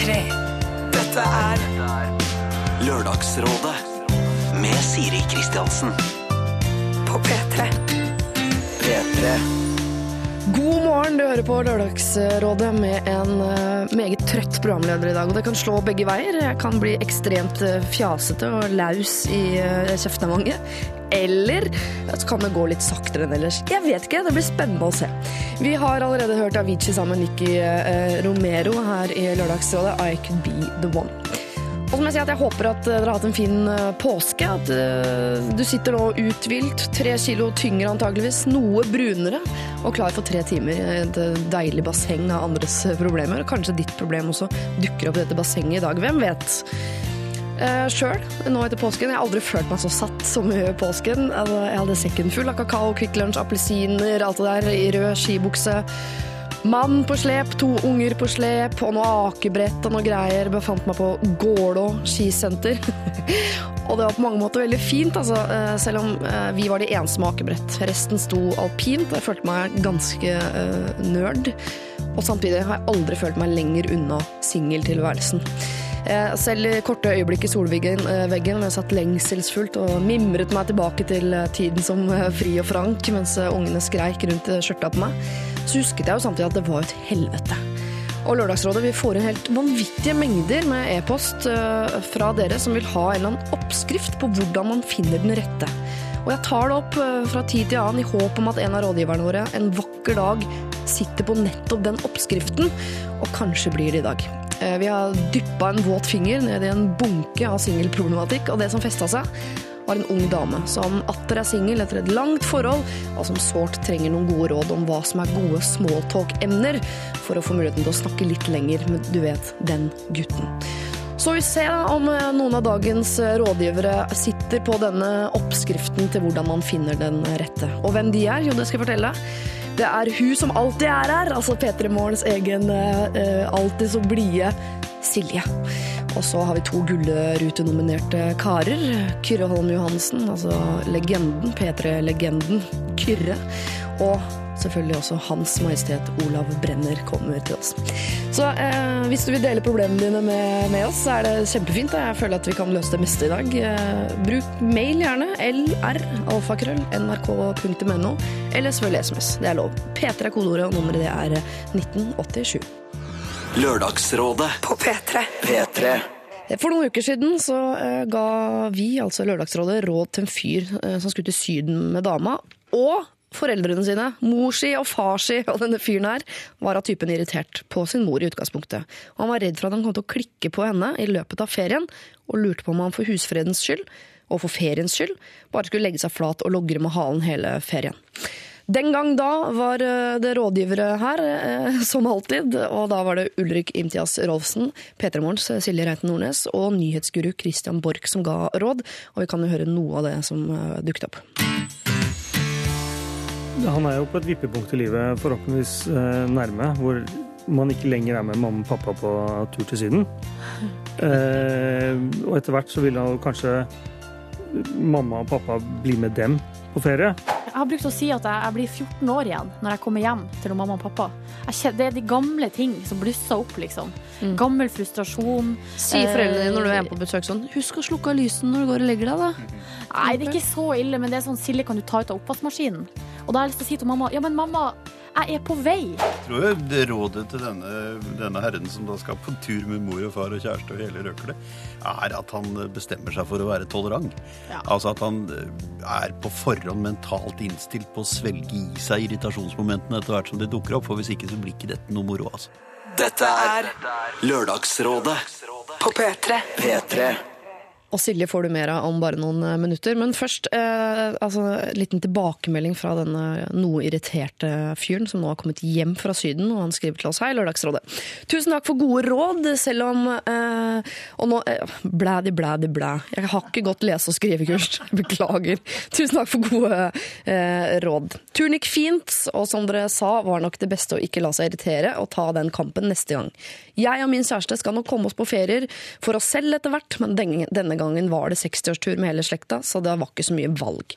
P3. Dette er Lørdagsrådet med Siri Kristiansen. på P3. P3. God morgen, du hører på Lørdagsrådet med en eh, meget trøtt programleder i dag. Og det kan slå begge veier. Jeg kan bli ekstremt eh, fjasete og laus i uh, kjeftemanget. Eller så kan det gå litt saktere enn ellers. Jeg vet ikke, det blir spennende å se. Vi har allerede hørt Avicii sammen med Nikki eh, Romero her i Lørdagsrådet. I could be the one. Og så må jeg si at jeg håper at eh, dere har hatt en fin eh, påske. At eh, du sitter nå uthvilt, tre kilo tyngre antageligvis, noe brunere, og klar for tre timer i et deilig basseng av andres problemer. Kanskje ditt problem også dukker opp i dette bassenget i dag. Hvem vet? Uh, Sjøl, nå etter påsken, jeg har aldri følt meg så satt som i påsken. Jeg hadde sekken full av kakao, Kvikk Lunsj, appelsiner, alt det der, i rød skibukse. Mann på slep, to unger på slep, og noe akebrett og noe greier. Befant meg på Gålå skisenter. og det var på mange måter veldig fint, altså, eh, selv om eh, vi var de eneste med akebrett. Resten sto alpint, og jeg følte meg ganske uh, nerd. Og samtidig har jeg aldri følt meg lenger unna singeltilværelsen. Eh, Selv i korte øyeblikk i solveggen eh, jeg satt lengselsfullt og mimret meg tilbake til eh, tiden som fri og frank mens ungene skreik rundt skjørta på meg, så husket jeg jo samtidig at det var et helvete. Og Lørdagsrådet vi får inn helt vanvittige mengder med e-post fra dere som vil ha en eller annen oppskrift på hvordan man finner den rette. Og jeg tar det opp fra tid til annen i håp om at en av rådgiverne våre en vakker dag sitter på nettopp den oppskriften, og kanskje blir det i dag. Eh, Vi har dyppa en våt finger ned i en bunke av singelproblematikk, og det som festa seg, var en ung dame som atter er singel etter et langt forhold, og som sårt trenger noen gode råd om hva som er gode smalltalk-emner, for å få muligheten til å snakke litt lenger med, du vet, den gutten. Så vi ser om eh, noen av dagens eh, rådgivere sitter på denne oppskriften til hvordan man finner den rette. Og hvem de er, jo det skal jeg fortelle. Det er hun som alltid er her, altså P3 Morgens egen eh, alltid så blide Silje. Og så har vi to Gullrute-nominerte karer. Kyrre Holm Johansen, altså legenden, P3-legenden Kyrre. Og selvfølgelig også Hans Majestet Olav Brenner kommer til oss. Så eh, hvis du vil dele problemene dine med, med oss, så er det kjempefint. Jeg føler at vi kan løse det meste i dag. Eh, bruk mail gjerne. LR, alfakrøll, nrk.no. Eller selvfølgelig SMS. Det er lov. P3 er kodeordet, og nummeret det er 1987. Lørdagsrådet På P3. P3. For noen uker siden så eh, ga vi, altså Lørdagsrådet, råd til en fyr eh, som skulle til Syden med dama. Og foreldrene sine, mor si og far si og denne fyren her, var av typen irritert på sin mor i utgangspunktet. Og han var redd for at han kom til å klikke på henne i løpet av ferien, og lurte på om han for husfredens skyld, og for feriens skyld, bare skulle legge seg flat og logre med halen hele ferien. Den gang da var eh, det rådgivere her, eh, som alltid. Og da var det Ulrik Imtias Rolfsen, P3 Morgens Silje Reiten Nordnes og nyhetsguru Christian Borch som ga råd. Og vi kan jo høre noe av det som eh, dukket opp. Han er jo på et vippepunkt i livet, forhåpentligvis eh, nærme, hvor man ikke lenger er med mamma og pappa på tur til Syden. Eh, og etter hvert så vil han kanskje mamma og pappa bli med dem på ferie. Jeg har brukt å si at jeg, jeg blir 14 år igjen når jeg kommer hjem til mamma og pappa. Jeg det er de gamle ting som blusser opp, liksom. Gammel frustrasjon. Si foreldrene dine når du er hjemme på besøk sånn Husk å slukke av lysene når du går og legger deg, da. Nei, det er ikke så ille, men det er sånn Silje, kan du ta ut av oppvaskmaskinen? Og da har jeg lyst til å si til mamma ja, men mamma, jeg er på vei. Jeg tror rådet til denne, denne herren som da skal på tur med mor og far og kjæreste og hele røklet, er at han bestemmer seg for å være tolerant. Ja. Altså at han er på forhånd mentalt innstilt på å svelge i seg irritasjonsmomentene etter hvert som de dukker opp, for hvis ikke så blir ikke dette noe moro, altså. Dette er Lørdagsrådet på P3. P3. Og Silje får du mer av om bare noen eh, minutter. Men først eh, altså, en liten tilbakemelding fra denne noe irriterte fyren som nå har kommet hjem fra Syden. Og han skriver til oss hei, Lørdagsrådet. Tusen takk for gode råd, selv om eh, Og nå eh, blædi, blædi, blæ. Jeg har ikke godt lese- og skrivekurs. Beklager. Tusen takk for gode eh, råd. Turen gikk fint, og som dere sa, var nok det beste å ikke la seg irritere og ta den kampen neste gang. Jeg og min kjæreste skal nok komme oss på ferier for oss selv etter hvert, men denne, gangen var det 60-årstur med hele slekta, så det var ikke så mye valg.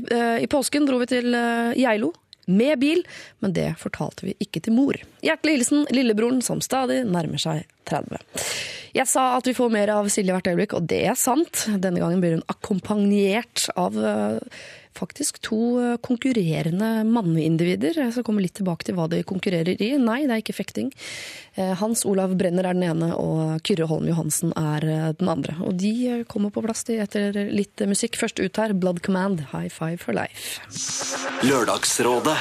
Eh, I påsken dro vi til eh, Geilo. Med bil, men det fortalte vi ikke til mor. Hjertelig hilsen lillebroren som stadig nærmer seg 30. Jeg sa at vi får mer av Silje hvert øyeblikk, og det er sant. Denne gangen blir hun akkompagnert av eh, faktisk to eh, konkurrerende manneindivider. Jeg skal komme litt tilbake til hva de konkurrerer i. Nei, det er ikke fekting. Eh, Hans Olav Brenner er den ene, og Kyrre Holm Johansen er eh, den andre. Og de eh, kommer på plass etter litt musikk. Først ut her, Blood Command, High Five for Life. Lørdagsrådet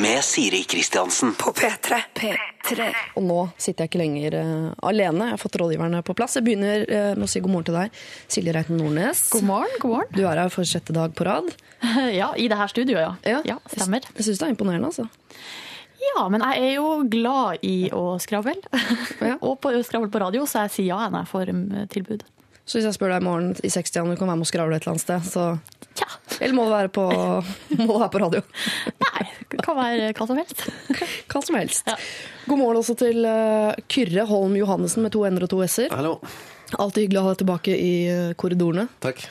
med Siri Kristiansen. På P3. P3. Og nå sitter jeg ikke lenger uh, alene. Jeg har fått rådgiverne på plass. Jeg begynner uh, med å si god morgen til deg, Silje Reiten Nordnes. God morgen, god morgen. Du er her for sjette dag på rad. Ja, i det her studioet, ja. Ja, stemmer. Jeg syns det er imponerende, altså. Ja, men jeg er jo glad i å skravle. Ja. og på skravle på radio, så jeg sier ja når jeg får tilbud. Så hvis jeg spør deg i morgen i 60 om du kan være med og skravle et eller annet sted, så Tja. Eller må det være på, må det være på radio? Nei, det kan være hva som helst. Hva som helst. Ja. God morgen også til eh, Kyrre Holm Johannessen med to n-er og to s-er. Hallo. Alltid hyggelig å ha deg tilbake i eh, korridorene, Takk.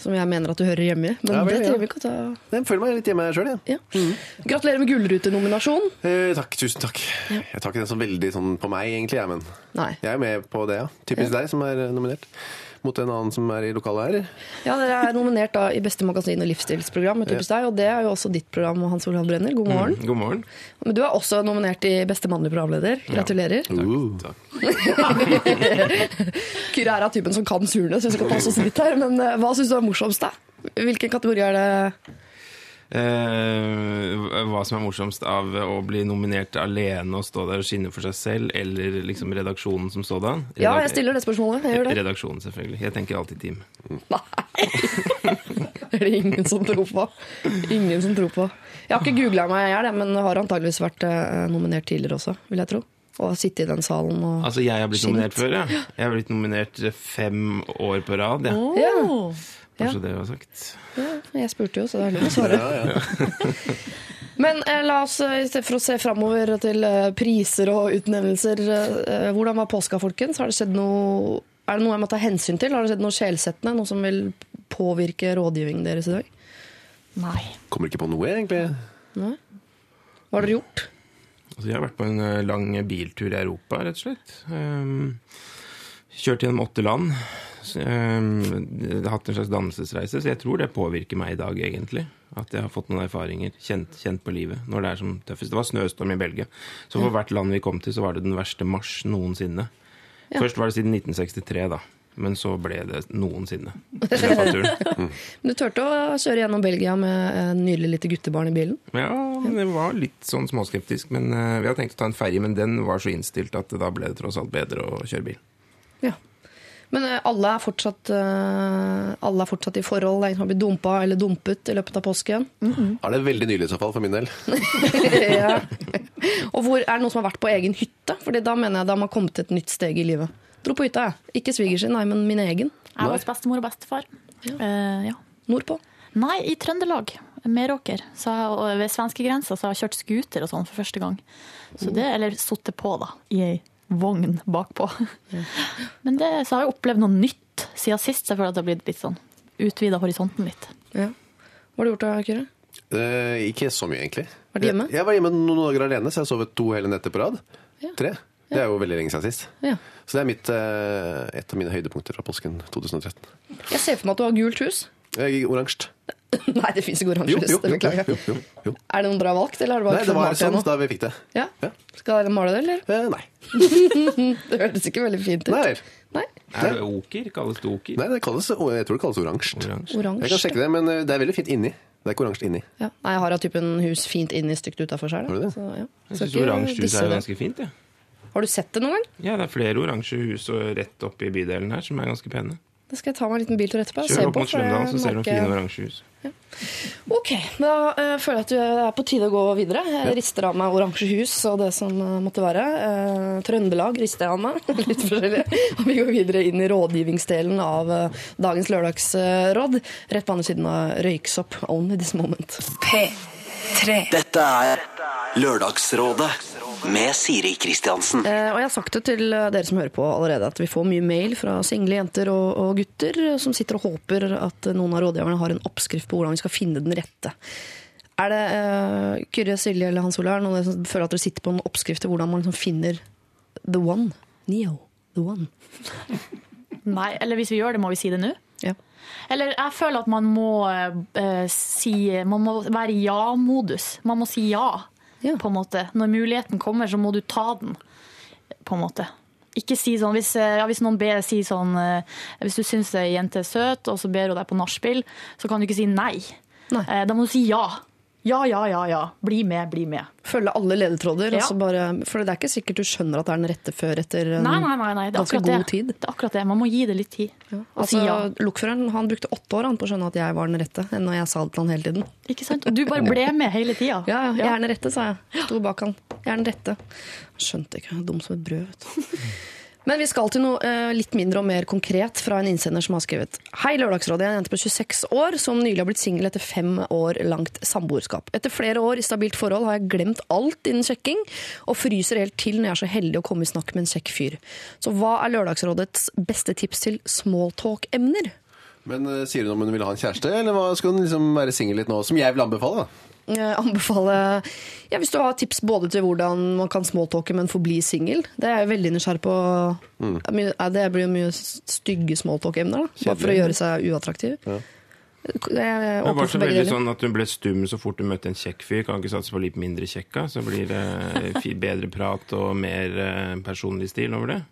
som jeg mener at du hører hjemme i. Men Ja, vel, det trenger vi ikke å ta Jeg føler meg litt hjemme sjøl, jeg. ja. Gratulerer med gullrutenominasjon. Eh, takk, tusen takk. Jeg tar ikke den så veldig sånn på meg, egentlig, jeg, men Nei. jeg er med på det, ja. Typisk deg som er eh, nominert. Mot en annen som er i lokalet her. Ja, Dere er nominert da i Beste magasin- og livsstilsprogram, med typisk deg, og det er jo også ditt program, Hans Olav Brenner. God morgen. God morgen. Men du er også nominert i Beste mannlige programleder. Gratulerer. Uh. Kyrre er av typen som kan surne, så vi skal passe oss litt her. Men eh, hva syns du er morsomst, da? Hvilken kategori er det? Eh, hva som er morsomst av å bli nominert alene og stå der og skinne for seg selv, eller liksom redaksjonen som sådan? Ja, jeg stiller det spørsmålet. Jeg gjør det. Redaksjonen, selvfølgelig. Jeg tenker alltid team. Nei. Det er det ingen som tror på. Ingen som tror på. Jeg har ikke googla meg i hjel, jeg, men har antageligvis vært eh, nominert tidligere også, vil jeg tro. Og sitte i den salen og Altså, jeg har blitt Skint. nominert før, ja. Jeg har blitt nominert fem år på rad, ja. Ja, Kanskje det var sagt. ja, jeg spurte jo, så det er lov å svare. Ja, ja. Men eh, la oss, eh, i stedet for å se framover til eh, priser og utnevnelser, eh, hvordan var påska, folkens? Har det skjedd noe Er det noe jeg må ta hensyn til? Har det skjedd noe sjelsettende? Noe som vil påvirke rådgivningen deres i dag? Nei. Kommer ikke på noe, egentlig. Hva har dere gjort? Altså, jeg har vært på en eh, lang biltur i Europa, rett og slett. Um, kjørt gjennom åtte land. Um, jeg har hatt en slags dannelsesreise, så jeg tror det påvirker meg i dag, egentlig. At jeg har fått noen erfaringer, kjent, kjent på livet, når det er som tøffest. Det var snøstorm i Belgia. Så for hvert land vi kom til, så var det den verste mars noensinne. Først var det siden 1963, da. Men så ble det noensinne. Men du turte å kjøre gjennom Belgia med en nydelig lite guttebarn i bilen? Ja, men det var litt sånn småskeptisk. Men eh, vi hadde tenkt å ta en ferje, men den var så innstilt at da ble det tross alt bedre å kjøre bil. Ja. Men eh, alle er fortsatt, eh, alle er fortsatt i forhold? Det er ingen som har blitt dumpa eller dumpet i løpet av påsken? Er det veldig nylig i så fall, for min del. ja. Og hvor, er det noen som har vært på egen hytte? Fordi da mener jeg da har kommet til et nytt steg i livet. Dro på hytta, jeg. Ikke svigers sin, nei, men min egen. Jeg var hos bestemor og bestefar. Eh, ja. Nordpå. Nei, i Trøndelag. Meråker. Så jeg, ved svenskegrensa så har jeg kjørt scooter og sånn for første gang. Så det, eller sittet på, da, i ei vogn bakpå. Men det, så har jeg opplevd noe nytt siden sist, jeg føler at det har blitt litt sånn utvida horisonten litt. Ja. Hva har du gjort da, Kyrre? Eh, ikke så mye, egentlig. Vært hjemme? Jeg, jeg var hjemme noen dager alene, så jeg har sovet to hele netter på rad. Ja. Tre. Det er jo veldig lenge siden sist. Ja. Så det er mitt, eh, et av mine høydepunkter fra påsken 2013. Jeg ser for meg at du har gult hus. Eh, Oransje. Nei, det fins ikke oransje jo, beklager jeg. jo, jo, jo. Er det noen bra valgt, eller har du bare Nei, det var sånn da vi fikk det. Ja. Ja. Skal dere male det, eller? Eh, nei. Det hørtes ikke veldig fint ut. Nei. Nei. Er det oker? Kalles det oker? nei det kalles, jeg tror det kalles oransje. Jeg kan sjekke det, men eh, det er veldig fint inni. Det er ikke oransje inni. Ja. Nei, jeg har av typen hus fint inni, stygt utafor sjøl. Ja. Jeg syns oransje hus er jo ganske fint, jeg. Har du sett det noen gang? Ja, det er flere oransje hus og rett oppe i bydelen her som er ganske pene. Det skal jeg ta meg en liten biltur etterpå og se Kjør opp mot for så ser du noen fine oransje hus. Ok, da uh, føler jeg at det er på tide å gå videre. Jeg rister av meg oransje hus og det som uh, måtte være. Uh, Trøndelag rister jeg av meg. Litt forskjellig. Og vi går videre inn i rådgivningsdelen av eh, dagens lørdagsråd. Rett på andre siden av Røyksopp. Only this moment. P3. Dette er Lørdagsrådet med Siri Kristiansen. Eh, og jeg har sagt det til eh, dere som hører på allerede, at vi får mye mail fra single jenter og, og gutter eh, som sitter og håper at noen av rådgiverne har en oppskrift på hvordan vi skal finne den rette. Er det eh, Kyrre, Silje eller Hans er noen som føler at dere sitter på en oppskrift til hvordan man liksom finner the one? Neo. the one. Nei, eller hvis vi gjør det, må vi si det nå? Ja. Eller jeg føler at man må eh, si Man må være i ja-modus. Man må si ja, Ja. på en måte. Når muligheten kommer, så må du ta den, på en måte. Ikke si sånn, Hvis, eh, ja, hvis noen ber si sånn eh, Hvis du syns ei jente er søt, og så ber hun deg på nachspiel, så kan du ikke si nei. Nei. Eh, Da må du si ja. Ja, ja, ja, ja. Bli med, bli med. Følge alle ledetråder. Ja. Altså bare, for det er ikke sikkert du skjønner at det er den rette før etter en Nei, nei, nei. nei. Det er ganske god det. tid. Det er akkurat det. Man må gi det litt tid. Ja. Altså, ja. Lokføreren han brukte åtte år han, på å skjønne at jeg var den rette, enn når jeg sa det til han hele tiden. Ikke sant? Og du bare ble med hele tida. Ja, ja, jeg er den rette, sa jeg. Sto bak han. Jeg er den rette. Skjønte ikke. Dum som et brød, vet du. Men vi skal til noe eh, litt mindre og mer konkret fra en innsender som har skrevet Hei, Lørdagsrådet. Jeg er en jente på 26 år som nylig har blitt singel etter fem år langt samboerskap. Etter flere år i stabilt forhold har jeg glemt alt innen sjekking, og fryser helt til når jeg er så heldig å komme i snakk med en kjekk fyr. Så hva er Lørdagsrådets beste tips til smalltalk-emner? Men eh, sier hun om hun vil ha en kjæreste, eller hva skal hun liksom være singel litt nå? Som jeg vil anbefale, da. Jeg anbefaler ja, Hvis du har tips både til hvordan man kan smalltalke, men forbli singel. Det er jeg veldig nysgjerrig på. Mm. Det ja, blir jo mye stygge smalltalk-emner. Bare for å gjøre seg uattraktiv. Jeg er Det åpen var så for begge veldig deler. sånn at hun ble stum så fort hun møtte en kjekk fyr. Kan ikke satse på litt mindre kjekka, så blir det bedre prat og mer eh, personlig stil over det.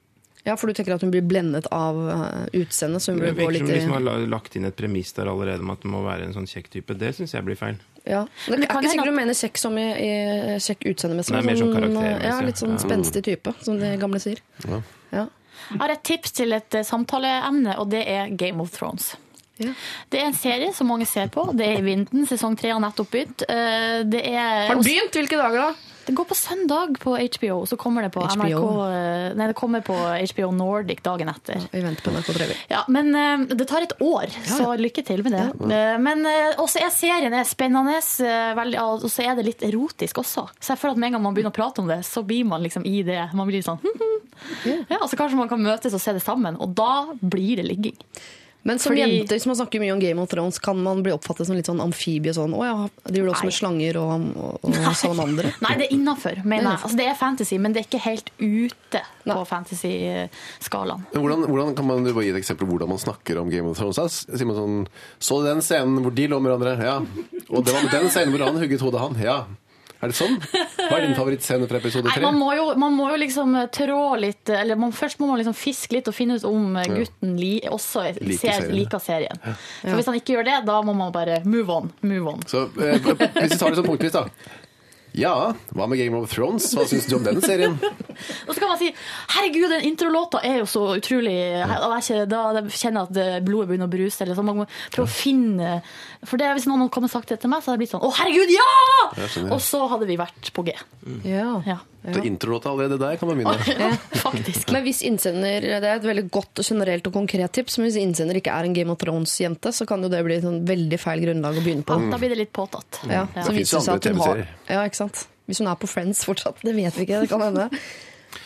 Ja, For du tenker at hun blir blendet av uh, utseendet, så hun blir litt som liksom har lagt inn et premiss der allerede om at det må være en sånn kjekk type. Det syns jeg blir feil. ja. Det er kan ikke sikkert du mener kjekk som i, i kjekk utseendemessig. Men mer sånn sånn, Ja, litt sånn ja. spenstig type, som de gamle sier. Ja. Jeg har et tips til et eh, samtaleemne, og det er Game of Thrones. Ja. Det er en serie som mange ser på. Det er i Vinden. Sesong tre har nettopp begynt. Eh, Det er Har den begynt? Hvilke dager da? Det går på søndag på HBO, så kommer det på HBO. NRK eh, Nei, det kommer på HBO Nordic dagen etter. Vi venter på NRK Trevi. Ja, men eh, det tar et år, så lykke til med det. Eh, men også er serien er spennende, og så er det litt erotisk også. Så jeg føler at med en gang man begynner å prate om det, så blir man liksom i det. Man blir sånn ja, Så kanskje man kan møtes og se det sammen, og da blir det ligging. Men som Fordi- jente, hvis man snakker mye om Game of Thrones, kan man bli oppfattet som litt sånn amfibie? Sånn, å ja, de gjør det også med slanger og, og, og salamandere? Nei, det er innafor, mener jeg. Er Altså, det er fantasy, men det er ikke helt ute på fantasy-skalaen. Hvordan, hvordan kan man du bare gi et eksempel på hvordan man snakker om Game of Thrones? Sier man sånn Så du den scenen hvor de lå med hverandre? Ja. Og det var den scenen hvor han hugget hodet av han? Ja. Er det sånn? Hva er din favorittscene fra episode tre? man man må jo liksom trå litt Eller man, først må man liksom fiske litt og finne ut om gutten li, også Liker ser, serien. liker serien. For hvis han ikke gjør det, da må man bare move on. Move on. Så eh, Hvis vi tar det sånn punktvis, da. Ja, hva med Game of Thrones? Hva syns du om den serien? Og så kan man si herregud, den introlåta er jo så utrolig ikke- da kjenner jeg at blodet begynner å bruse. Eller så man må prøve å finne For det, hvis noen hadde kommet og sagt det til meg, så hadde jeg blitt sånn Å, herregud, ja! Og så hadde vi vært på G. Ja. Ja, Ja. Introlåta allerede der kan man begynne. faktisk. Men hvis innsender, Det er et veldig godt og generelt og konkret tips, men hvis innsender ikke er en Game of Thrones-jente, så kan jo det bli et sånn veldig feil grunnlag å begynne på. Da blir det litt påtatt. Ja, Ja. så Det viser det seg at jo hun andre har TV-serier. Ja, ikke sant? Hvis hun er på Friends fortsatt, det vet vi ikke. Det kan hende.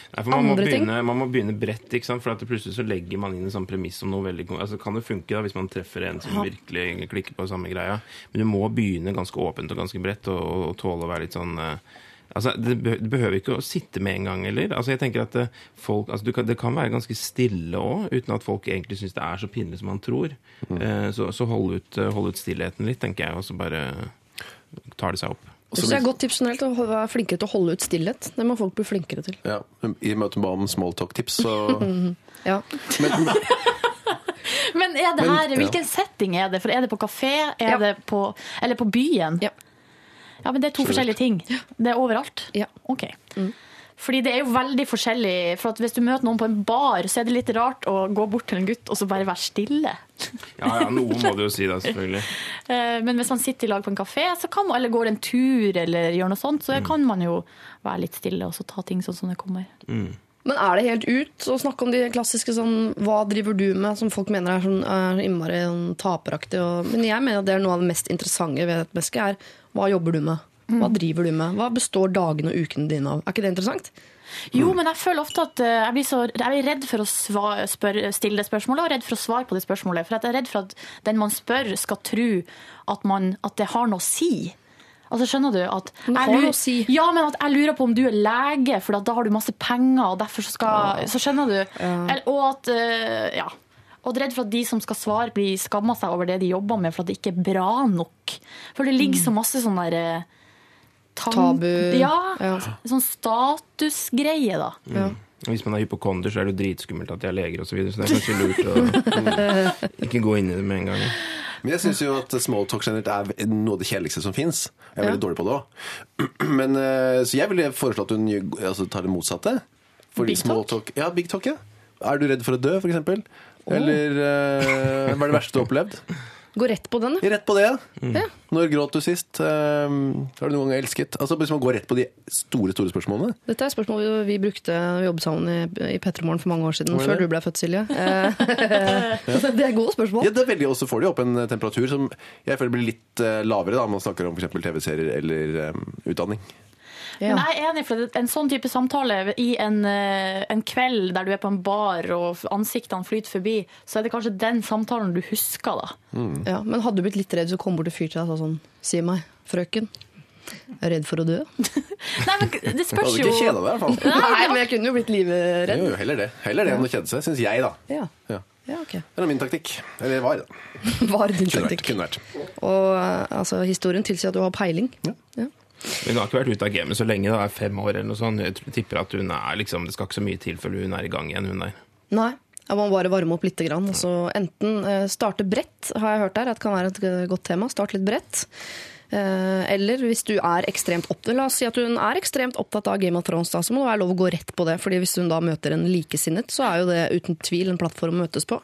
Nei, for man, må begynne, man må begynne bredt, ikke sant? for at plutselig så legger man inn en sånn premiss om noe veldig altså, Kan det funke da, hvis man treffer en som virkelig klikker på samme greia? Men du må begynne ganske åpent og ganske bredt, og, og tåle å være litt sånn uh, Altså, det, behøver ikke å sitte med en gang heller. Altså, jeg tenker at eh, folk, altså, du kan, Det kan være ganske stille òg, uten at folk egentlig syns det er så pinlig som man tror. Eh, så så hold, ut, hold ut stillheten litt, tenker jeg, og så bare tar det seg opp. Jeg det er et godt tips generelt å være flinkere til å holde ut stillhet. Det må folk bli flinkere til. Ja, I møte med om smalltalk-tips, så Ja. men, Men er det Men, her, ja. hvilken setting er det? For Er det på kafé er Ja. det på, eller på byen? Ja. Ja, men Det er to forskjellige ting. Det er overalt? Ja. Ok. Fordi det er jo veldig forskjellig. For at Hvis du møter noen på en bar, så er det litt rart å gå bort til en gutt og så bare være stille. Ja, ja, noe må du jo si da, selvfølgelig. Eh, Men hvis man sitter i lag på en kafé, så kan man, eller går en tur eller gjør noe sånt, så kan man jo være litt stille og så ta ting sånn som det kommer. Men er det helt ut å snakke om de klassiske sånn Hva driver du med? Som folk mener er sånn er innmari sånn taperaktig. Og, men jeg mener at det er noe av det mest interessante ved et menneske. er Hva jobber du med? Hva driver du med? Hva består dagene og ukene dine av? Er ikke det interessant? Jo, men jeg føler ofte at eh, jeg blir, så, jeg blir redd for å svare, spør, stille det spørsmålet, og redd for å svare på det spørsmålet. For jeg er redd for at den man spør, skal tro at, man, at det har noe å si. Altså, skjønner du at jeg lurer- si. Ja, men at jeg lurer på om du er lege, for da har du masse penger, og derfor så skal Så skjønner du. Eller- Og at eh, Ja. Og redd for at de som skal svare, blir skamma seg over det de jobber med, for at det ikke er bra nok. For det ligger så masse sånn der eh, Tabu. Ja. Ja. Sånn statusgreie, da. Ja. Hvis man er hypokonder, så er det jo dritskummelt at de er leger osv. Så, videre, så det er kanskje lurt å ikke gå inn i det med en gang. Men jeg syns jo at smalltalk generelt er noe av det kjedeligste som fins. Jeg er veldig dårlig på det òg. Eh, Så jeg ville foreslå at hun altså, tar det motsatte. Fordi Big talk? Ja, big talk, ja. Er du redd for å dø, eksempel? Eller eh, hva er det verste du har opplevd? Gå rett på den, ja. Rett på det. Ja. Når gråt du sist? Um, har du noen gang elsket? Altså Hvis man går rett på de store store spørsmålene. Dette er spørsmål vi, vi brukte vi jobbet sammen i, i Petremorgen for mange år siden, før du ble født, Silje. Eh, Det er gode spørsmål. Ja, det er veldig, Og så får de opp en temperatur som jeg føler blir litt eh, lavere da når man snakker om f.eks. TV-serier eller um, utdanning. Ja. Men jeg er enig, for en sånn type samtale i en, eh, en kveld der du er på en bar og ansiktene flyter forbi, så er det kanskje den samtalen du husker, da. Ja, men hadde du blitt litt redd, så kom bort en fyr til deg og sa sånn Si meg, frøken. Jeg er redd for å dø. Nei, men det spørs hadde jo ikke kjeda deg, i hvert fall. Nei, men jeg kunne jo blitt livredd. Jo, jo, heller det. Heller det enn å kjede seg, syns jeg, da. Ja. Ja. ja, ok. Det er min taktikk. Eller var, da. Var din Kunne vært. taktikk. Kunne vært. Og eh, altså, historien tilsier at du har peiling. Ja. Men hun har ikke vært ute av gamet så lenge, det er fem år eller noe sånt. Jeg tipper at hun er liksom, Det skal ikke så mye til før hun er i gang igjen, hun der. Nei. Jeg må bare varme opp litt. Grann. Altså, enten eh, starte bredt, har jeg hørt der, at kan være et godt tema. Start litt bredt. Eh, eller hvis du er ekstremt opptatt La oss si at hun er ekstremt opptatt av Game of Thrones, da, så må det være lov å gå rett på det. fordi hvis hun da møter en likesinnet, så er jo det uten tvil en plattform å møtes på.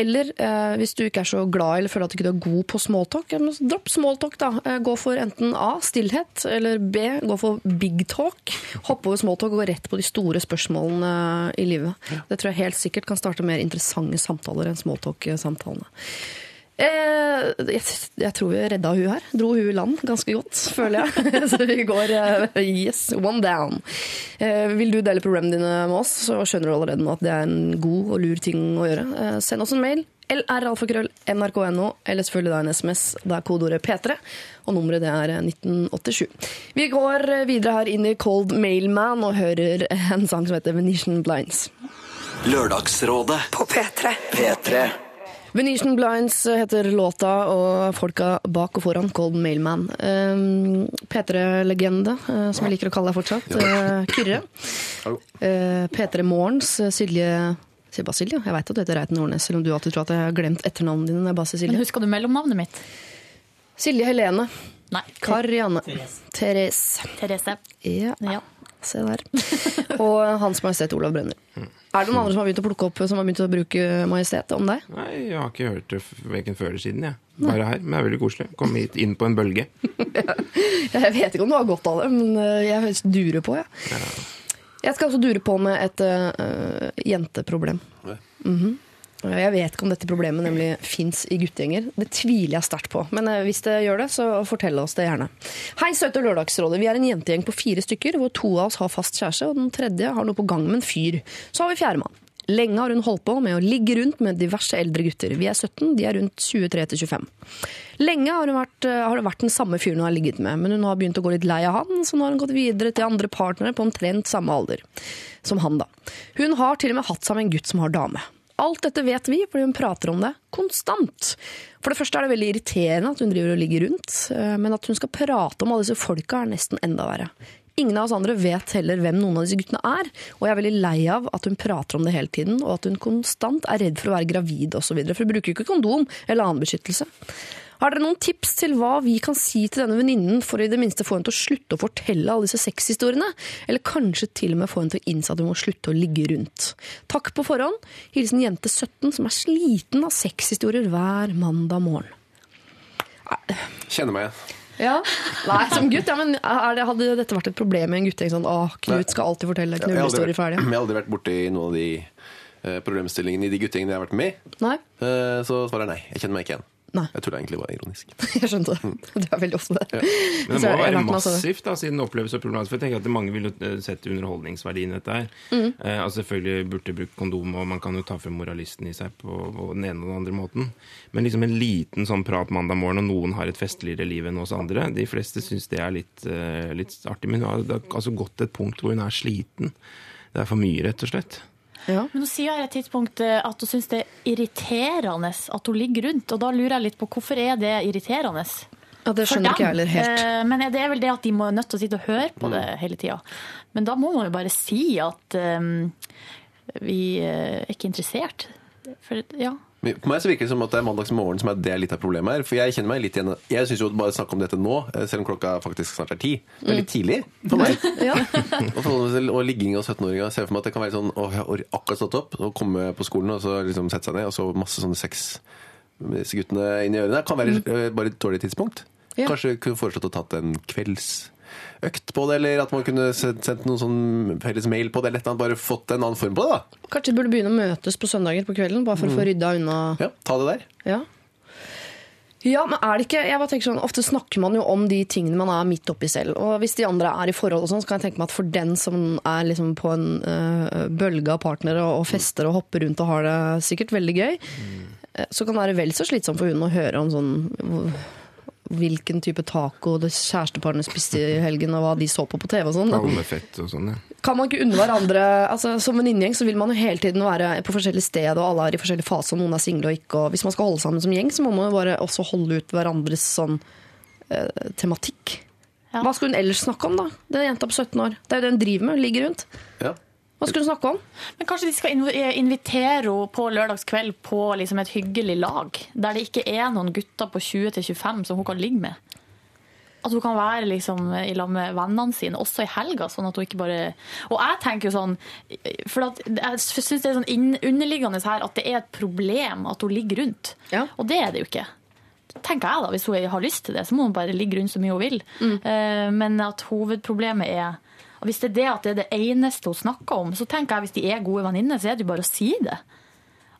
Eller eh, hvis du ikke er så glad eller føler at du ikke er god på smalltalk, dropp smalltalk. da. Eh, gå for enten A, stillhet, eller B, gå for big talk. Hopp over smalltalk og gå rett på de store spørsmålene i livet. Det tror jeg helt sikkert kan starte mer interessante samtaler enn smalltalk-samtalene. Eh, jeg, jeg tror vi redda hun her. Dro hun i land ganske godt, føler jeg. så vi går eh, yes, one down. Eh, vil du dele problemene dine med oss, så skjønner du allerede nå at det er en god og lur ting å gjøre. Send oss en mail. lralfakrøll nrk.no, eller selvfølgelig da en SMS. Da er kodeordet P3, og nummeret det er 1987. Vi går videre her inn i Cold Mailman og hører en sang som heter Venetian Blinds. Lørdagsrådet På P3. P3 Venetian Blinds heter låta, og folka bak og foran Golden Mailman. Um, P3-legende, eh, som jeg liker å kalle deg fortsatt. Uh, Kyrre. Hallo. Uh, P3 Morgens eh, Silje Sier bare Silje? Jeg veit at du heter Reiten Nordnes, selv om du alltid tror at jeg har glemt etternavnet ditt. Men husker du mellomnavnet mitt? Silje Helene. Nei. Karianne. Therese. Therese. Ja, Ja. Se der. Og Hans Majestet Olav Brenner. Er det noen andre som har begynt å plukke opp som har begynt å bruke Majestet om deg? Nei, jeg har ikke hørt det verken før eller siden, jeg. Bare her. Men det er veldig koselig. Komme hit inn på en bølge. Jeg vet ikke om du har godt av det, men øh, jeg durer på, jeg. Jeg skal også dure på med et uh, jenteproblem. Ja. Mhm. Jeg vet ikke om dette problemet nemlig fins i guttegjenger. Det tviler jeg sterkt på. Men øh, hvis det gjør det, så fortell oss det gjerne. Hei, søte Lørdagsrådet. Vi er en jentegjeng på fire stykker, hvor to av oss har fast kjæreste, og den tredje har noe på gang med en fyr. Så har vi fjerdemann. Lenge har hun holdt på med å ligge rundt med diverse eldre gutter. Vi er 17, de er rundt 23-25. Lenge har, vært, eh, har det vært den samme fyren hun har ligget med, men hun har begynt å gå litt lei av han, så nå har hun gått videre til andre partnere på omtrent samme alder som han. da. Hun har til og med hatt seg en gutt som har dame. Alt dette vet vi, fordi hun prater om det konstant. For det første er det veldig irriterende at hun driver og ligger rundt, eh, men at hun skal prate om alle disse folka er nesten enda verre. Ingen av oss andre vet heller hvem noen av disse guttene er, og jeg er veldig lei av at hun prater om det hele tiden, og at hun konstant er redd for å være gravid osv., for hun bruker jo ikke kondom eller annen beskyttelse. Har dere noen tips til hva vi kan si til denne venninnen for å i det minste få henne til å slutte å fortelle alle disse sexhistoriene? Eller kanskje til og med få henne til å innse at hun må slutte å ligge rundt? Takk på forhånd. Hilsen jente 17 som er sliten av sexhistorier hver mandag morgen. Kjenner meg igjen. Ja, Nei, som gutt, ja, men det, Hadde dette vært et problem med en guttegjeng? Sånn, Åh, Knut skal alltid fortelle knullehistorier ferdig. jeg har aldri vært borti noen av de eh, problemstillingene i de guttegjengene jeg har vært med i. Nei? Eh, så svaret er nei. Jeg kjenner meg ikke igjen. Nei. Jeg tror det egentlig var ironisk. Jeg skjønte det. Det er veldig ofte det. Men det må være massivt, da, siden oppleves så problematisk. For jeg tenker at Mange vil jo eh, sette underholdningsverdien i dette her. Mm. Eh, altså Selvfølgelig burde brukt kondom, og man kan jo ta frem moralisten i seg på, på den ene og den andre måten. Men liksom en liten sånn prat mandag morgen, og noen har et festligere liv enn oss andre De fleste syns det er litt, uh, litt artig. Men det har altså gått et punkt hvor hun er sliten. Det er for mye, rett og slett. Ja. Men hun sier her et tidspunkt eh, at hun syns det er irriterende at hun ligger rundt. Og da lurer jeg litt på hvorfor er det irriterende? Ja, det skjønner ikke jeg heller helt. Eh, Men det er vel det at de må er nødt til å sitte og høre på det Mm. hele tida. Men da må man jo bare si at um, vi er ikke interessert. For, ja. På meg så virker det som at det er mandagsmorgen som er det litt av problemet her. For jeg kjenner meg litt igjen Jeg syns jo at bare snakke om dette nå, eh, selv om klokka faktisk snart er ti, det er litt tidlig for meg. Ja. Og, til- og ligging av 17-åringer. Ser for meg at det kan være sånn Å, jeg har akkurat stått opp og komme på skolen og så liksom sette seg ned, og så masse sånne sex med disse guttene inn i ørene. Kan være eh, bare et dårlig tidspunkt. Ja. Kanskje kunne foreslått å tatt en kveldsøkt på det, eller at man kunne sendt, noen sånn felles mail på det, eller et eller annet, bare fått en annen form på det, da. Kanskje du burde begynne å møtes på søndager på kvelden, bare for å få rydda unna Ja, ta det der. Ja. Ja, men er det ikke jeg bare tenker sånn, Ofte snakker man jo om de tingene man er midt oppi selv. Og hvis de andre er i forhold, og sånn, så kan jeg tenke meg at for den som er liksom på en øh, bølge av partnere og, og fester og hopper rundt og har det sikkert veldig gøy, mm. så kan det være vel så slitsomt for hun å høre om sånn hvilken type taco det kjæresteparene spiste i helgen, og hva de så på på TV og sånn. Palmefett og sånn, ja. Kan man ikke unne hverandre altså Som venninnegjeng så vil man jo hele tiden være på forskjellige steder, og alle er i forskjellige faser, og noen er single og ikke. Og hvis man skal holde sammen som gjeng, så må man jo bare også holde ut hverandres sånn eh, tematikk. Ja. Hva skulle hun ellers snakke om, da? Det er en jenta på 17 år. Det er jo det hun driver med. Hun Ligger rundt. Ja. Hva skulle hun snakke om? Men kanskje de skal eh, invitere henne på lørdagskveld på liksom et hyggelig lag, der det ikke er noen gutter på 20-25 som hun kan ligge med. At hun kan være liksom i lag med vennene sine, også i helga. sånn at hun ikke bare... Og jeg tenker jo sånn For jeg syns det er sånn underliggende her at det er et problem at hun ligger rundt. Ja. Og det er det jo ikke. Tenker jeg da, Hvis hun har lyst til det, så må hun bare ligge rundt så mye hun vil. Mm. Men at hovedproblemet er og Hvis det er det at det er det eneste hun snakker om, så tenker jeg hvis de er gode venninner, så er det jo bare å si det.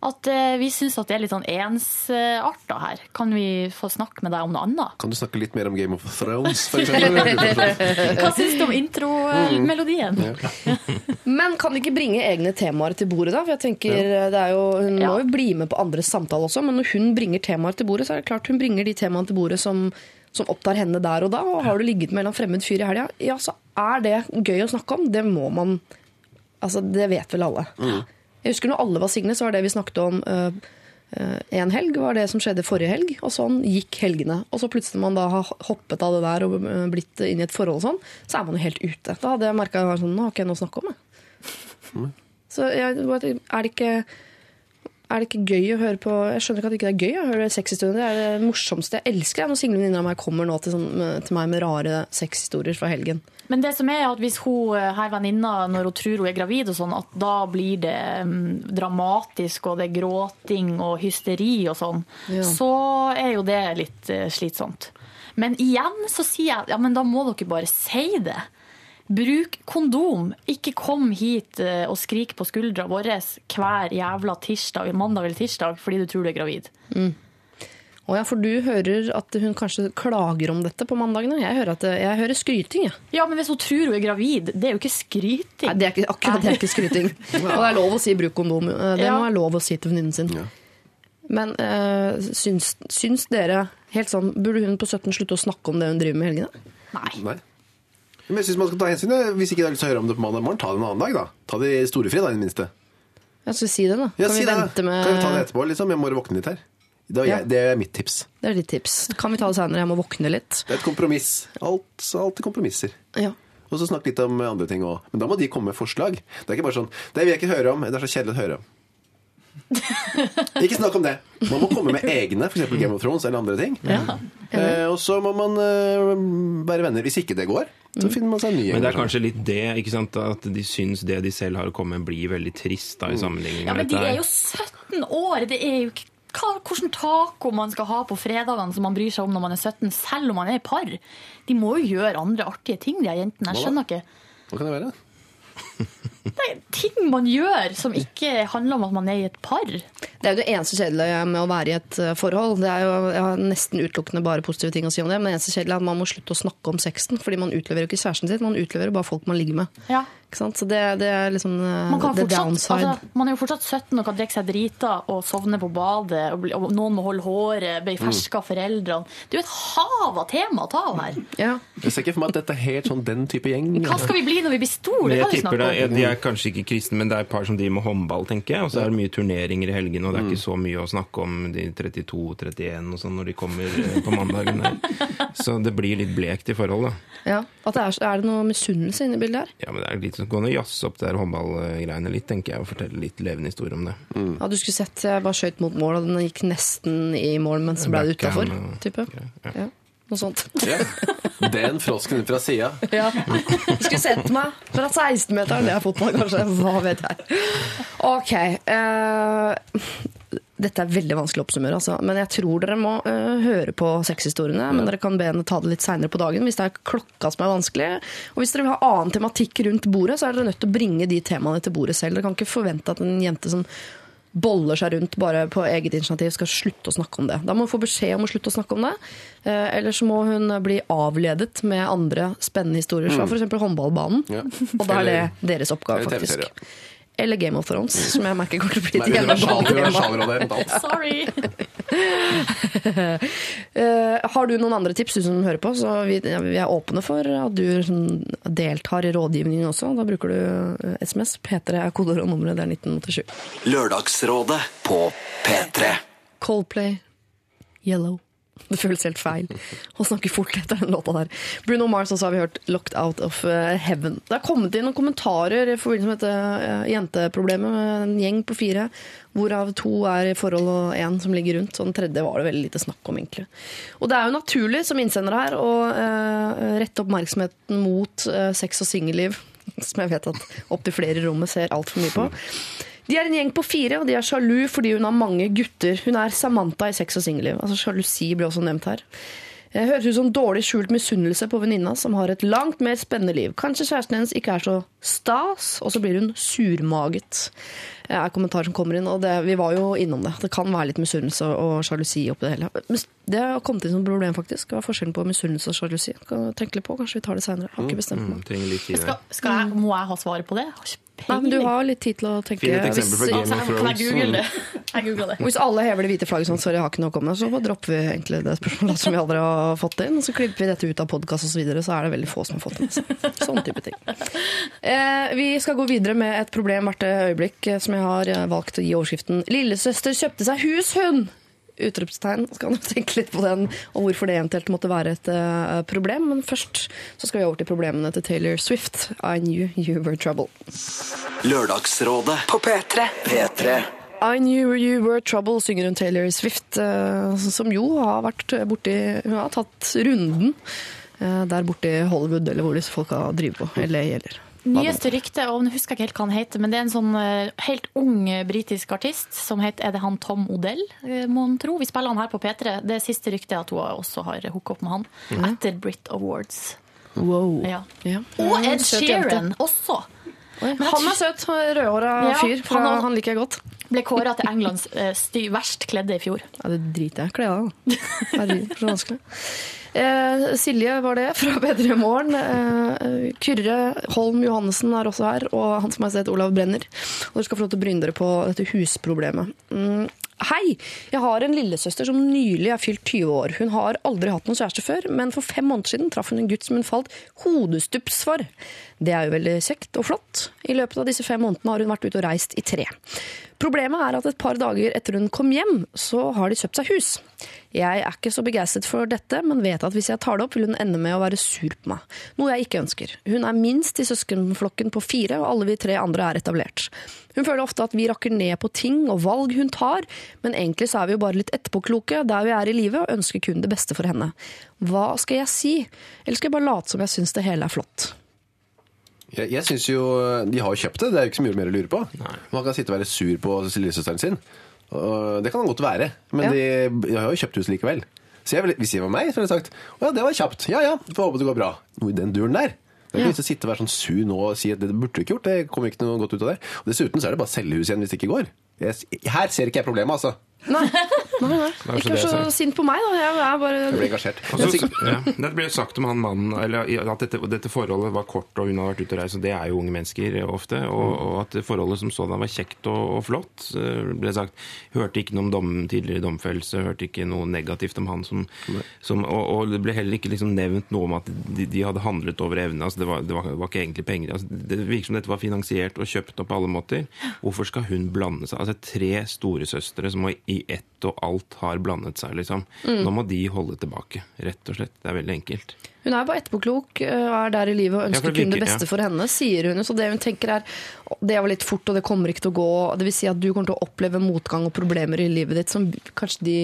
At eh, vi syns at det er litt sånn ensarta her. Kan vi få snakke med deg om noe annet? Kan du snakke litt mer om Game of Thrones, for eksempel? Hva syns du om intromelodien? Men kan de ikke bringe egne temaer til bordet, da? For jeg tenker, det er jo, Hun Ja. må jo bli med på andres samtaler også, men når hun bringer temaer til bordet, så er det klart hun bringer de temaene til bordet som, som opptar henne der og da. Og har du ligget med en fremmed fyr i helga, ja, så er det gøy å snakke om. Det må man Altså, det vet vel alle. Jeg husker når alle var single, så var det vi snakket om uh, uh, en helg, var det som skjedde forrige helg, og sånn gikk helgene. Og så plutselig man da har hoppet av det der og øh, blitt inn i et forhold og sånn, så er man jo helt ute. Da hadde jeg merka sånn, nå har ikke jeg noe å snakke om, jeg. Så jeg, er det ikke er det ikke gøy å høre på Jeg skjønner ikke at det ikke er gøy å høre sexhistorier. Det er det morsomste. Jeg elsker når single venninner av meg kommer nå til, sånn, til meg med rare sexhistorier fra helgen. Men det som er at hvis hun eh, her venninna, når hun tror hun er gravid, og sånn, at da blir det mm, dramatisk, og det er gråting og hysteri og sånn, Ja. så er jo det litt eh, slitsomt. Men igjen så sier jeg ja, men da må dere bare si det. Bruk kondom. Ikke kom hit eh, og skrik på skuldra vår hver jævla tirsdag, mandag eller tirsdag fordi du tror du er gravid. Å ja, for du hører at hun kanskje klager om dette på mandagene. Jeg hører, at, jeg hører skryting, jeg. Ja, men hvis hun tror hun er gravid, det er jo ikke skryting. Nei, det er ikke, akkurat det er ikke skryting. Og det er lov å si bruk kondom. Eh, Det Ja. må være lov å si til venninnen sin. Ja. Men øh, syns, syns dere helt sånn Burde hun på 17 slutte å snakke om det hun driver med i helgene? Nei. Nei. Men jeg synes man skal ta hensyn. ja. Hvis ikke du har lyst til å høre om det på mandag morgen, ta det en annen dag, da. Ta det i storefri, da, i det minste. Ja, så si det, da. Ja, kan si vi det. vente med Kan vi ta det etterpå, liksom? Jeg må våkne litt her. Det, er, Ja. jeg, det er mitt tips. Det er ditt tips. Kan vi ta det senere? Jeg må våkne litt. Det er et kompromiss. Alt, alltid kompromisser. Ja. Og så snakke litt om andre ting òg. Men da må de komme med forslag. Det er ikke bare sånn Det vil jeg ikke høre om. Det er så kjedelig å høre om. ikke snakk om det. Man må komme med egne, f.eks. Game of Thrones eller andre ting. Eh, og så må man eh, være venner. Hvis ikke det går, så finner man seg nye. Men det er kanskje litt det, ikke sant, at de syns det de selv har å komme med, blir veldig trist da, i sammenligning Ja, men de er jo 17 år. Det er jo ikke hva, hvordan taco man skal ha på fredagene som man bryr seg om når man er 17, selv om man er i par. De må jo gjøre andre artige ting, de jentene. Jeg skjønner ikke. Hva kan det være? Det er ting man gjør som ikke handler om at man er i et par. Det er jo det eneste kjedelige med å være i et eh, forhold. Det er jo, jeg har nesten utelukkende bare positive ting å si om det, men det eneste kjedelige er at man må slutte å snakke om sexen. Fordi man utleverer jo ikke kjæresten sin, man utleverer bare folk man ligger med. Ja. Ikke sant? Så det, det er liksom eh, Man, fortsatt, downside. altså, man er jo fortsatt 17 og kan drikke seg drita og sovne på badet, og, bli, og noen må holde håret, bli ferska av foreldrene. Det er jo et hav av tema å ta av her. ja. Jeg ser ikke for meg at dette er helt sånn den type gjeng. Hva skal vi bli når vi blir store? Det kan vi det, snakke om. De er kanskje ikke kristen, men det er et par som driver med håndball, tenker jeg. Og så er det mye turneringer i helgene, og det er ikke så mye å snakke om de 32-31 og sånn når de kommer eh, på mandagen der. Så det blir litt blekt i forhold, da. Ja. At det er, er det noe misunnelse inne i bildet her? Ja, men det er litt sånn, Gå an å jazze opp der håndballgreiene litt, tenker jeg, og fortelle litt levende historie om det. Ja, du skulle sett jeg bare skøyt mot mål, og den gikk nesten i mål, men så ble det utafor. Og- Ja. Ja. Noe sånt. Ja. en frosken fra sida. Ja. Skulle sett meg fra 16-meteren. Det er fotball, kanskje. Hva vet jeg. Ok. Uh, dette er veldig vanskelig å oppsummere, altså. men jeg tror dere må uh, høre på sexhistoriene. Men dere kan be henne ta det litt seinere på dagen hvis det er klokka som er vanskelig. Og hvis dere vil ha annen tematikk rundt bordet, så er dere nødt til å bringe de temaene til bordet selv. Dere kan ikke forvente at en jente som boller seg rundt bare på eget initiativ, skal slutte å snakke om det. Da må hun få beskjed om å slutte å snakke om det. Eh, Eller så må hun bli avledet med andre spennende historier fra f.eks. håndballbanen. Ja. Og da er det deres oppgave, faktisk. Eller Game of Thrones, som jeg merker kommer til å bli et gjennomgående. Sorry! uh, har du noen andre tips, du som hører på? Så vi, vi er åpne for at du sånn, deltar i rådgivningen også. Da bruker du eh, SMS. P3 er kodeord og nummeret, det er 1987. Lørdagsrådet på P3. Coldplay, Yellow. Det føles helt feil å snakke fort etter den låta der. Bruno Mars også har vi hørt 'Locked Out of eh, Heaven'. Det har kommet inn noen kommentarer i forbindelse med dette eh, jenteproblemet en gjeng på fire, hvorav to er i forhold og én som ligger rundt. Og den tredje var det veldig lite snakk om, egentlig. Og det er jo naturlig som innsender her å eh, rette oppmerksomheten mot sex og singelliv, som jeg vet at opptil flere i rommet ser altfor mye på. De er en gjeng på fire, og de er sjalu fordi hun har mange gutter. Hun er Samantha i sex og singelliv. Altså Sjalusi blir også nevnt her. Det høres ut som dårlig skjult misunnelse på venninna som har et langt mer spennende liv. Kanskje kjæresten hennes ikke er så stas, og så blir hun surmaget. Det er kommentarer som kommer inn, og det, vi var jo innom det. Det kan være litt misunnelse og sjalusi oppi det hele. Det har kommet inn som problem, faktisk. Hva er forskjellen på misunnelse og sjalusi? Kan tenke litt på, Kanskje vi tar det seinere. Har ikke bestemt Mm, meg. Mm. Skal, skal jeg, må jeg ha svaret på det? Nei, men du har litt tid til å tenke. Finn et eksempel fra Game of Thrones. jeg googler det? Jeg googler det. Hvis alle hever det hvite flagget sånn, sorry, jeg har ikke noe å komme med, så bare dropper vi egentlig det spørsmålet som vi aldri har fått inn. Og så klipper vi dette ut av podkast osv., så, videre, så er det veldig få som har fått det med seg. Sånn type ting. Eh, vi skal gå videre med et problem hvert øyeblikk som jeg har eh, valgt å gi overskriften 'Lillesøster kjøpte seg hus, hun'. Utropstegn. Så kan du tenke litt på den, og hvorfor det eventuelt måtte være et uh, problem. Men først så skal vi over til problemene til Taylor Swift. I knew you were trouble. Lørdagsrådet På P3. P3. I knew you were trouble, synger hun Taylor Swift, eh, som jo har vært borti Hun har tatt runden eh, der borte i Hollywood, eller hvor disse folka driver på. eller eller Nyeste rykte, og jeg husker ikke helt hva han heter, men det er en sånn eh, helt ung eh, britisk artist som heter Er det han Tom Odell, eh, må en tro? Vi spiller han her på P3. Det siste ryktet er at hun også har hooka opp med han etter Brit Awards. Wow. Ja. Ja. Og Ed Sheeran også. Oi, Han er søt. Rødhåra Ja, fyr. Han har- han liker jeg godt. Ble kåra til Englands eh, sty verst kledde i fjor. Ja, det driter jeg i. Kle av. Herregud, så vanskelig. Eh, Silje var det fra Bedre morgen. Eh, Kyrre Holm Johannessen er også her, og Hans Majestet Olav Brenner. Og dere skal få lov til å bryne dere på dette husproblemet. Mm. Hei! Jeg har en lillesøster som nylig er fylt 20 år. Hun har aldri hatt noen kjæreste før, men for fem måneder siden traff hun en gutt som hun falt hodestups for. Det er jo veldig kjekt og flott. I løpet av disse fem månedene har hun vært ute og reist i tre. Problemet er at et par dager etter hun kom hjem, så har de kjøpt seg hus. Jeg er ikke så begeistret for dette, men vet at hvis jeg tar det opp, vil hun ende med å være sur på meg. Noe jeg ikke ønsker. Hun er minst i søskenflokken på fire, og alle vi tre andre er etablert. Hun føler ofte at vi rakker ned på ting og valg hun tar, men egentlig så er vi jo bare litt etterpåkloke der vi er i livet, og ønsker kun det beste for henne. Hva skal jeg si? Eller skal jeg bare late som jeg syns det hele er flott? Jeg, jeg synes jo, De har jo kjøpt det, det er jo ikke så mye mer å lure på. Man kan sitte og være sur på lillesøsteren sin. Og det kan han godt være, men Ja. de, de har jo kjøpt huset likevel. Så jeg, hvis det var meg, så ville jeg sagt å ja, det var kjapt. Ja ja, får håpe det går bra. Noe i den duren der. Det er ikke Ja. vits å sitte og være sånn sur nå og si at det burde du ikke gjort. Det kommer ikke noe godt ut av det. Og Dessuten så er det bare å selge huset igjen hvis det ikke går. Jeg, her ser ikke jeg problemet, altså. Nei, nei, nei. Ikke vær så sint på meg, da. Jeg er bare Jeg ble engasjert. Og Men så- sikkert- ja, det ble sagt om han mannen eller, at dette, dette forholdet var kort og hun har vært ute og reist, og det er jo unge mennesker ofte. Og, og at forholdet som sådan var kjekt og, og flott, eh, ble sagt. Hørte ikke noe om dom, tidligere domfellelse, hørte ikke noe negativt om han som, som og, og det ble heller ikke liksom nevnt noe om at de, de hadde handlet over evne. Altså det, var, det, var, det var ikke egentlig penger. Altså det virker som dette var finansiert og kjøpt opp på alle måter. Hvorfor skal hun blande seg? Altså tre storesøstre som i ett og alt har blandet seg, liksom. Nå må de holde tilbake, rett og slett. Det er veldig enkelt. Hun er bare etterpåklok øh, og er der i livet og ønsker kun det beste ja. for henne, sier hun. Så det hun tenker er det var litt fort, og det kommer ikke til å gå. Det vil si at du kommer til å oppleve motgang og problemer i livet ditt som kanskje de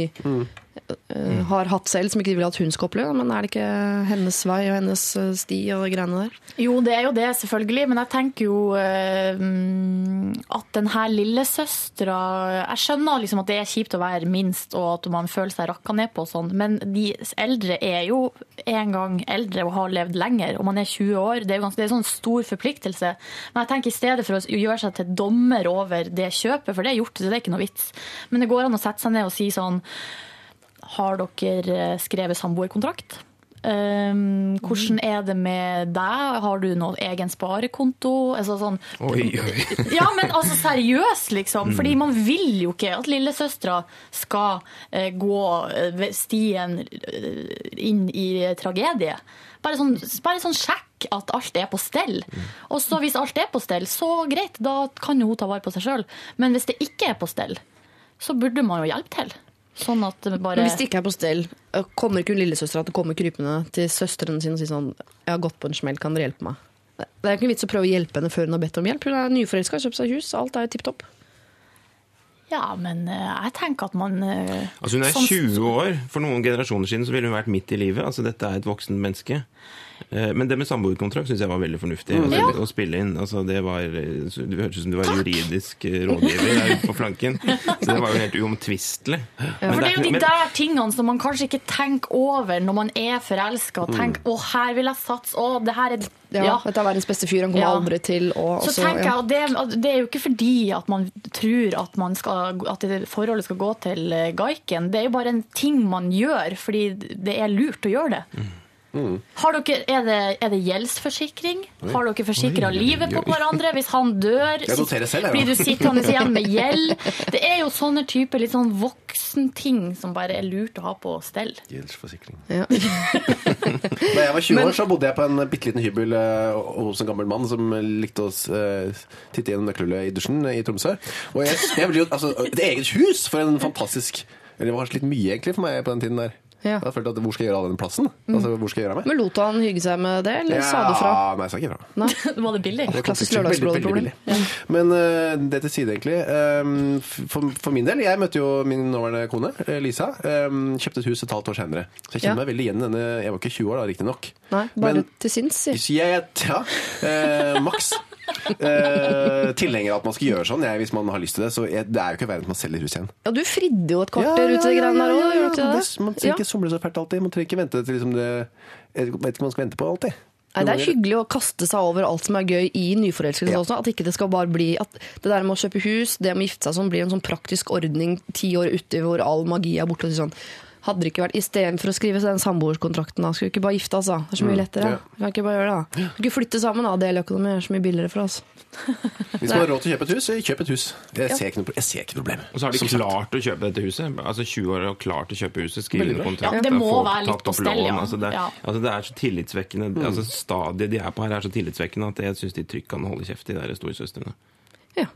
øh, har hatt selv, som ikke de vil at hun skal oppleve. Men er det ikke hennes vei og hennes øh, sti og de greiene der? Jo, det er jo det, selvfølgelig. Men jeg tenker jo eh, mm, at den her lillesøstera Jeg skjønner liksom at det er kjipt å være minst, og at man føler seg rakka ned på og sånn, men de eldre er jo en gang eldre og har levd lenger, og man er 20 år. Det er jo ganske, det er en sånn stor forpliktelse. Men jeg tenker i stedet for å gjøre seg til dommer over det kjøpet, for det er gjort, så det er ikke noe vits. Men det går an å sette seg ned og si sånn Har dere eh, skrevet samboerkontrakt? Um, hvordan er det med deg? Har du noen egen sparekonto? Altså sånn, Oi, oi. ja, men altså seriøst, liksom. Fordi man vil jo ikke at lillesøstera skal uh, gå eh, stien inn i tragedie. Bare sånn, bare sånn sjekk at alt er på stell. Og så hvis alt er på stell, så greit, da kan jo hun ta vare på seg sjøl. Men hvis det ikke er på stell, så burde man jo hjelpe til. Sånn at det bare Men hvis det ikke er på stell, øh, kommer ikke hun lillesøstera til å komme krypende til søstrene sine og si sånn 'Jeg har gått på en smell, kan dere hjelpe meg?' Det er ikke vits å prøve å hjelpe henne før hun har bedt om hjelp. Hun er nyforelska, har kjøpt seg hus, alt er jo tipp topp. Ja, men eh, jeg tenker at man eh, Altså Hun er som- 20 år. For noen generasjoner siden så ville hun vært midt i livet. Altså Dette er et voksent menneske. Eh, Men det med samboerkontrakt syns jeg var veldig fornuftig altså, Ja. å spille inn. Altså Det var eh, Det hørtes ut som du var juridisk eh, rådgiver der på flanken. Så det var jo helt uomtvistelig. Ja. For det er jo de der tingene som man kanskje ikke tenker over når man er forelska. Mm. Tenk 'å, her vil jeg satse', 'å, det her er Ja, ja. Dette er verdens beste fyr, han kommer Ja. aldri til å Så også- tenker jeg det, det er jo ikke fordi at man tror at, man skal, at det forholdet skal gå til gaiken. Det er jo bare en ting man gjør fordi det er lurt å gjøre det. Har dere, er, det, er det gjeldsforsikring? Har dere forsikra livet på hverandre? Hvis han dør, selv, blir du sittende igjen med gjeld? Det er jo sånne typer litt sånn voksenting som bare er lurt å ha på stell. Gjeldsforsikring. Ja. Da jeg var 20 år, så bodde jeg på en bitte liten hybel eh, hos en gammel mann som likte å eh, titte gjennom nøkkelhullet i dusjen i Tromsø. Og jeg, jeg ble jo, altså, Et eget hus! For en fantastisk Eller det var kanskje litt mye egentlig for meg på den tiden der. Ja. Jeg følte at Hvor skal jeg gjøre av den plassen? Altså, hvor skal jeg gjøre av meg? Men lot han hygge seg med det, eller sa du fra? Nei, jeg sa ikke fra. Nei. Var det billig? Det Klassisk veldig lørdagsrådeproblem. Men uh, det til side, egentlig. Um, for, for min del, jeg møtte jo min nåværende kone, eh, Lisa. Um, kjøpte et hus et halvt år senere. Så jeg kjenner Ja. meg veldig igjen i denne Jeg var ikke 20 år da, riktignok. Bare Men- til sinns, si. Ja, ja, uh, maks. Eh, tilhenger av at man skal gjøre sånn, jeg, hvis man har lyst til det. Så jeg, det er jo ikke verden at man selger hus igjen. Ja, du fridde jo et kvarter ut i de greiene der òg, gjorde du ikke det? Det- Man trenger ikke somle så fælt alltid. Man trenger ikke vente til liksom det Jeg vet ikke hva man skal vente på alltid. Nei, Det er hyggelig å kaste seg over alt som er gøy i nyforelskelse Ja. også. At ikke det skal bare bli at det der med å kjøpe hus, det med å gifte seg sånn, blir en sånn praktisk ordning ti år uti hvor all magi er borte. Og sånn, hadde det ikke vært Istedenfor å skrive den samboerskontrakten, da, skulle vi ikke bare gifte oss, da? Det er så mye lettere. Vi. Kan ikke bare gjøre det, da? Kan ikke flytte sammen, da? Deleøkonomi er så mye billigere for oss. Hvis man har råd til å kjøpe et hus, kjøp et hus. Jeg ser ikke noe, jeg ser ikke noe problem. Og så har de Som sagt. klart å kjøpe dette huset. Altså 20 år og klart å kjøpe huset. Skrive under kontrakt. Ja, det må få være litt på stell, ja. Altså det, Ja. altså det er så tillitsvekkende. Mm. Altså Stadiet de er på her, er så tillitsvekkende at jeg syns de trygt kan holde kjeft, de der storesøstrene. Ja.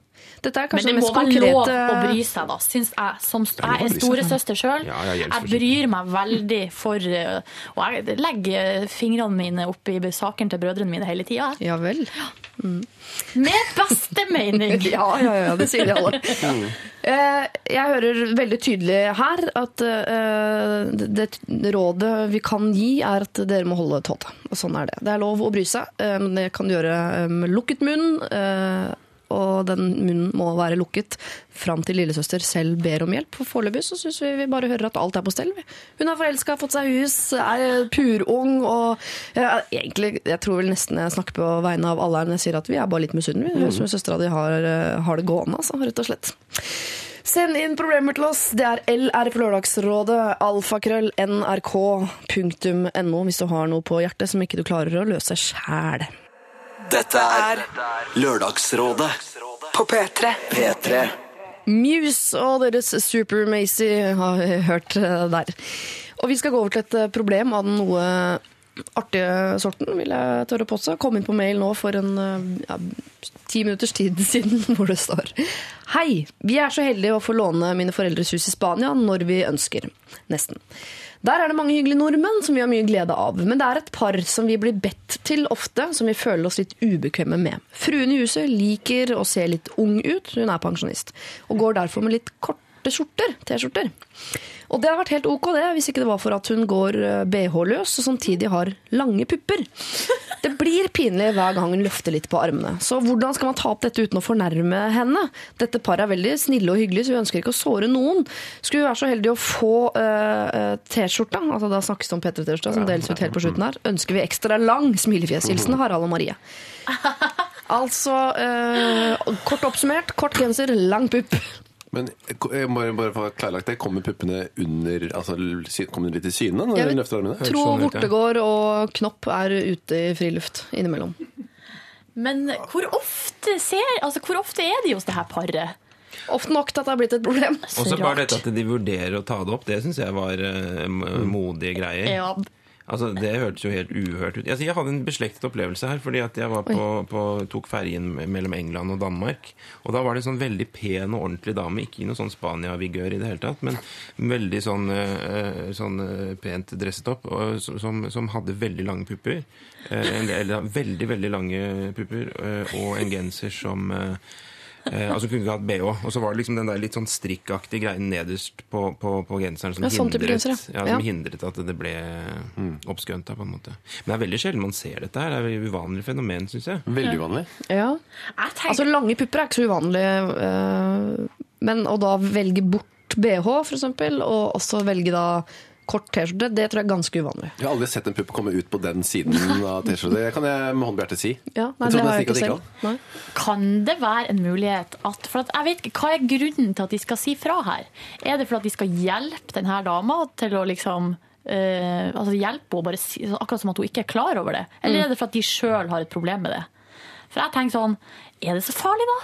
Dette er Men det må være lov å bry seg, da. Syns jeg, som jeg er storesøster sjøl. Jeg bryr meg veldig for uh, Og jeg legger fingrene mine opp i sakene til brødrene mine hele tida. Ja vel. Med beste mening! Ja, ja, ja, det sier de alle. Eh, Jeg hører veldig tydelig her at eh, det det rådet vi kan gi, er at dere må holde tåta. Og sånn er det. Det er lov å bry seg, eh, men det kan du gjøre eh, med lukket munn. Og den munnen må være lukket fram til lillesøster selv ber om hjelp. For foreløpig så syns vi vi bare hører at alt er på stell. Hun er forelska, fått seg hus, er purung og ja, egentlig, Jeg tror vel nesten jeg snakker på vegne av alle her når jeg sier at vi er bare litt misunnelige. Det høres ut som søstera di har, eh, har det gående, altså, rett og slett. Send inn problemer til oss. Det er LR for Lørdagsrådet, alfakrøll, nrk.no hvis du har noe på hjertet som ikke du klarer å løse sjæl. Dette er Lørdagsrådet På P3. P3. Muse og deres Super Macy har vi hørt der. Og vi skal gå over til et problem av den noe artige sorten, vil jeg tørre å påstå. Kom inn på mail nå for en ja, ti minutters tid siden, hvor det står Hei, vi er så heldige å få låne mine foreldres hus i Spania når vi ønsker. Nesten. Der er det mange hyggelige nordmenn som vi har mye glede av. Men det er et par som vi blir bedt til ofte, som vi føler oss litt ubekvemme med. Fruen i huset liker å se litt ung ut, hun er pensjonist, og går derfor med litt korte skjorter, T-skjorter. Og det hadde vært helt ok det, hvis ikke det var for at hun går eh, BH-løs og samtidig har lange pupper. Det blir pinlig hver gang hun løfter litt på armene. Så hvordan skal man ta opp dette uten å fornærme henne? Dette paret er veldig snille og hyggelige, så vi ønsker ikke å såre noen. Skulle vi være så heldige å få uh, T-skjorta, altså da snakkes det om P3-T-skjorta, som deles ut helt på slutten her, ønsker vi ekstra lang smilefjeshilsen Harald og Marie. Altså, uh, kort oppsummert, kort genser, lang pupp. Men jeg må bare få klarlagt det. Kommer puppene under altså, Kommer de litt i syne når Jeg du vet- løfter armene? Tro sånn ut, ja. Vortegård og Knopp er ute i friluft innimellom. Men hvor ofte, ser, altså, hvor ofte er de hos det her paret? Ofte nok til at det har blitt et problem. Og så bare dette at de vurderer å ta det opp, det syns jeg var uh, modige greier. Ja, Altså, Det hørtes jo helt uhørt ut. Altså, jeg hadde en beslektet opplevelse her. fordi at jeg var på, på, tok ferjen mellom England og Danmark. Og da var det en sånn veldig pen og ordentlig dame. Ikke i noe sånn Spania-vigør i det hele tatt, men veldig sånn, eh, sånn eh, pent dresset opp. Og, som- som, hadde veldig lange pupper. Eh, eller veldig, veldig lange pupper. eh, og en genser som eh, altså kunne ikke hatt BH. Og så var det liksom den der litt sånn strikkaktige greien nederst på, på, på genseren som, Ja, sånn hindret, genser, ja. ja, Ja. hindret at det ble oppskønta, på en måte. Men det er veldig sjelden man ser dette her. Det er et uvanlig fenomen, syns jeg. Veldig uvanlig. Ja. tenker, Altså, lange pupper er ikke så uvanlig, eh, men å da velge bort BH, for eksempel, og også velge da kort T-skjorte, det tror jeg er ganske uvanlig. Jeg har aldri sett en pupp komme ut på den siden av T-skjorte. Det kan jeg med hånd på hjertet si. Ja, nei, Jeg det har jeg ikke sett. selv. Nei. kan det være en mulighet at For at jeg vet ikke, Hva er grunnen til at de skal si fra her? Er det for at de skal hjelpe denne dama til å liksom Uh, altså hjelpe henne, bare si, akkurat som at hun ikke er klar over det? Eller er det for at de sjøl har et problem med det? For jeg tenker sånn Er det så farlig, da?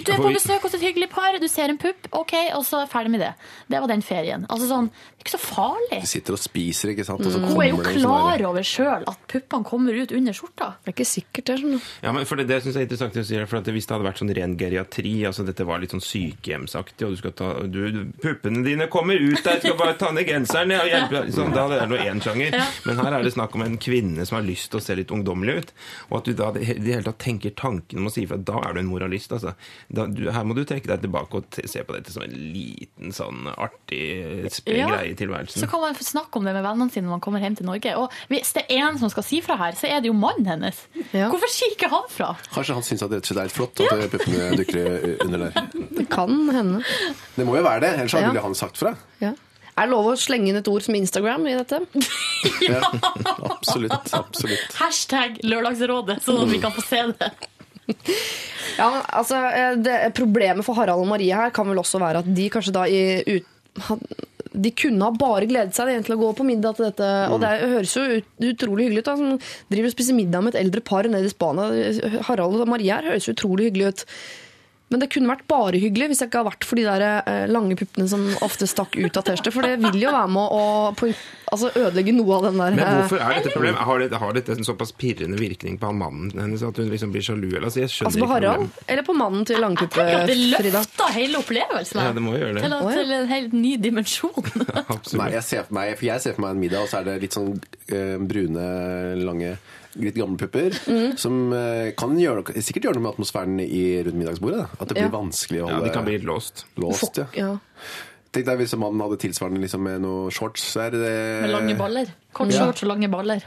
Du er på besøk hos et hyggelig par, du ser en pupp, OK, og så er jeg ferdig med det. Det var den ferien. Altså sånn, ikke så farlig. Du sitter og spiser, ikke sant? Og så Hun er jo liksom klar over sjøl at puppene kommer ut under skjorta. Det er ikke sikkert, det. Sånn. du. Ja, men for Det, det synes jeg er interessant å si, for at Hvis det hadde vært sånn ren geriatri, altså dette var litt sånn sykehjemsaktig, og du skal ta du, du, Puppene dine kommer ut der, skal bare ta ned genseren og hjelpe deg. Sånn, da hadde det vært én sjanger. Ja. Men her er det snakk om en kvinne som har lyst til å se litt ungdommelig ut. Og at du da i det hele tatt tenker tanken om å si ifra, da er du en moralist. altså. Da, du, her må du trekke deg tilbake og te, se på dette som en liten sånn artig greie. Ja. I tilværelsen. Så kan man snakke om det med vennene sine når man kommer hjem til Norge. Og hvis det er en som skal si fra her, så er det jo mannen hennes. Ja. Hvorfor sier ikke han fra? Kanskje han syns at det rett og slett er helt flott at puppene dukker under der. Det kan hende. Det må jo være det, ellers Ja. ville han sagt fra. Ja. Er det lov å slenge inn et ord som Instagram i dette? Ja, absolutt. absolutt. Hashtag Lørdagsrådet, sånn at vi kan få se det. Ja, altså, eh, det, Problemet for Harald og Marie her kan vel også være at de kanskje da i ut, de kunne ha bare gledet seg til å gå på middag til dette. Og det høres jo ut, utrolig hyggelig ut. da, driver og spiser middag med et eldre par nede i Spania. Harald og Maria høres utrolig hyggelig ut. Men det kunne vært bare hyggelig hvis jeg ikke hadde vært for de der eh, lange puppene som ofte stakk ut av T-skjorte. For det vil jo være med å på, altså ødelegge noe av den der Men eh, hvorfor er dette problemet? Har, dette, har dette en såpass pirrende virkning på han mannen hennes at hun liksom blir sjalu? Eller? Altså, jeg skjønner Altså på Harald? Eller på mannen til langpuppe Frida? det løfter hele opplevelsen. Ja, det må gjøre det. Til, til en helt ny dimensjon. Absolutt. Nei, jeg ser for meg, for jeg ser for meg en middag, og så er det litt sånn øh, brune, lange Litt gamle pupper. Mm. Som eh, kan gjøre, sikkert gjøre noe med atmosfæren i, rundt middagsbordet. Da. At det blir Ja. vanskelig å Ja, det de kan bli låst. låst. Ja. Ja. Tenk deg hvis mannen hadde tilsvarende liksom, med noe shorts. Så er det, Med lange baller. Kort Ja. shorts og lange baller.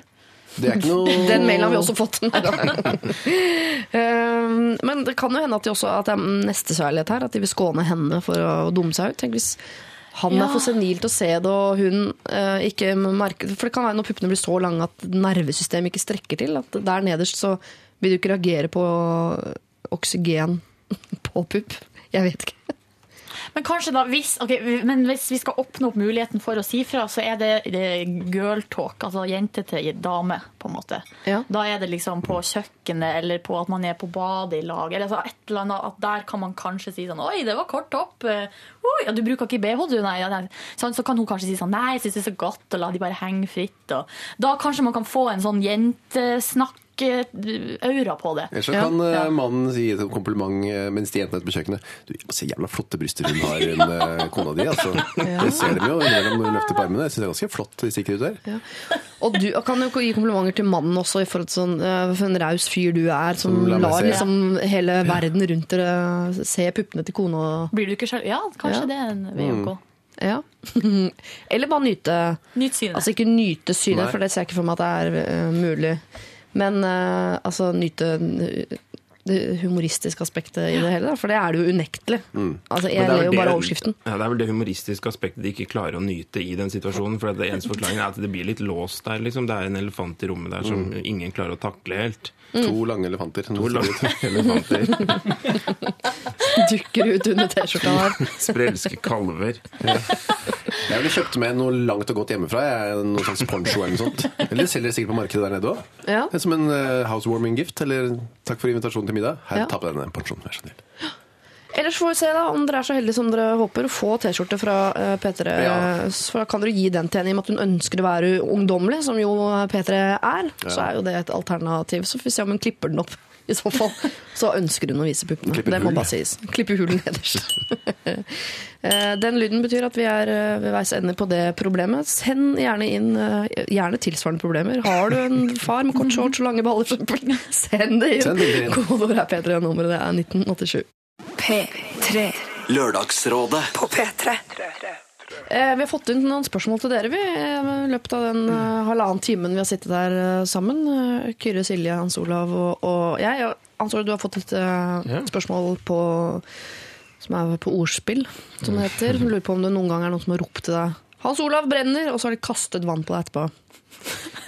Det er ikke noe Den mailen har vi også fått. Neida. Eh, Men det kan jo hende at, de også, at det er nestekjærlighet her. At de vil skåne henne for å dumme seg ut. Tenk hvis han Ja. er for senil til å se det, og hun uh, ikke merker For det kan være når puppene blir så lange at nervesystemet ikke strekker til. At der nederst så vil du ikke reagere på oksygen på pupp. Jeg vet ikke. Men kanskje da, hvis, okay, men hvis vi skal oppnå opp muligheten for å si fra, så er det, det girl talk, altså jente til dame, på en måte. Ja. Da er det liksom på kjøkkenet, eller på at man er på badet i lag, eller altså et eller annet, at der kan man kanskje si sånn, oi, det var kort topp, Eh, oi, ja, du bruker ikke BH, du, nei, ja, nei. Sånn, så kan hun kanskje si sånn, nei, jeg synes det er så godt, og la de bare henge fritt, og da kanskje man kan få en sånn jentesnakk aura på det. Ellers så kan eh, Ja. mannen si et kompliment eh, mens de jentene er på kjøkkenet. Du, Se jævla flotte bryster hun har, hun eh, kona di. altså. Det ser de jo innimellom når hun løfter på armene. Jeg synes det er ganske flott de stikker ut der. Og du kan jo gi komplimenter til mannen også, i forhold til sånn, eh, for en raus fyr du er, som, Som lar lar se. liksom hele verden rundt dere se puppene til kona. Blir du ikke selv? Ja, kanskje Ja. det er en VJK. å. Ja. Eller bare nyte Nyt syne. Altså ikke nyte synet, Nei. for det ser jeg ikke for meg at det er uh, mulig. Men uh, altså nyte det humoristiske aspektet i det hele, for det er det jo unektelig. Altså, jeg det er ler jo bare overskriften. Ja, det er vel det humoristiske aspektet de ikke klarer å nyte i den situasjonen. For det eneste forklaringen er at det blir litt låst der. liksom. Det er en elefant i rommet der som ingen klarer å takle helt. To lange elefanter. To lange elefanter. Dukker ut under T-skjorta her. Sprelske kalver. Jeg ville kjøpt med noe langt og godt hjemmefra. Noe slags poncho eller noe sånt. Eller selger det sikkert på markedet der nede òg. Ja. Som en eh, housewarming gift. Eller takk for invitasjonen til middag. Her, Ja. ta på denne ponchoen, vær så snill. Ellers får vi se da, om dere er så heldige som dere håper, å få T-skjorte fra eh, P3. Ja. Så kan dere gi den til henne i og med at hun ønsker å være ungdommelig, som jo P3 er. Så er jo det et alternativ. Så får vi se om hun klipper den opp. I så fall så ønsker hun å vise puppene. Det må bare sies. Klippe hulen nederst. Eh, Den lyden betyr at vi er eh, ved veis ende på det problemet. Send gjerne inn eh, gjerne tilsvarende problemer. Har du en far med kort shorts og lange baller, for send det inn. Send inn. Kodeord er P3, nummeret det er 1987. P3 Lørdagsrådet. på P3. Eh, vi har fått inn noen spørsmål til dere vi, eh, i løpet av den eh, halvannen timen vi har sittet der eh, sammen. Kyrre, Silje, Hans Olav og, og jeg. Og Hans Olav, du har fått et eh, spørsmål på, som er på ordspill, som det heter. Som lurer på om det noen gang er noen som har ropt til deg 'Hans Olav brenner', og så har de kastet vann på deg etterpå.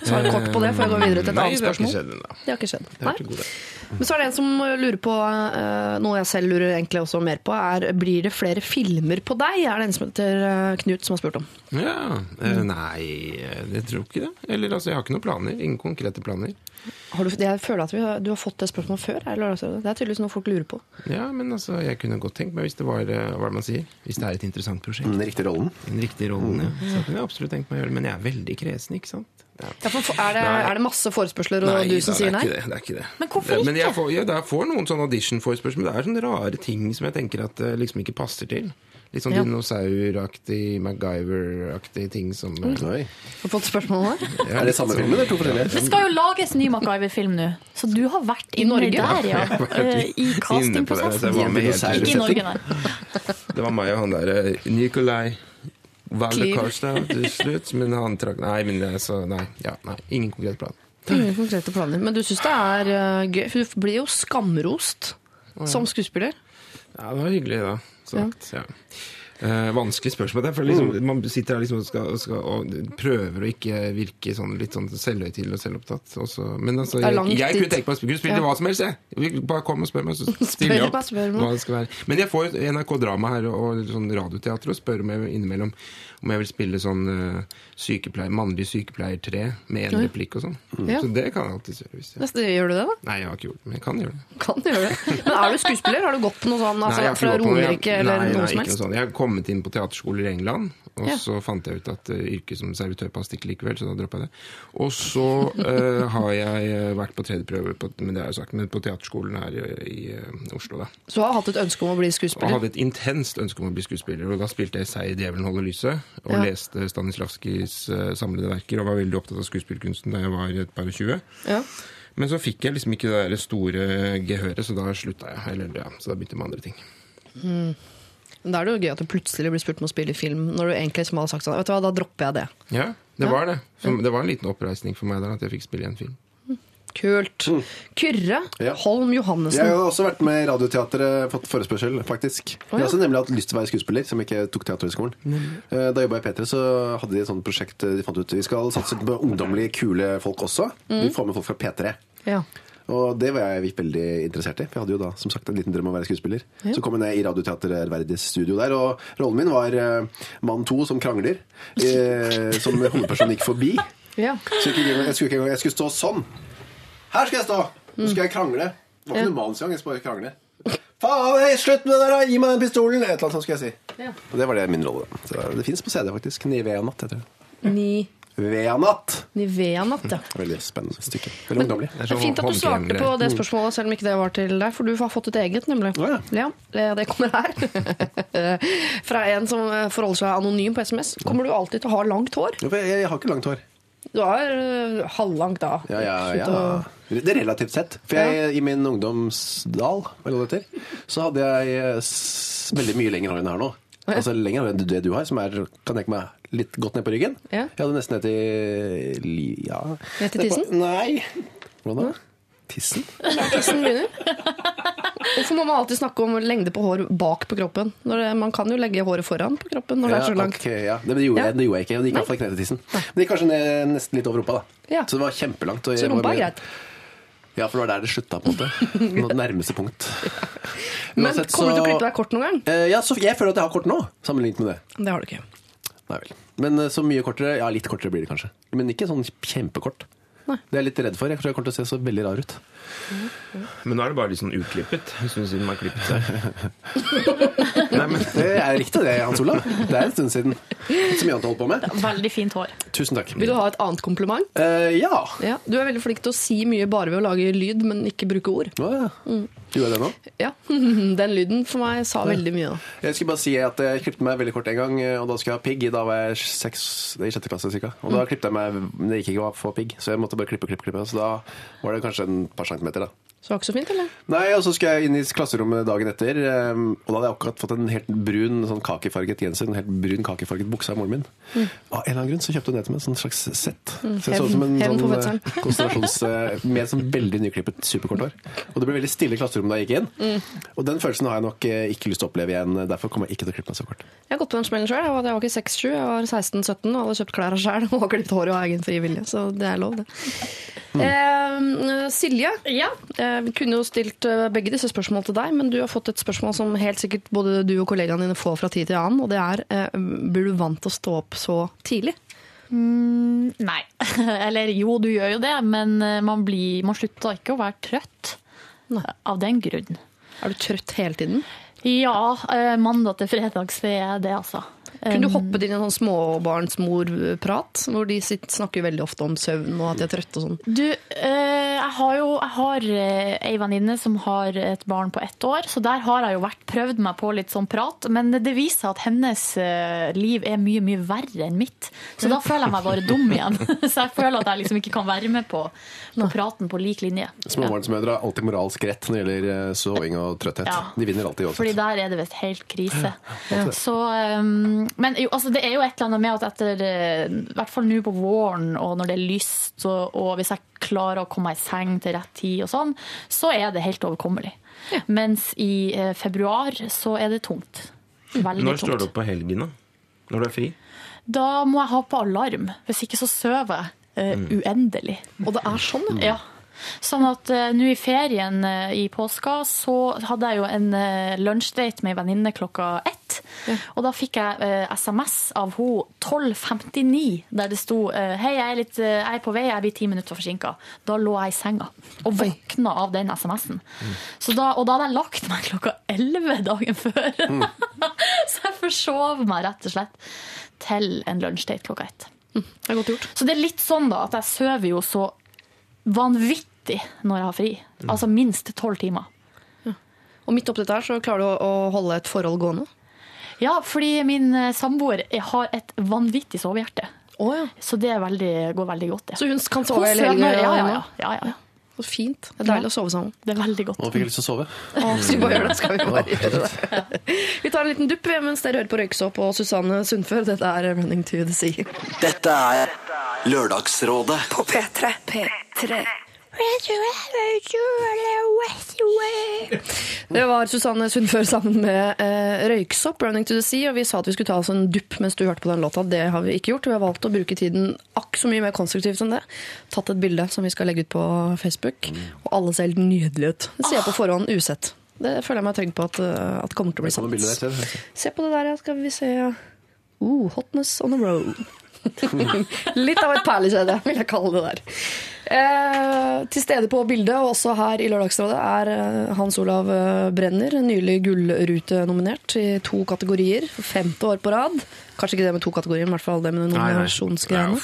Svar kort på det før jeg går videre til et Nei, annet det har ikke spørsmål. skjedd ennå. Det har ikke skjedd. Nei. Men så er det en som lurer på eh, noe jeg selv lurer egentlig også mer på. er Blir det flere filmer på deg? Er det en som heter eh, Knut som har spurt om. Ja, eh, nei, jeg tror ikke det. Eller altså, jeg har ikke noen planer. Ingen konkrete planer. Har du, jeg føler at vi har, du har fått det spørsmålet før. Eller, Det er tydeligvis noe folk lurer på. Ja, men altså, jeg kunne godt tenkt meg hvis det var hva man sier? Hvis det er et interessant prosjekt. Den riktige rollen. En riktig rollen, ja. Så kunne jeg absolutt tenkt meg å gjøre det. Men jeg er veldig kresen, ikke sant? Ja. Ja, for, er, det, er det masse forespørsler, og Nei, du da, som sier nei? ikke det. det, er ikke det. Men hvorfor ikke? Men jeg får, ja, jeg får noen sånne audition-forespørsler, men det er sånne rare ting som jeg tenker at det liksom ikke passer til. Litt sånn Ja. dinosauraktig, MacGyver-aktig ting som eh, Oi. Har fått spørsmål om det? ja, Er det samme film, eller to forskjellige? Det skal jo lages ny MacGyver-film nå, så du har vært i Norge? der, ja. Eh, I castingprosessen. Ikke i. Norge, nei. Det var meg og han der eh, Nikolai Kliv. Karstad til slutt, men han trakk Nei, men det så Nei. Ja, nei ingen konkret plan. Ingen konkrete planer. Men du syns det er uh, gøy? For du blir jo skamrost som skuespiller. Ja, det var hyggelig, da. Sagt. Ja. Eh, vanskelig spørsmål. Det for liksom, Mm. Man sitter her liksom og, skal, og, skal, og prøver å ikke virke sånn, litt sånn selvhøytidelig og selvopptatt. Også. men altså, jeg, jeg kunne tenke meg å spille, spille Ja. hva som helst. Jeg. Bare kom og spør meg, så stiller jeg opp. spør meg. hva det skal være. Men jeg får NRK Drama her og, og sånn radioteater og spør om jeg innimellom om jeg vil spille sånn uh, sykepleier, mannlig sykepleier 3 med én replikk og sånn. Ja. Så det kan jeg alltid gjøre. Hvis jeg. Neste, gjør du det, da? Nei, jeg har ikke gjort det, men jeg kan gjøre det. Kan du gjøre det? Men er du skuespiller? Har du gått på noe sånn altså, Nei, jeg fra Romerike eller nei, noe som helst? sånt. Jeg har kommet inn på teaterskoler i England, og Ja. så fant jeg ut at uh, yrket som servitør passet ikke likevel, så da droppa jeg det. Og så uh, har jeg vært på tredjeprøve, på, men det har jeg sagt, men på teaterskolen her i, i Oslo, da. Så har hatt et ønske om å bli skuespiller? Jeg hadde et intenst ønske om å bli skuespiller. Og da spilte jeg Sei djevelen holder lyset, og Ja. leste Stanislavskijs eh, samlede verker, og var veldig opptatt av skuespillkunsten da jeg var et par og tjue. Ja. Men så fikk jeg liksom ikke det der store gehøret, så da slutta jeg. Eller ja, så da begynte jeg med andre ting. Men da er det jo gøy at du plutselig blir spurt om å spille i film, når du egentlig som hadde sagt sånn Vet du hva, da dropper jeg det. Ja, det Ja. var det. Det var en liten oppreisning for meg der at jeg fikk spille i en film. Kult. Kyrre Ja. Holm Johannessen. Jeg har også vært med i Radioteatret, fått forespørsel, faktisk. Jeg har også nemlig hatt lyst til å være skuespiller, som ikke tok Teaterhøgskolen. Mm. Da jeg i P3, så hadde de et sånt prosjekt eh, de fant ut Vi skal satse på ungdommelige, kule folk også. Vi får med folk fra P3. Ja. Og det var jeg veldig interessert i. For jeg hadde jo da som sagt en liten drøm om å være skuespiller. Så kom jeg ned i Radioteater Ærverdiges studio der, og rollen min var uh, mann to som krangler. Uh, som hovedpersonen gikk forbi. ja. Så jeg, jeg, skulle jeg skulle stå sånn. Her skal jeg stå! Nå skal jeg krangle. Det var ikke noe manus engang. Jeg skal bare krangle. Faen, hei, slutt med det der! da! Gi meg den pistolen! Et eller annet sånt skulle jeg si. Ja. Og det var det min rolle. Så det fins på CD, faktisk. Nivea-natt heter det. Ni Nivea-natt! Nivea-natt, ja. Veldig spennende stykke. Veldig ungdommelig. Det er er fint at du svarte på det spørsmålet, selv om ikke det var til deg, for du har fått et eget, nemlig. Ja, ja. ja det kommer her. Fra en som forholder seg anonym på SMS. Kommer du alltid til å ha langt hår? Jeg har ikke langt hår. Du har eh, halvlangt da. Ja, ja, ja. Det er relativt sett. For jeg, i min ungdomsdal, heter, så hadde jeg eh, veldig mye lengre hår enn jeg har nå. Altså lenger enn det du har, som er kan jeg ikke meg, litt godt ned på ryggen. Ja. Jeg hadde nesten ned til ja. Ned til tissen? Nei. Hvordan da? Tissen? Tissen begynner. Hvorfor må man alltid snakke om lengde på hår bak på kroppen? Det, man kan jo legge håret foran på kroppen når det er så langt. Okay, ja. det, det, gjorde Ja. jeg, det gjorde jeg ikke. Det gikk iallfall ikke ned til tissen. Men det gikk kanskje ned, nesten litt over rumpa. da. Ja. Så det var kjempelangt. Så rumpa er greit. Ja, for det var der det slutta, på en måte. Nå det nærmeste punkt. Men Uansett, kommer du til å klippe deg kort noen gang? Eh, ja, så jeg føler at jeg har kort nå, sammenlignet med det. Det har du ikke. Nei vel. Men eh, så mye kortere Ja, litt kortere blir det kanskje. Men ikke sånn kjempekort. Nei. Det er jeg litt redd for. Jeg tror jeg kommer til å se så veldig rar ut. Men nå er det bare litt sånn utklippet, en stund siden man klippet seg. Nei, men Det er riktig det, Hans Olav. Det er en stund siden. Så mye annet å holde på med. Veldig fint hår. Tusen takk. Vil du ha et annet kompliment? Eh, ja. Ja, Du er veldig flink til å si mye bare ved å lage lyd, men ikke bruke ord. Å, ja. Mm. Gjorde jeg det nå? Ja, Den lyden for meg sa veldig mye. da. Jeg skulle bare si at jeg klippet meg veldig kort en gang, og da skulle jeg ha pigg. Da var jeg seks, i sjette klasse cirka. Og Mm. da klippet jeg meg, men det gikk ikke å få pigg, så jeg måtte bare klippe, klippe, klippe. Så da var det kanskje en par centimeter, da. Så det var ikke så fint, eller? Nei, og så skulle jeg inn i klasserommet dagen etter, eh, og da hadde jeg akkurat fått en helt brun sånn kakefarget genser, en helt brun kakefarget bukse av moren min. Av en eller annen grunn så kjøpte hun det til meg, sånn slags sett. Så jeg så ut som en Mm. Sånn eh, konsentrasjons... eh, Med sånn veldig nyklippet superkort hår. Og det ble veldig stille i klasserommet da jeg gikk inn. Mm. Og den følelsen har jeg nok eh, ikke lyst til å oppleve igjen, derfor kommer jeg ikke til å klippe meg så kort. Jeg har gått på den smellen sjøl. Jeg, var- jeg var ikke 6-7, jeg var 16-17 og hadde kjøpt klær sjøl og klippet håret av egen fri vilje. Så det er lov, det. Eh, Silje, Ja. eh, vi kunne jo stilt eh, begge disse spørsmålene til deg, men du har fått et spørsmål som helt sikkert både du og kollegaene dine får fra tid til annen, og det er eh, blir du vant til å stå opp så tidlig? Nei. Eller jo, du gjør jo det, men eh, man, blir, man slutter ikke å være trøtt av den grunn. Er du trøtt hele tiden? Ja, eh, mandag til fredag så er jeg det, altså. Kunne du hoppet inn i en sånn småbarnsmorprat, hvor de sitter, snakker veldig ofte om søvn og at de er trøtte og sånn? Du, eh, jeg har jo jeg har eh, ei venninne som har et barn på ett år, så der har jeg jo vært prøvd meg på litt sånn prat, men det viser at hennes eh, liv er mye, mye verre enn mitt. Så da føler jeg meg bare dum igjen. så jeg føler at jeg liksom ikke kan være med på, på praten på lik linje. Småbarnsmødre har alltid moralsk rett når det gjelder soving og trøtthet. Ja. De vinner alltid Fordi der er det visst helt krise. Så, um, men jo, altså, det er jo et eller annet med at etter eh, I hvert fall nå på våren, og når det er lyst, og, og hvis jeg klarer å komme meg i seng til rett tid og sånn, så er det helt overkommelig. Mens i eh, februar så er det tungt. Veldig når står du opp på helgen, da? Når du er fri? Da må jeg ha på alarm. Hvis ikke så sover jeg eh, uendelig. Og det er sånn, ja. Ja. Sånn at eh, nå i ferien eh, i påska så hadde jeg jo en uh, lunsjdate med ei venninne klokka ett. Og da fikk jeg eh, SMS av henne 12.59 der det sto eh, Hei, jeg er, litt, eh, jeg er på vei, jeg blir ti minutter forsinka. Da lå jeg i senga og våkna av den SMS-en. Så da, og da hadde jeg lagt meg klokka 11 dagen før. så jeg forsov meg rett og slett til en lunsjdate klokka ett. Det er godt gjort. Så det er litt sånn da at jeg sover jo så vanvittig når jeg har fri. Altså minst tolv timer. Og midt oppi dette her så klarer du å, holde et forhold gående? Ja, fordi min eh, samboer har et vanvittig sovehjerte. Oh, ja. Så det er veldig, går veldig godt, det. Så hun kan sove hele helga? ja, ja, ja, ja, ja. Så fint. Det er deilig å sove sammen. Det er veldig godt. Nå fikk jeg lyst til å sove. Å, skal vi bare gjøre det? Skal vi bare gjøre det? Vi tar en liten dupp mens dere hører på Røyksopp og Susanne Sundfør. Dette er 'Running to the Sea'. Dette er Lørdagsrådet På P3. P3. Det var Susanne Sundfør sammen med eh, Røyksopp, 'Running to the Sea'. Og vi sa at vi skulle ta oss en dupp mens du hørte på den låta. Det har vi ikke gjort. Vi har valgt å bruke tiden akk så mye mer konstruktivt enn det. Tatt et bilde som vi skal legge ut på Facebook. Og alle ser helt nydelige ut. Det ser jeg på forhånd usett. Det føler jeg meg trygg på at, eh, at kommer til å bli sant. du. Se på det der. Skal vi se. Uh, hotness on the roll. Litt av et perlekjede, vil jeg kalle det der. Eh, til stede på bildet, og også her i Lørdagsrådet, er eh, Hans Olav eh, Brenner. Nylig Gullrute-nominert i to kategorier. For femte år på rad. Kanskje ikke det med to kategorier, men i hvert fall det med nominasjonsgreiene.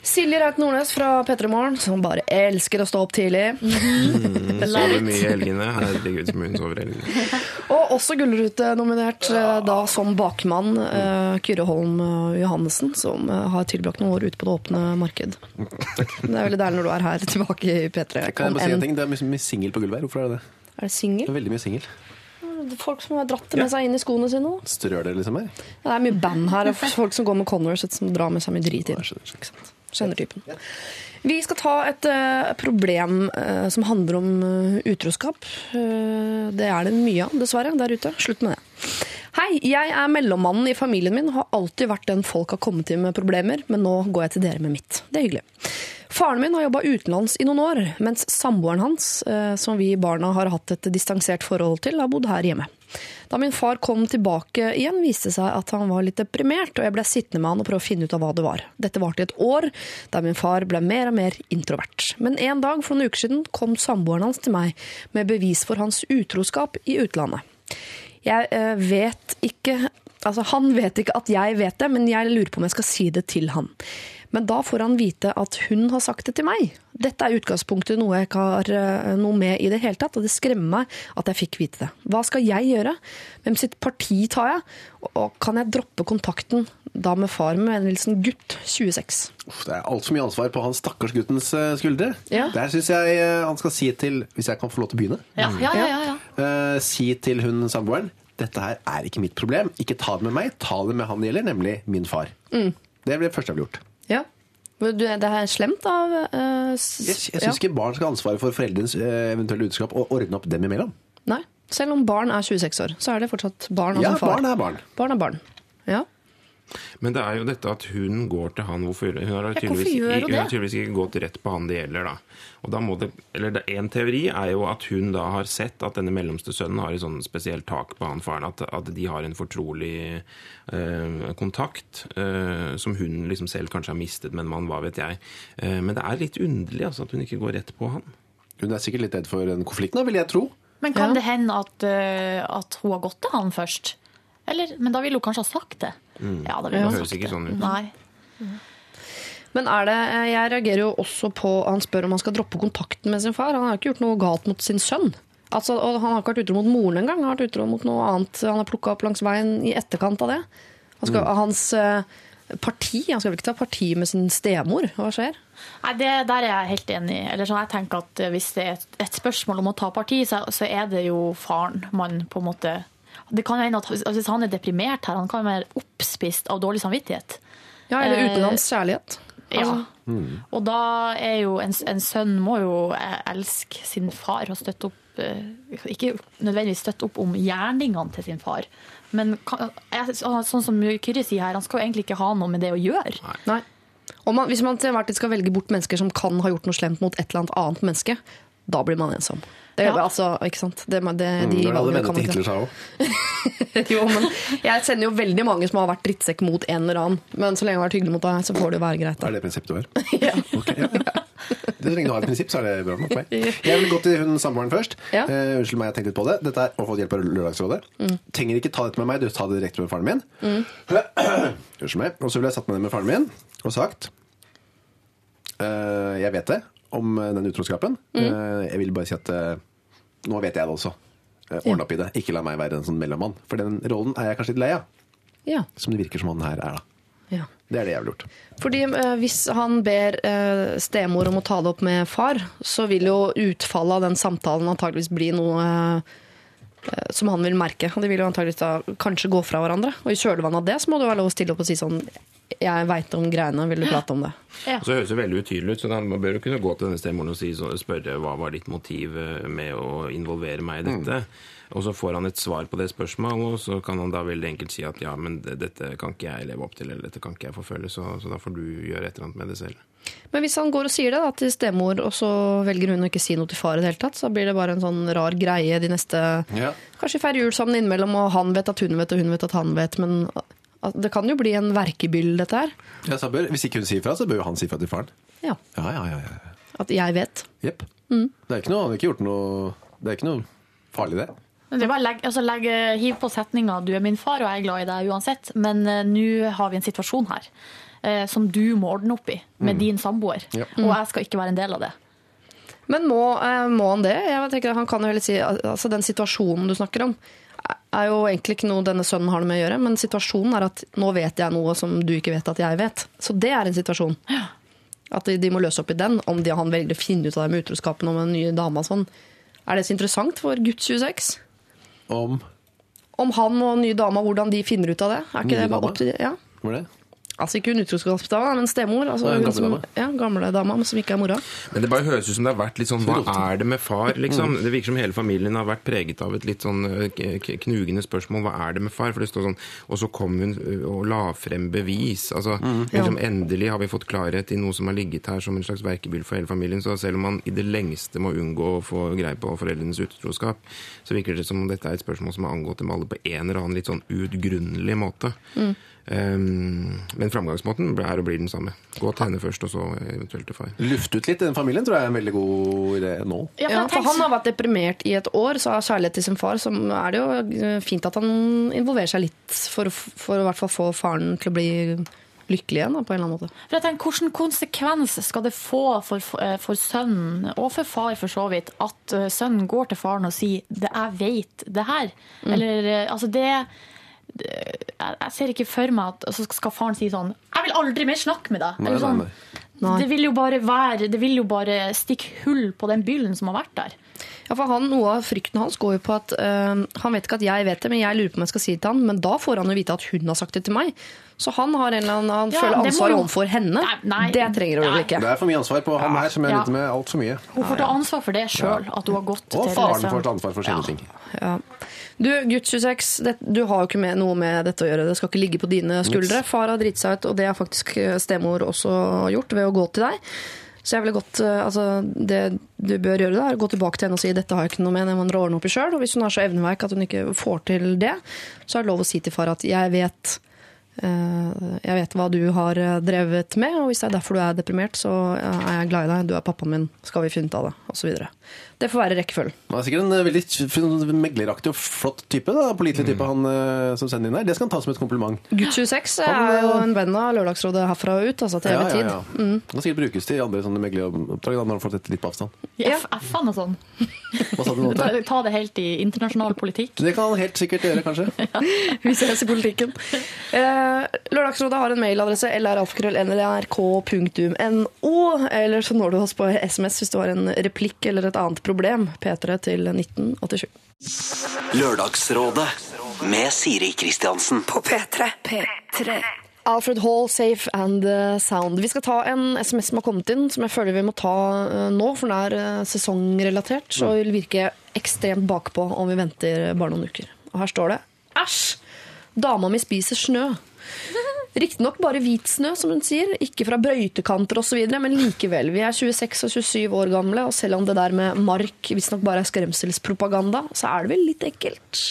Ja, ja. Silje Reit Nordnes fra P3 Morgen, som bare elsker å stå opp tidlig. Mm, sover mye i helgene. Herregud, som hun sover i helgene. Og også Gullrute-nominert eh, da som bakmann eh, Kyrre Holm eh, Johannessen, som har tilbrakt noen år ute på det åpne marked. Det er veldig deilig når du er her tilbake i P3. Kan jeg bare si en ting? Det er mye, mye singel på gulvet her. Hvorfor er det det? Er det Det er veldig mye singel. Folk som har dratt det med seg inn i skoene sine. nå. Strør det liksom her? Det er mye band her, og folk som går med Converse som drar med seg mye drit inn. Ikke sant? Kjenner typen. Vi skal ta et eh, problem eh, som handler om eh, utroskap. Det er det mye av, dessverre, der ute. Slutt med det. Hei, jeg er mellommannen i familien min, har alltid vært den folk har kommet til med problemer, men nå går jeg til dere med mitt. Det er hyggelig. Faren min har jobba utenlands i noen år, mens samboeren hans, som vi barna har hatt et distansert forhold til, har bodd her hjemme. Da min far kom tilbake igjen, viste det seg at han var litt deprimert, og jeg ble sittende med han og prøve å finne ut av hva det var. Dette varte i et år, der min far ble mer og mer introvert. Men en dag for noen uker siden kom samboeren hans til meg med bevis for hans utroskap i utlandet. Jeg eh, vet ikke Altså, han vet ikke at jeg vet det, men jeg lurer på om jeg skal si det til han. Men da får han vite at hun har sagt det til meg. Dette er utgangspunktet noe jeg ikke har eh, noe med i det hele tatt, og det skremmer meg at jeg fikk vite det. Hva skal jeg gjøre? Hvem sitt parti tar jeg? Og kan jeg droppe kontakten da med far med vennligheten gutt 26? Uff, det er altfor mye ansvar på han stakkars guttens eh, skuldre. Ja. Der syns jeg eh, han skal si til Hvis jeg kan få lov til å begynne? Ja, ja, ja. ja, ja. Eh, si til hun samboeren dette her er ikke mitt problem. Ikke ta det med meg, ta det med han det gjelder, nemlig min far. Mm. Det blir det første jeg ville gjort. Ja. Du, Det er slemt av uh, Jeg, syns ja. ikke barn skal ha ansvaret for foreldrenes eh, eventuelle utroskap og ordne opp dem imellom. Nei. Selv om barn er 26 år, så er det fortsatt barn. Ja, altså far. barn er barn. Barn er barn. Men det er jo dette at hun går til han hvorfor Hun har tydeligvis, gjør hun hun har tydeligvis ikke gått rett på han det gjelder, da. Og da må det, eller det, En teori er jo at hun da har sett at denne mellomste sønnen har et sånn spesielt tak på han faren. At, at de har en fortrolig eh, kontakt eh, som hun liksom selv kanskje har mistet med en mann, hva vet jeg. Eh, men det er litt underlig altså, at hun ikke går rett på han. Hun er sikkert litt redd for en konflikt nå, vil jeg tro. Men kan Ja. det hende at, eh, at hun har gått til han først? Eller, men da ville hun kanskje ha sagt det. Ja, det, Det høres ikke det. sånn ut. Nei. Men er det, jeg reagerer jo også på Han spør om han skal droppe kontakten med sin far. Han har ikke gjort noe galt mot sin sønn. Altså, og han har ikke vært utro mot moren engang. Han har vært utro mot noe annet han har plukka opp langs veien i etterkant av det. Han skal, Hans eh, parti Han skal vel ikke ta parti med sin stemor? Hva skjer? Nei, det Der er jeg helt enig. Eller sånn, jeg tenker at Hvis det er et, et spørsmål om å ta parti, så, så er det jo faren man på en måte det kan jo hende at altså, Hvis han er deprimert her, han kan være oppspist av dårlig samvittighet. Ja, Eller Eh, utenlands kjærlighet. Altså, Ja. Og da er jo en, en sønn må jo elske sin far og støtte opp eh, Ikke nødvendigvis støtte opp om gjerningene til sin far, men sånn som Kyrre sier her, han skal jo egentlig ikke ha noe med det å gjøre. Nei. Og man, hvis man til enhver tid skal velge bort mennesker som kan ha gjort noe slemt mot et eller annet annet menneske, da blir man ensom. Det, Ja. altså, ikke sant? Det, det, de Det er valgene kan man ikke Hitler seg òg. Jo, men jeg sender jo veldig mange som har vært drittsekk mot en eller annen. Men så lenge jeg har vært hyggelig mot deg, så får det jo være greit. Er det prinsippet du har? Ja. Okay, ja. Det Så lenge du har et prinsipp, så er det bra nok for meg. Jeg vil gå til hun samboeren først. Ja. Uh, unnskyld meg, jeg tenkte litt på det. Dette er å få hjelp av Lørdagsrådet. Trenger ikke ta dette med meg, du tar det direkte med faren min. unnskyld meg. Og så ville jeg satt meg ned med faren min og sagt uh, Jeg vet det om eh, den utroskapen. Mm. jeg vil bare si at eh, nå vet jeg det også. Eh, Ordne opp i det. Ikke la meg være en sånn mellommann. For den rollen er jeg kanskje litt lei av. Ja. Som det virker som han her er, da. Ja. Det er det jeg ville gjort. Fordi eh, Hvis han ber eh, stemor om å ta det opp med far, så vil jo utfallet av den samtalen antageligvis bli noe eh, eh, som han vil merke. Og De vil jo antageligvis da kanskje gå fra hverandre. Og i kjølvannet av det så må det være lov å stille opp og si sånn Jeg veit om greiene, vil du prate om det? Ja. Så høres det veldig utydelig ut, så da- man bør jo kunne gå til denne stemoren og si, så, spørre hva var ditt motiv eh, med å involvere meg i dette. Og så får han et svar på det spørsmålet, og så kan han da veldig enkelt si at ja, men dette kan ikke jeg leve opp til, eller dette kan ikke jeg forfølge, så, så da får du gjøre et eller annet med det selv. Men hvis han går og sier det da, til stemor, og så velger hun å ikke si noe til far i det hele tatt, så blir det bare en sånn rar greie de neste Ja. Kanskje feirer jul sammen innimellom, og han vet at hun vet, og hun vet at han vet, men at det kan jo bli en verkebyll, dette her. Ja, så bør, hvis ikke hun sier fra, så bør jo han si fra til faren. Ja. Ja, ja, ja. ja. At jeg vet. Jepp. Det er ikke noe, han har ikke gjort noe Det er ikke noe farlig, det. Det er bare å legge, altså legge, hiv på setninga 'du er min far, og jeg er glad i deg uansett', men uh, nå har vi en situasjon her uh, som du må ordne opp i med din samboer. Ja. Og jeg skal ikke være en del av det. Men må, uh, må han det? Jeg tenker Han kan jo heller si altså Den situasjonen du snakker om, er jo egentlig ikke noe denne sønnen har noe med å gjøre, men situasjonen er at nå vet jeg noe som du ikke vet at jeg vet. Så det er en situasjon. At de, de må løse opp i den, om de, han velger å finne ut av det med utroskapen om en ny dame dama sånn. Er det så interessant for gutt 26? Om Om han og nye dama, hvordan de finner ut av det? Er ikke Nye det bare opp til de? Ja. Hvor er det? Altså ikke hun utroskapsdama, men stemor. Altså Ja, gamle som, dama. ja, gamle dama, men som ikke er mora. Men det bare høres ut som det har vært litt sånn Hva er det med far, liksom? Det virker som hele familien har vært preget av et litt sånn eh, knugende spørsmål. Hva er det med far? For det står sånn Og så kom hun og la frem bevis. Altså, liksom, Endelig har vi fått klarhet i noe som har ligget her som en slags verkebyll for hele familien. Så selv om man i det lengste må unngå å få greie på foreldrenes utroskap, så virker det som om dette er et spørsmål som har angått dem alle på en eller annen litt sånn uutgrunnelig måte. Um, men framgangsmåten er og blir den samme. Gå til henne først, og så eventuelt til far. Lufte ut litt i den familien tror jeg er en veldig god idé nå. Ja, for Ja, for han har vært deprimert i et år, så av kjærlighet til sin far, så er det jo eh, fint at han involverer seg litt for, for å hvert fall få faren til å bli lykkelig igjen, da, på en eller annen måte. For jeg tenker, Hvilken konsekvens skal det få for, eh, for sønnen, og for far for så vidt, at eh, sønnen går til faren og sier det, 'jeg veit det her'? Eller eh, altså det, det jeg, ser ikke for meg at så skal faren si sånn 'Jeg vil aldri mer snakke med deg'. Nei, sånn, nei. Nei. Det vil jo bare være Det vil jo bare stikke hull på den byllen som har vært der. Ja, for han, Noe av frykten hans går jo på at øh, han vet ikke at jeg vet det, men jeg lurer på om jeg skal si det til han. Men da får han jo vite at hun har sagt det til meg. Så han har en eller annen, han Ja, føler ansvar jo- overfor henne. Nei, nei. det trenger hun vel ikke. Det er for mye ansvar på han her, som jeg Ja. begynte med altfor mye. Hun får ta ansvar for det sjøl, at hun har gått Og til faren får ta ansvar for sine Ja. ting. Ja. Du, gutt 26, det, du har jo ikke med noe med dette å gjøre. Det skal ikke ligge på dine skuldre. Far har dritt seg ut, og det har faktisk eh, stemor også gjort ved å gå til deg. Så jeg ville gått, eh, altså Det du bør gjøre, da, er å gå tilbake til henne og si dette har jeg ikke noe med, det må dere ordne opp i sjøl. Og hvis hun er så evneverk at hun ikke får til det, så er det lov å si til far at jeg vet eh, jeg vet hva du har drevet med, og hvis det er derfor du er deprimert, så er jeg glad i deg. Du er pappaen min. Skal vi finne ut av det? Videre. Det får være rekkefølgen. Han er sikkert en eh, veldig megleraktig og flott type. da, Pålitelig type, han eh, som sender inn her. Det skal han ta som et kompliment. Gutt 26 Han, er jo eh, en venn av Lørdagsrådet herfra og ut, altså til Ja, evig ja, tid. ja. Det kan sikkert brukes til andre sånne megleroppdrag når han har fått dette litt på avstand. Ja, F-en og sånn. Hva sa du nå? Ta, ta det helt i internasjonal politikk. Det kan han helt sikkert gjøre, kanskje. Vi ses i politikken. Eh, Lørdagsrådet har en mailadresse lralfkrøll.nrk.no, eller så når du oss på SMS hvis du har en replikk eller et annet problem. P3 til 1987. Lørdagsrådet med Siri Kristiansen. På P3. P3. Alfred Hall, Safe and eh, Sound. Vi skal ta en SMS som har kommet inn, som jeg føler vi må ta eh, nå, for den er eh, sesongrelatert. Så vil virke ekstremt bakpå om vi venter bare noen uker. Og her står det Æsj! Dama mi spiser snø. Riktignok bare hvit snø, som hun sier, ikke fra brøytekanter osv., men likevel. Vi er 26 og 27 år gamle, og selv om det der med mark visstnok bare er skremselspropaganda, så er det vel litt ekkelt.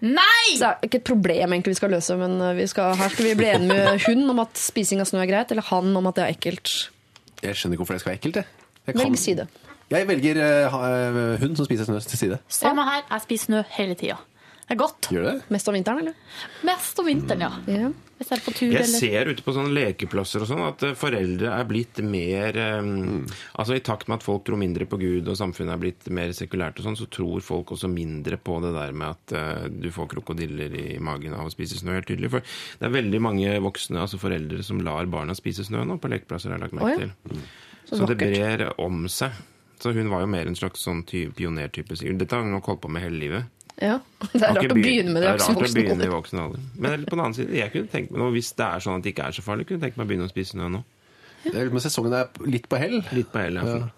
Nei! Så det er ikke et problem egentlig vi skal løse, men vi skal, her skal vi bli enige med hun om at spising av snø er greit, eller han om at det er ekkelt. Jeg skjønner ikke hvorfor det skal være ekkelt. Jeg, jeg, kan- Velg side. jeg velger uh, eh, som spiser snø til side. Samme her. Jeg spiser snø hele tida. Det er godt. Gjør det? Mest om vinteren, eller? Mest om vinteren, ja. Ja. Hvis jeg er på tur, Jeg eller ser ute på sånne lekeplasser og sånn at eh, foreldre er blitt mer eh, Altså I takt med at folk tror mindre på Gud og samfunnet er blitt mer sekulært, og sånn, så tror folk også mindre på det der med at uh, du får krokodiller i magen av å spise snø. helt tydelig. For det er veldig mange voksne, altså foreldre, som lar barna spise snø nå på lekeplasser. har jeg lagt merke oh, ja. til. Så Så det brer om seg. Så hun var jo mer en slags sånn ty pionertype. Dette har hun nok holdt på med hele livet. Ja. Det er rart å begynne med det det er rart å begynne i voksen alder. Men på den annen side, jeg kunne tenkt meg, hvis det er sånn at det ikke er så farlig, kunne tenkt meg å begynne å spise noe nå. Det er med sesongen er litt på hell. Litt på hell, ja. Ja.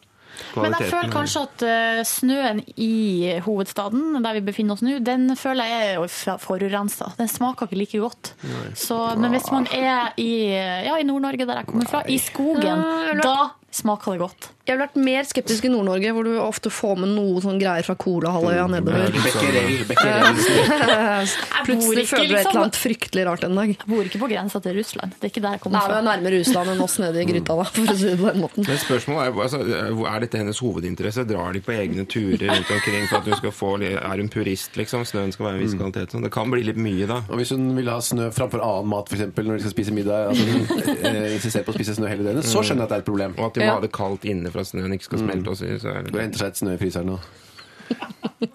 Men jeg føler kanskje at eh, snøen i hovedstaden, der vi befinner oss nå, den føler jeg er forurensa. Den smaker ikke like godt. Så, men hvis man er i, ja, i Nord-Norge, der jeg kommer fra, i skogen, da smaker det godt. Jeg ville vært mer skeptisk i Nord-Norge, hvor du ofte får med noe sånn greier fra Kolahalvøya nedover. Becquerel, Becquerel. Plutselig føler du et liksom- eller annet fryktelig rart en dag. Jeg bor ikke på grensa til Russland. Det er ikke der jeg Nei, kommer men fra. nærmere Russland enn oss nede i gryta, da, for å si det på den måten. Men spørsmålet er, altså, er dette hennes hovedinteresse? Drar de på egne turer rundt omkring for at hun skal få Er hun purist, liksom? Snøen skal være en viss kvalitet? Sånn. Det kan bli litt mye, da. Og hvis hun vil ha snø framfor annen mat, f.eks. når de skal spise middag, altså hun eh, insisterer på å spise snø hele døgnet, så skjønner jeg at det er et problem. Og at må Ja. ha det kaldt inne for at snøen ikke skal smelte. Også, så er Og det. henter seg et snø i fryseren nå.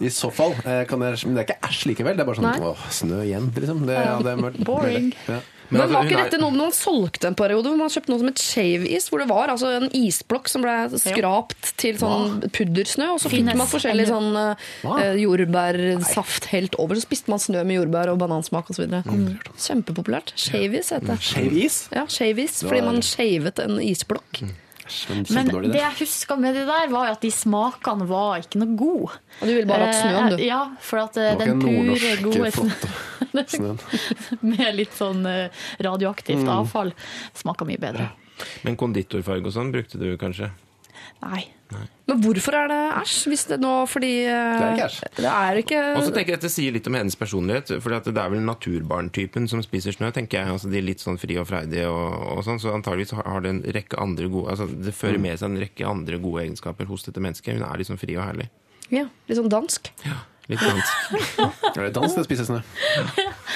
I så fall eh, kan jeg Men det er ikke æsj likevel. Det er bare sånn Nei. åh, snø igjen, liksom. Det, ja, det er mørkt. Boring. Ja. Men, men, var hun ikke dette noe man solgte en periode? hvor Man kjøpte noe som het shave-is, hvor det var altså en isblokk som ble skrapt til sånn puddersnø, og så fikk man forskjellig sånn eh, jordbærsaft helt over. Så spiste man snø med jordbær og banansmak osv. Mm. Kjempepopulært. Shave-is heter det. Shave-is? Ja, shave-is, fordi man shavet en isblokk. Æsj, men det jeg husker med det der, var at de smakene var ikke noe gode. Og du ville bare hatt snøen, du. Eh, Ja, for at eh, den pure, gode snøen. med litt sånn eh, radioaktivt Mm. avfall smaker mye bedre. Men konditorfarge og sånn brukte du kanskje? Nei. Men hvorfor er det æsj? Hvis det nå fordi eh, Det er ikke æsj. Det er ikke Og så tenker jeg at Det sier litt om hennes personlighet. For det er vel naturbarntypen som spiser snø. tenker jeg. Altså De er litt sånn fri og freidige og, og sånn. Så antageligvis har- har det en rekke andre gode Altså Det fører med seg en rekke andre gode egenskaper hos dette mennesket. Hun er sånn fri og herlig. ja, litt sånn dansk. Ja. Litt dansk. Er det dans det spises spise snø?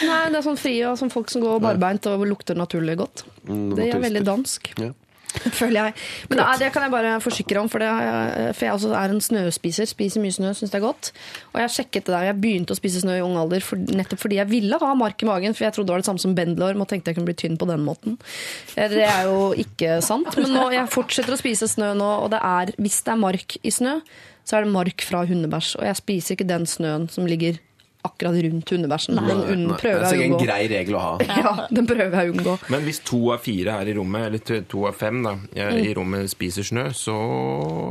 Nei, det er sånn fri og sånn folk som går barbeint og lukter naturlig godt. Mm, Det er veldig dansk. Ja. Føler jeg. Men det, er, det kan jeg bare forsikre om, for, det, jeg- for jeg også er en snøspiser. Spiser mye snø, syns det er godt. Og jeg sjekket det der. Jeg begynte å spise snø i ung alder for, nettopp fordi jeg ville ha mark i magen. For jeg trodde det var det samme som bendelorm og tenkte jeg kunne bli tynn på den måten. Eh, Det er jo ikke sant. Men nå, jeg fortsetter å spise snø nå, og det er, hvis det er mark i snø, så er det mark fra hundebæsj. Og jeg spiser ikke den snøen som ligger akkurat rundt hundebæsjen. Den Nei, det prøver er jeg å sikkert en grei regel å ha. Ja, den prøver jeg å unngå. Men hvis to av fire her i rommet, eller to- av fem da, Mm. i rommet spiser snø, så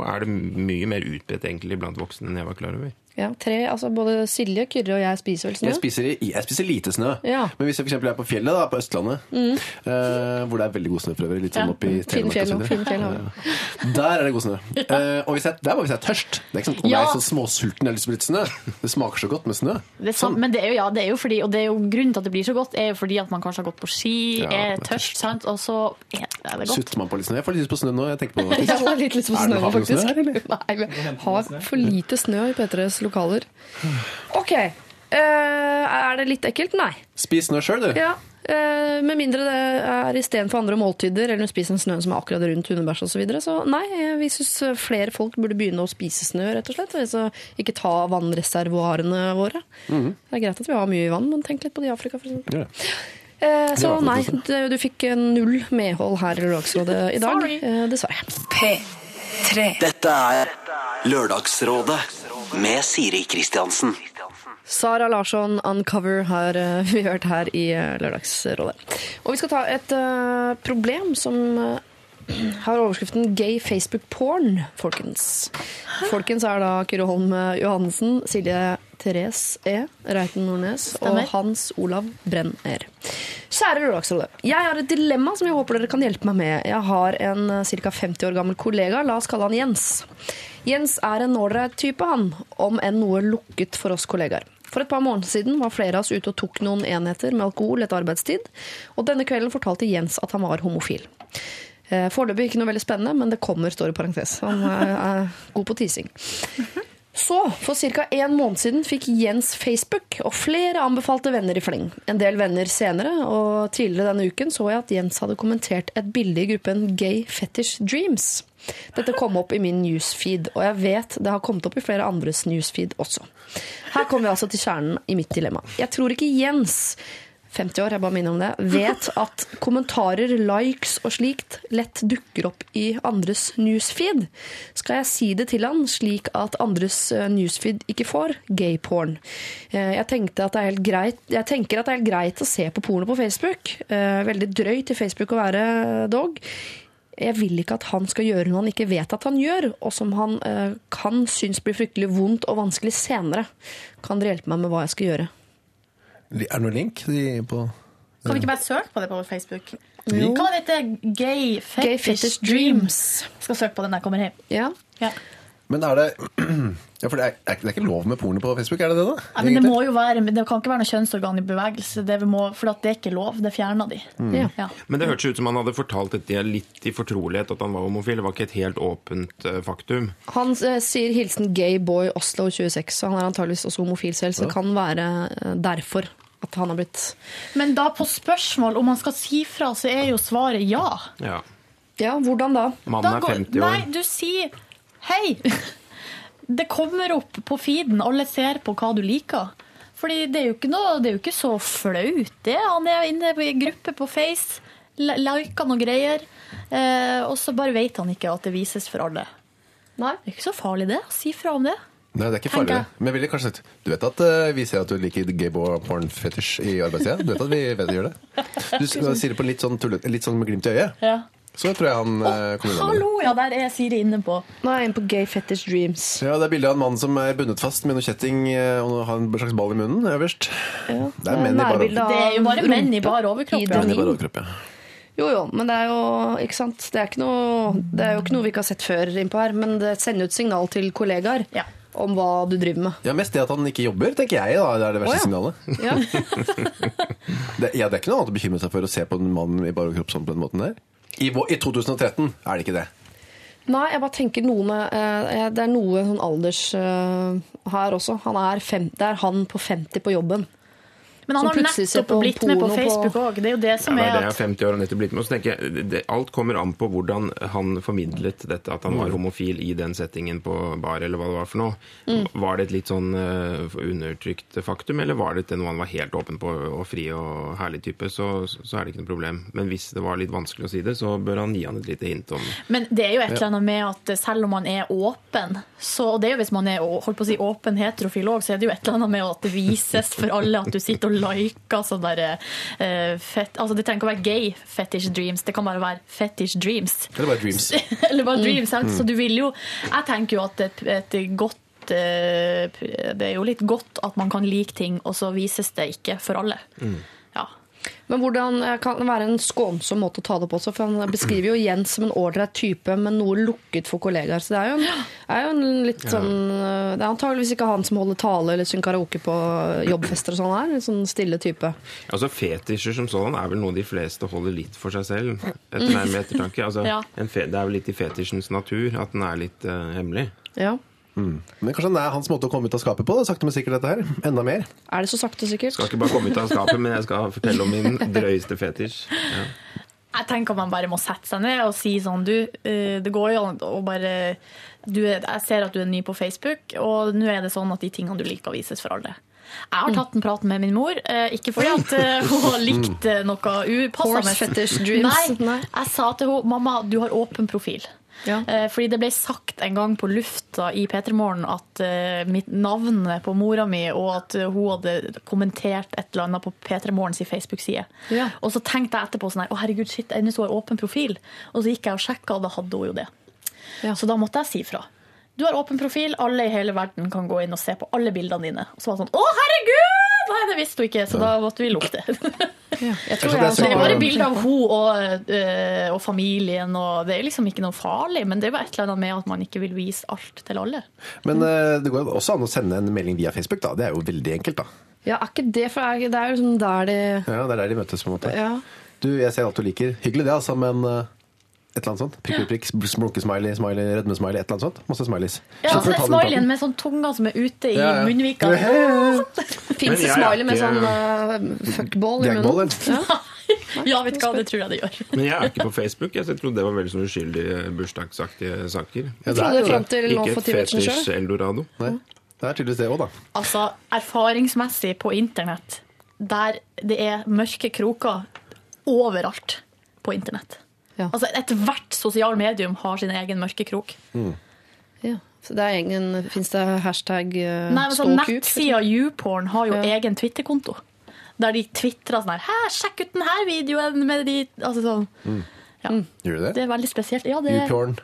er det mye mer utbredt egentlig blant voksne enn jeg var klar over. Ja, tre, altså Både Silje, Kyrre og jeg spiser vel snø. Jeg spiser, jeg spiser lite snø. Ja. Men hvis jeg for eksempel er på fjellet, da, på Østlandet, eh, hvor det er veldig god snø for øvrig, litt sånn Ja. oppe i Fine Telemark fjell, og så videre. fjell. Der er det god snø. Eh, og hvis jeg, der må hvis jeg er tørst. Det er ikke sant, om Ja. jeg er så småsulten jeg har lyst på litt snø. Det smaker så godt med snø. Det er sant, men det er jo, ja, det er jo fordi, og det er jo grunnen til at det blir så godt, er jo fordi at man kanskje har gått på ski, Ja, er er tørst, sant? og så er det godt. Sutter man på litt snø? Jeg får litt lyst på snø nå. Jeg tenker på det Jeg har litt lyst på snø, faktisk. snø? Nei, vi har for lite snø i P3s lokaler. OK. Eh, er det litt ekkelt? Nei. Spis snø sjøl, du. Ja. eh, med mindre det er istedenfor andre måltider, eller du spiser en snø som er akkurat rundt hundebæsj osv. Så, videre. så nei, eh, vi syns flere folk burde begynne å spise snø, rett og slett. Altså, ikke ta vannreservoarene våre. Mhm. Det er greit at vi har mye vann, men tenk litt på det i Afrika, f.eks. Ja. Eh, så nei, du, du fikk null medhold her i Lørdagsrådet i dag. Sorry. Eh, dessverre. P3. Dette er Lørdagsrådet med Siri Kristiansen. Sara Larsson, Uncover, har eh, vi hørt her i eh, Lørdagsrådet. Og vi skal ta et eh, problem som har overskriften 'Gay Facebook porn', folkens. Folkens er da Kyrre Holm Johannessen, Silje Therese E., Reiten Nordnes og Hans Olav Brenner. Kjære Lørdagsrådet. Jeg har et dilemma som jeg håper dere kan hjelpe meg med. Jeg har en ca. 50 år gammel kollega, la oss kalle han Jens. Jens er en ålreit type, han, om enn noe lukket for oss kollegaer. For et par måneder siden var flere av oss ute og tok noen enheter med alkohol etter arbeidstid, og denne kvelden fortalte Jens at han var homofil. Eh, Foreløpig ikke noe veldig spennende, men det kommer, står i parentes. Han er, er god på teasing. Så, for ca. en måned siden fikk Jens Facebook, og flere anbefalte venner i fleng. En del venner senere, og tidligere denne uken så jeg at Jens hadde kommentert et bilde i gruppen Gay Fetish Dreams. Dette kom opp i min newsfeed, og jeg vet det har kommet opp i flere andres newsfeed også. Her kommer vi altså til kjernen i mitt dilemma. Jeg tror ikke Jens 50 år, jeg bare minner om det, vet at kommentarer, likes og slikt lett dukker opp i andres newsfeed. Skal jeg si det til han, slik at andres eh, newsfeed ikke får gayporn? Eh, Jeg, jeg tenker at det er helt greit å se på porno på Facebook. Eh, Veldig drøyt i Facebook å være dog. Jeg vil ikke at han skal gjøre noe han ikke vet at han gjør, og som han eh, kan synes blir fryktelig vondt og vanskelig senere. Kan dere hjelpe meg med hva jeg skal gjøre? Er det noen link de på Kan vi ikke bare søke på det på Facebook? Jo. Hva heter? Gay Fetish, Gay Fetish Dreams. Skal søke på den når jeg kommer hjem. Ja. Ja. Men er det Ja, for det er, ikke- det er ikke lov med porno på Facebook, er det det, da? Nei, men det må jo være, men det kan ikke være noe kjønnsorgan i bevegelse, det vi må, for at det er ikke lov. Det fjerna de. Ja. Ja. Men det hørtes ut som han hadde fortalt dette litt i fortrolighet, at han var homofil. Det var ikke et helt åpent eh, faktum. Han eh, sier hilsen gay boy Oslo 26, så han er antageligvis også homofil selv. Så det kan være eh, derfor at han har blitt Men da på spørsmål om han skal si fra, så er jo svaret ja. Ja. Ja, hvordan da? Mannen Da er 50 år. Nei, du sier hei. Det kommer opp på feeden, alle ser på hva du liker. Fordi det er jo ikke, noe, det er jo ikke så flaut, det. Han er inne i en gruppe på Face, liker noen greier, eh, og så bare vet han ikke at det vises for alle. Nei. Det er ikke så farlig det, å si fra om det. Nei, det er ikke farlig. det. Men ville kanskje sagt Du vet at uh, vi ser at du liker gay boy porn fetish i arbeidstida? Du vet at vi vet at gjøre gjør det? Du sier det på litt sånn, tullet, litt sånn med glimt i øyet. Ja. Så tror jeg han eh, kommer. Hallo, ja, der er Siri inne på. Nå er jeg inne på Gay Fetish Dreams. Ja, Det er bilde av en mann som er bundet fast med noe kjetting eh, og har en slags ball i munnen øverst. Det er menn i bare Nærbilde Det er jo bare menn i bar overkropp, ja. menn i dronning. overkropp, ja. Jo, jo, men det er jo ikke sant? Det er, ikke noe, det er jo ikke noe vi ikke har sett før innpå her, men det sender ut signal til kollegaer Ja. om hva du driver med. Ja, Mest det at han ikke jobber, tenker jeg da, det er det verste oh, ja. signalet. Ja. Det, ja, det er ikke noe annet å bekymre seg for å se på en mann i bare overkropp sånn på den måten der. I, I 2013 er det ikke det. Nei, jeg bare tenker noe med eh, Det er noe sånn alders eh, her også. Han er fem, det er han på 50 på jobben. Men han har nettopp på blitt med på Facebook òg. Det er jo det Ja, som det er at det er at 50 år han nettopp blitt med. Og så tenker jeg, det, det, Alt kommer an på hvordan han formidlet dette, at han var homofil i den settingen på bar, eller hva det var for noe. Mm. Var det et litt sånn uh, undertrykt faktum, eller var det noe han var helt åpen på og fri og herlig type, så, så er det ikke noe problem. Men hvis det var litt vanskelig å si det, så bør han gi han et lite hint om Men det er jo et eller annet med at selv om man er åpen, så, og det er jo hvis man er holdt på å si, åpen heterofil òg, så er det jo et eller annet med at det vises for alle at du sitter og liker sånn derre uh, fett, Altså det trenger ikke å være gay fetish dreams, det kan bare være fetish dreams. Eller bare dreams. Eller bare dreams. sant? Så du vil jo Jeg tenker jo at et, et godt eh, Det er jo litt godt at man kan like ting, og så vises det ikke for alle. Ja. Men hvordan eh, kan det være en skånsom måte å ta det på også? For han beskriver jo Jens som en ålreit type, men noe lukket for kollegaer. Så det er jo en, er jo en litt sånn eh, Det er antageligvis ikke han som holder tale eller synger karaoke på jobbfester og sånn her. En sånn stille type. Altså Fetisjer som sådan er vel noe de fleste holder litt for seg selv, etter nærmere ettertanke. Altså, Ja. det er vel litt i fetisjens natur at den er litt uh, hemmelig. Ja. Men kanskje det er hans måte å komme ut av skapet på? Da, sakte, men sikkert dette her. Enda mer. Er det så sakte og sikkert? Skal ikke bare komme ut av skapet, men jeg skal fortelle om min drøyeste fetisj. Ja. Jeg tenker man bare må sette seg ned og si sånn Du, eh, det går jo an å bare du, er- Jeg ser at du er ny på Facebook, og nå er det sånn at de tingene du liker, vises for alle. Jeg har tatt en prat med min mor, eh, ikke fordi at eh, hun har likt noe upassende. Horse fetish dreams. Nei, Nei. jeg sa til henne mamma, du har åpen profil. Ja. Eh, Fordi det ble sagt en gang på lufta i P3 Morgen at eh, mitt navn på mora mi, og at eh, hun hadde kommentert et eller annet på P3 Morgens Facebook-side. Ja. Og så tenkte jeg etterpå sånn her, å herregud, shit, ennå så har åpen profil. Og så gikk jeg og sjekka, og da hadde hun jo det. Ja. Så da måtte jeg si fra. Du har åpen profil, alle i hele verden kan gå inn og se på alle bildene dine. Og så var det sånn, å herregud! Nei, det visste hun ikke, så da måtte vi lukte. Ja. Jeg tror jeg det er også det er bare bilde av hun og, øh, og familien, og det er liksom ikke noe farlig, men det er bare et eller annet med at man ikke vil vise alt til alle. Men eh, det går også an å sende en melding via Facebook. da. Det er jo veldig enkelt. da. Ja, er ikke det for Det er jo liksom der de Ja, Det er der de møtes. på en måte. Ja. Du, Jeg ser alt du liker. Hyggelig det, altså, men eh, Et eller annet sånt. Prikk, prikk, prikk, smoke-smiley, smiley, rødme-smiley, et eller annet sånt. Masse smileys. Ja, altså, smileyen med sånn tunga som er ute i Ja, ja. munnvika. Fins det smiley med sånn uh, fuckball i munnen? Ja, vet du hva, det tror jeg det gjør. Men jeg er ikke på Facebook. Jeg, så trodde det var veldig sånn uskyldige bursdagsaktige saker. Ja, det er det. Ikke et ti fetisj-eldorado. Det er tydeligvis det òg, da. Altså, erfaringsmessig på internett, der det er mørke kroker overalt på internett. Ja. Altså, Ethvert sosial medium har sin egen mørkekrok. Mm. Ja. Så det er egen Fins det hashtag uh, Nei, men så? Nettsida YouPorn har jo Ja. egen Twitter-konto. Der de tvitrer sånn her Hæ, sjekk ut denne videoen med de Altså sånn. Ja. Gjør du det? Det er veldig spesielt. Ja, det Youporn.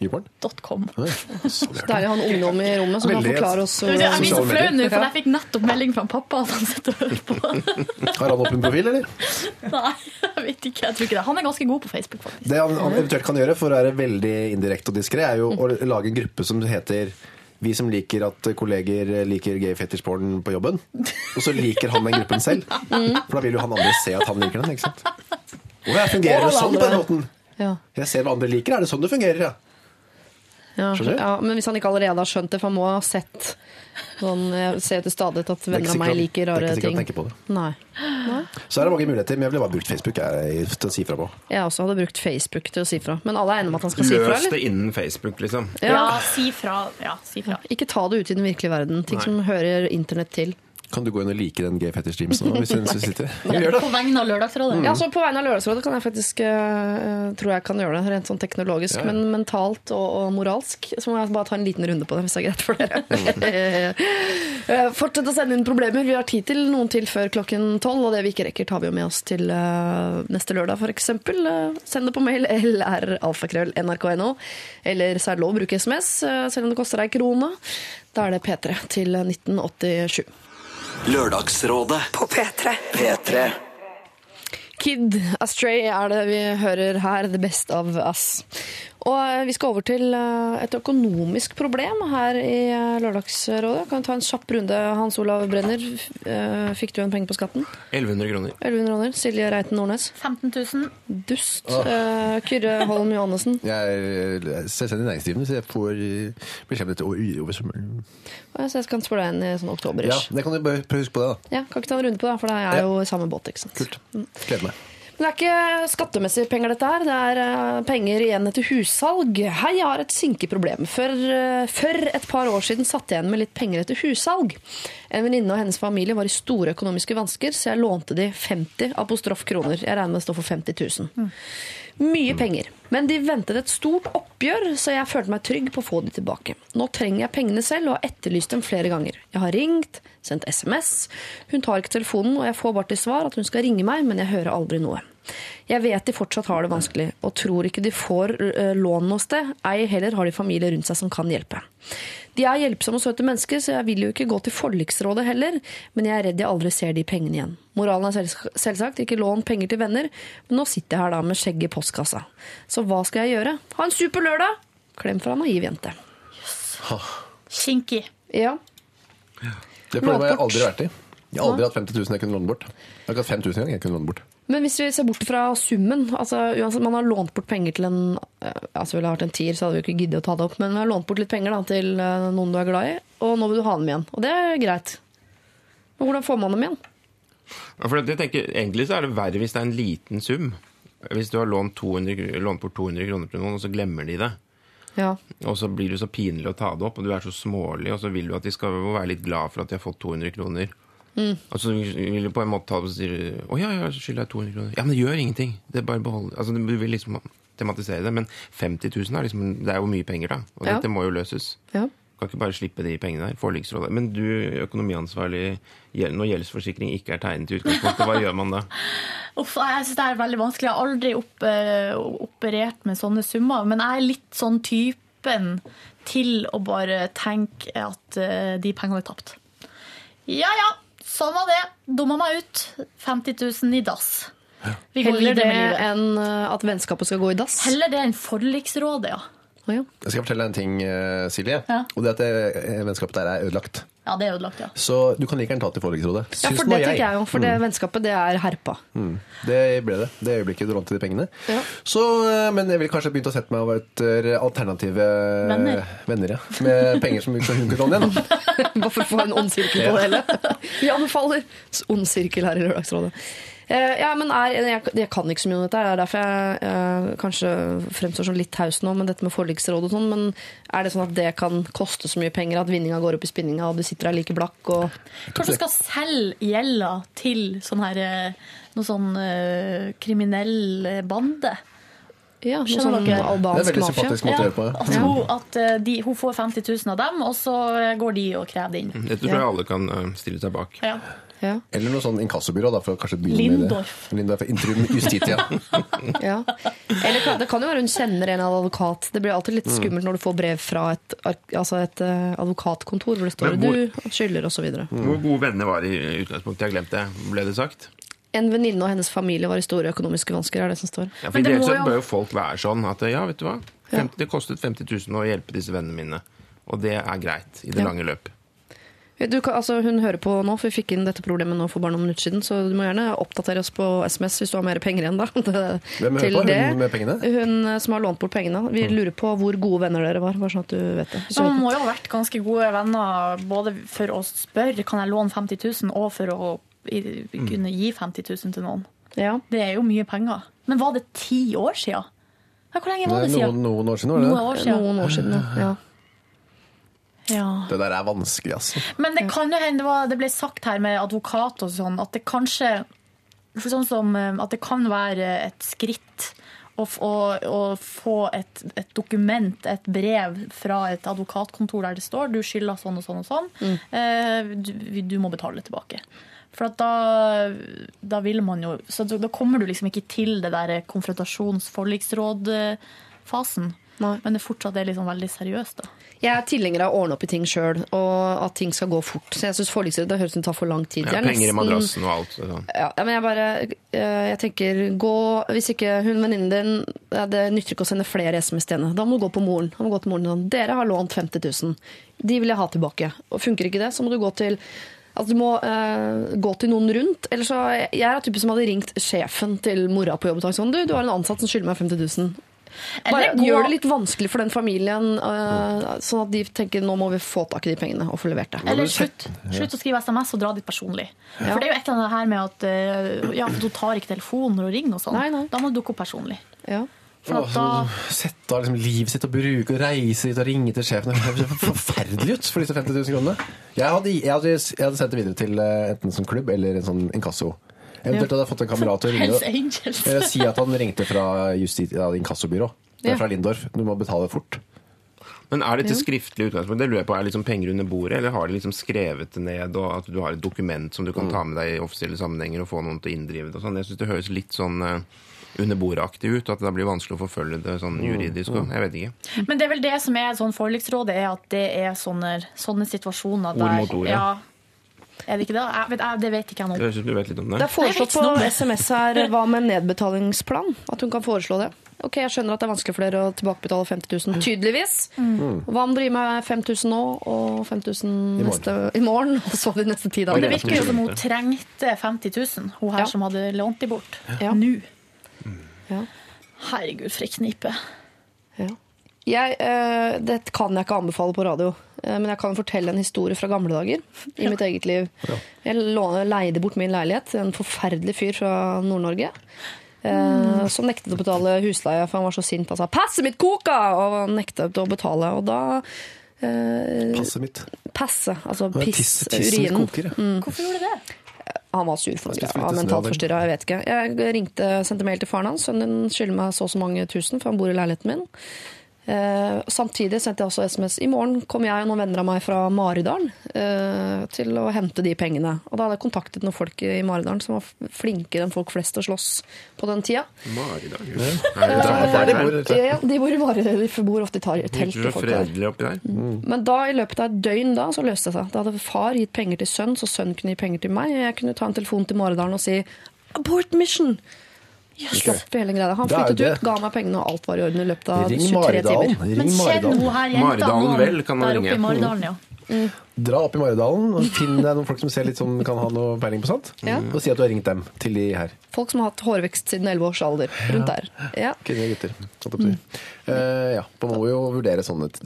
Youporn? .com. er han ungdom i rommet som kan forklare oss Jeg blir så flau nå, for jeg fikk nettopp melding fra pappa at han sitter og hører på. Har han åpen profil, eller? Nei, jeg vet ikke. Jeg tror ikke det. Han er ganske god på Facebook, faktisk. Det han, han eventuelt kan gjøre for å være veldig indirekte og diskré, er jo å lage en gruppe som heter vi som liker at kolleger liker gay fetish-porn på jobben. Og så liker han den gruppen selv. For da vil jo han andre se at han liker den. ikke sant? Å, jeg fungerer det sånn på den måten? Ja. Jeg ser hva andre liker. Er det sånn det fungerer, ja? Ja, ja, men hvis han ikke allerede har skjønt det, for han må ha sett sånn, Jeg ser til stadighet at Det er venner av meg liker rare ting. det er ikke sikkert å han tenker på det. Nei. Så er det mange muligheter, men jeg ville bare brukt Facebook jeg, til å si fra på. Jeg også hadde brukt Facebook til å si fra. Men alle er enige om at han skal si fra, Løs det innen Facebook, liksom. Ja, si fra. Ja, si fra. Ikke ta det ut i den virkelige verden. Ting Nei. som hører internett til. Kan du gå inn og like den gay fetish dreams nå? Hvis du du sitter? Ja, gjør det. På vegne av Lørdagsrådet. Ja, så På vegne av Lørdagsrådet kan jeg faktisk uh, tror jeg kan gjøre det, rent sånn teknologisk. Ja. Men mentalt og, og moralsk så må jeg bare ta en liten runde på det, hvis det er greit for dere. uh, Fortsett å sende inn problemer. Vi har tid til noen til før klokken tolv. Og det vi ikke rekker, tar vi jo med oss til uh, neste lørdag, f.eks. Uh, send det på mail lralfakrøll.nrk.no. Eller så er det lov å bruke SMS, selv om det koster deg krone. Da er det P3 til 1987. Lørdagsrådet På P3. P3 Kid Astray er det vi hører her, The Best of Us. Og eh, vi skal over til eh, et økonomisk problem her i eh, Lørdagsrådet. Kan vi ta en kjapp runde. Hans Olav Brenner, eh, fikk du en penge på skatten? 1100 kroner. 1100 kroner. Silje Reiten Nordnes. 15 000. Dust. Oh. Kyrre Holm Johannessen. Jeg er selvstendig næringsdrivende, så jeg får beskjed om dette over sommeren. Og Så jeg kan spørre deg inn i sånn oktober-ish. det kan du bare prøve å huske på det, da. Ja, kan ikke ta en runde på det, for det er jo i samme båt. ikke sant? Kult. Gleder meg. Det er ikke skattemessige penger, dette her. Det er eh, penger igjen etter hussalg. Hei, jeg har et sinkeproblem. For, eh, for et par år siden satt jeg igjen med litt penger etter hussalg. En venninne og hennes familie var i store økonomiske vansker, så jeg lånte de 50 apostrof kroner. Jeg regner med det står for 50 000. Mye penger. Men de ventet et stort oppgjør, så jeg følte meg trygg på å få de tilbake. Nå trenger jeg pengene selv og har etterlyst dem flere ganger. Jeg har ringt, sendt SMS. Hun tar ikke telefonen, og jeg får bare til svar at hun skal ringe meg, men jeg hører aldri noe. Jeg vet de fortsatt har det vanskelig, og tror ikke de får eh, lån noe sted. Ei heller har de familie rundt seg som kan hjelpe. De er hjelpsomme og søte mennesker, så jeg vil jo ikke gå til forliksrådet heller, men jeg er redd jeg aldri ser de pengene igjen. Moralen er selvsagt ikke lån penger til venner, men nå sitter jeg her da med skjegg i postkassa. Så hva skal jeg gjøre? Ha en super lørdag! Klem fra naiv jente. Yes. Kinky. Ja, Det problemet har jeg aldri vært i. Jeg har aldri hatt 50 000 jeg kunne låne bort. Jeg har ikke hatt 5000 engang jeg kunne låne bort. Men hvis vi ser bort fra summen altså uansett, Man har lånt bort penger til en eh, altså Ville vært en tier, så hadde vi ikke giddet å ta det opp. Men vi har lånt bort litt penger da, til eh, noen du er glad i, og nå vil du ha dem igjen. Og det er greit. Men hvordan får man dem igjen? Ja, tenker, Egentlig så er det verre hvis det er en liten sum. Hvis du har lånt, 200, lånt bort 200 kroner til noen, og så glemmer de det. Ja. Og så blir det så pinlig å ta det opp, og du er så smålig, og så vil du at de skal være litt glad for at de har fått 200 kroner. Og du vil på en måte ta og si Å ja, ja, skylder jeg 200 kroner. Ja, men det gjør ingenting. Det er bare behold Altså, Du vil liksom tematisere det, men 50 000 er liksom Det er jo mye penger, da. Og Ja. dette må jo løses. ja. Kan ikke bare slippe de pengene der. Forliksrådet. Men du, økonomiansvarlig, når gjeldsforsikring ikke er tegnet i utgangspunktet, hva gjør man da? Uff, jeg synes det er veldig vanskelig. Jeg har aldri opp, uh, operert med sånne summer. Men jeg er litt sånn typen til å bare tenke at uh, de pengene er tapt. Ja ja, sånn var det. Dumma meg ut. 50 000 i dass. Ja. Heller det enn eh, at vennskapet skal gå i dass. Heller det enn forliksrådet, ja. Ja. Jeg skal fortelle deg en ting, eh, Silje. Ja. Og det at det, vennskapet der er ødelagt. Ja, det er ødelagt, ja. Så du kan like gjerne ta til forliksrådet. ja, for det tenker jeg jo. For det vennskapet, det er herpa. Mm. Det ble det. Det øyeblikket du lånte de pengene. Ja. Så, eh, men jeg ville kanskje begynt å sette meg over etter alternative Venner. venner ja. Med penger som hun kunne låne igjen. da. Bare for å få en ond sirkel på det hele. Vi anbefaler ond sirkel her i Lørdagsrådet. Eh, ja, men er, jeg, jeg kan ikke så mye om dette. Det er derfor jeg jeg kanskje fremstår som litt taus nå med dette med forliksråd og sånn. Men er det sånn at det kan koste så mye penger at vinninga går opp i spinninga, og du sitter der like blakk og Kanskje du skal selge gjelda til sånn her eh, noe sånn uh, kriminell eh, bande? Ja, noe sånn dere? Det er albansk veldig sympatisk måte å gjøre på. At, hun, at eh, de, hun får 50 000 av dem, og så eh, går de og krever det inn. Dette tror jeg alle kan eh, stille seg bak. Ja. Ja, Eller noe sånn inkassobyrå, da, for å kanskje begynne Lindorf. med det. Lindorf. Intrum Justitia. ja. Eller kan- det kan jo være hun kjenner en advokat. Det blir alltid litt skummelt når du får brev fra et, altså et eh, advokatkontor hvor det står hvor- 'du skylder' osv. videre Hvor gode venner var de i utgangspunktet? Jeg glemte det. Ble det sagt? En venninne og hennes familie var i store økonomiske vansker, er det som står. Ja, for Ideelt sett bør jo folk være sånn at ja, vet du hva. 50, det kostet 50 000 å hjelpe disse vennene mine. Og det er greit i det Ja. lange løp. Du kan, altså, hun hører på nå, for vi fikk inn dette problemet nå for bare noen minutter siden, så du må gjerne oppdatere oss på SMS hvis du har mer penger igjen, da. Hvem hører på? Hun med pengene? Hun eh, som har lånt bort pengene. Vi lurer på hvor gode venner dere var, bare sånn at du vet det. Så man må jo ha vært ganske gode venner både for å spørre kan jeg låne 50 000, og for å kunne gi 50 000 til noen. Ja. Det er jo mye penger. Men var det ti år siden? Hvor lenge var det siden? noen år siden, var det Noen år siden. Noen år siden, ja. ja. Ja. Det der er vanskelig, altså. Men det kan jo hende, det, var, det ble sagt her med advokat og sånn, at det kanskje for sånn som eh, at det kan være et skritt å, å, å få et, et dokument, et brev fra et advokatkontor der det står du skylder sånn og sånn og sånn, mm. du, du må betale tilbake. For at da, da vil man jo Så da kommer du liksom ikke til det der konfrontasjons-forliksråd-fasen. Men det fortsatt er liksom veldig seriøst, da. Jeg er tilhenger av å ordne opp i ting sjøl, og at ting skal gå fort. Så jeg syns forliksrådet det høres ut som tar for lang tid. Ja, penger nesten, i madrassen og alt. Sånn. Ja, men jeg bare eh, Jeg tenker gå Hvis ikke hun venninnen din ja, Det nytter ikke å sende flere SMS til henne. Da må du gå på moren. Da må du gå til moren sånn Dere har lånt 50 000. De vil jeg ha tilbake. Og funker ikke det, så må du gå til Altså, du må eh, gå til noen rundt. Eller så, jeg er av typen som hadde ringt sjefen til mora på jobb og sagt sånn Du, du har en ansatt som skylder meg 50 000. Bare gjør det litt vanskelig for den familien, uh, sånn at de tenker nå må vi få tak i de pengene og få levert det. Eller slutt, slutt å skrive SMS og dra dit personlig. Ja. For det er jo et eller annet her med at uh, ja, for du tar ikke telefonen når du ringer og sånn. Da må du dukke opp personlig. Ja. For da, Sette av liksom livet sitt og bruke og reise dit og ringe til sjefen. Det høres forferdelig ut for disse 50 000 kronene. Jeg hadde, jeg hadde, jeg hadde sendt det videre til eh, enten en sånn klubb eller en sånn inkasso. Eventuelt hadde jeg fått en kamerat til å ringe. Eller si at han ringte fra ja, inkassobyrå. Det er fra Lindorf. Du må betale fort. Men er dette skriftlig utgangspunkt? Det lurer jeg på, Er liksom penger under bordet, eller har de liksom skrevet det ned, og at du har et dokument som du kan ta med deg i offisielle sammenhenger og få noen til å inndrive det og sånn? Jeg syns det høres litt sånn eh, under bordet-aktig ut, at det blir vanskelig å forfølge det sånn juridisk. og Jeg vet ikke. Men det er vel det som er sånn forliksrådet, er at det er sånne, sånne situasjoner Ord der mot ord, ja. Er det ikke det? Jeg vet, jeg, det vet ikke jeg Det høres ut som du vet litt om Det det. er foreslått på. SMS her hva med nedbetalingsplan? At hun kan foreslå det. Ok, Jeg skjønner at det er vanskelig for dere å tilbakebetale 50 000, tydeligvis. Hva om dere gir meg 5000 nå og 5000 morgen. neste, i morgen, og så de neste ti dagene? det virker jo som hun trengte 50 000, hun her Ja. som hadde lånt de bort. Ja. Nå. Ja. Herregud, for ei knipe. Ja. Jeg, uh, det kan jeg ikke anbefale på radio, men jeg kan fortelle en historie fra gamle dager i mitt eget liv. Jeg leide bort min leilighet til en forferdelig fyr fra Nord-Norge. Mm. som nektet å betale husleie, for han var så sint. Han sa 'passet mitt koka!' og nektet å betale. Og da eh, Passet mitt. Passe, altså piss, urinen. koker. Hvorfor gjorde du det? Han var sur for noe. ja, mentalt forstyrra. Jeg vet ikke. Jeg ringte, sendte mail til faren hans. Sønnen din skylder meg så og så mange tusen, for han bor i leiligheten min. Eh, samtidig sendte jeg også SMS. I morgen kom jeg og noen venner av meg fra Maridalen eh, til å hente de pengene. Og da hadde jeg kontaktet noen folk i Maridalen som var flinkere enn folk flest til å slåss på den tida. Maridalen? Ja, der de bor. Ja, de bor i Maridalen. De bor ofte i telt. Og så folk der. fredelig oppi der. Men da, i løpet av et døgn da, så løste det seg. Da hadde far gitt penger til sønn, så sønn kunne gi penger til meg. Jeg kunne ta en telefon til Maridalen og si 'abort mission'. Slapp i hele greia. Han flyttet ut, ga meg pengene, og alt var i orden i løpet av Ring 23 Maridalen. timer. Men Ring Men Maridalen. noe her, jenta? Maridalen nå? vel, kan man Der oppe ringe. i Maridalen, ja. Dra opp i Maridalen og finn deg noen folk som ser litt sånn, kan ha noe peiling på sånt. Ja. Og si at du har ringt dem til de her. Folk som har hatt hårvekst siden 11 års alder. Rundt der. Ja. Kvinner og gutter. Sånn mm. Eh, ja, man må jo vurdere sånn et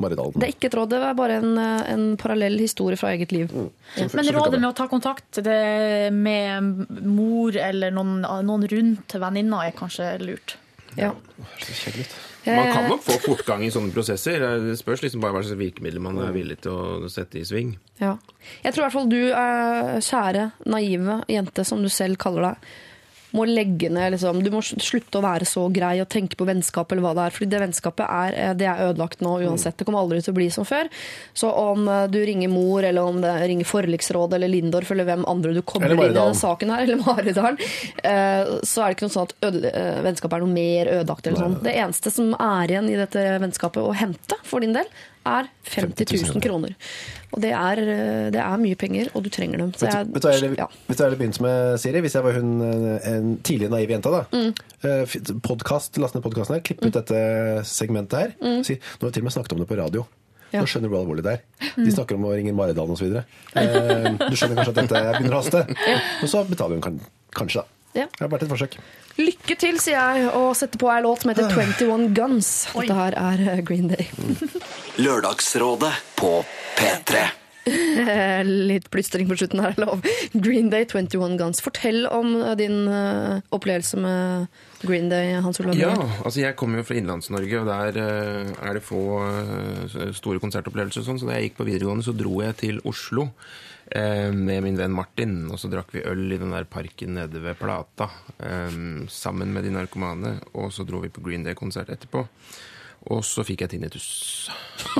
Maridalen. Det er ikke et råd, det er bare en, eh, en parallell historie fra eget liv. Men rådet med å ta kontakt det med mor eller noen, noen rundt venninna er kanskje lurt. Ja. Så kjedelig ut. Man kan nok få fortgang i sånne prosesser. Det spørs liksom bare hva slags virkemidler man er villig til å sette i sving. Ja. Jeg tror i hvert fall du, kjære, naive jente, som du selv kaller deg, må legge ned liksom. Du må slutte å være så grei og tenke på vennskap eller hva det er. Fordi det vennskapet er, eh, det er ødelagt nå uansett. Det kommer aldri til å bli som før. Så om eh, du ringer mor, eller om det ringer forliksrådet eller Lindorf, eller hvem andre du kommer inn i denne saken her, eller Maridalen, eh, så er det ikke noe sånn at vennskapet er noe mer ødelagt eller sånn. Det eneste som er igjen i dette vennskapet å hente for din del, er 50 000 kroner. Og det er, eh, det er mye penger, og du trenger dem. Vet, jeg, du- vet, du ja. vet du hva jeg begynte med, Siri? Hvis jeg var hun eh, en tidlig naiv jente, da. Mm. Mm. Podcast, Last ned podkasten her, klipp ut dette segmentet her. Si, nå har vi til og med snakket om det på radio. Mm. Ja. Mm. Nå skjønner du hvor alvorlig det er. De snakker om å ringe Maridalen osv. Eh, du skjønner kanskje at dette begynner å haste. Og så betaler hun kanskje, da. Ja. Det har vært et forsøk. Lykke til, sier jeg, og setter på ei låt som heter 21 Guns. Dette her er eh, Green Day. Lørdagsrådet på P3. Eh, Litt plystring på slutten her, lov. Green Day, 21 Guns. Fortell om eh, din eh, opplevelse med Green Day, Hans Olav. Ja, altså jeg kommer jo fra Innlands-Norge, og der er det få store konsertopplevelser. og Sånn, så da jeg gikk på videregående, så dro jeg til Oslo med min venn Martin. Og så drakk vi øl i den der parken nede ved Plata eh, sammen med de narkomane. Og så dro vi på Green Day-konsert etterpå. Og så fikk jeg tinnitus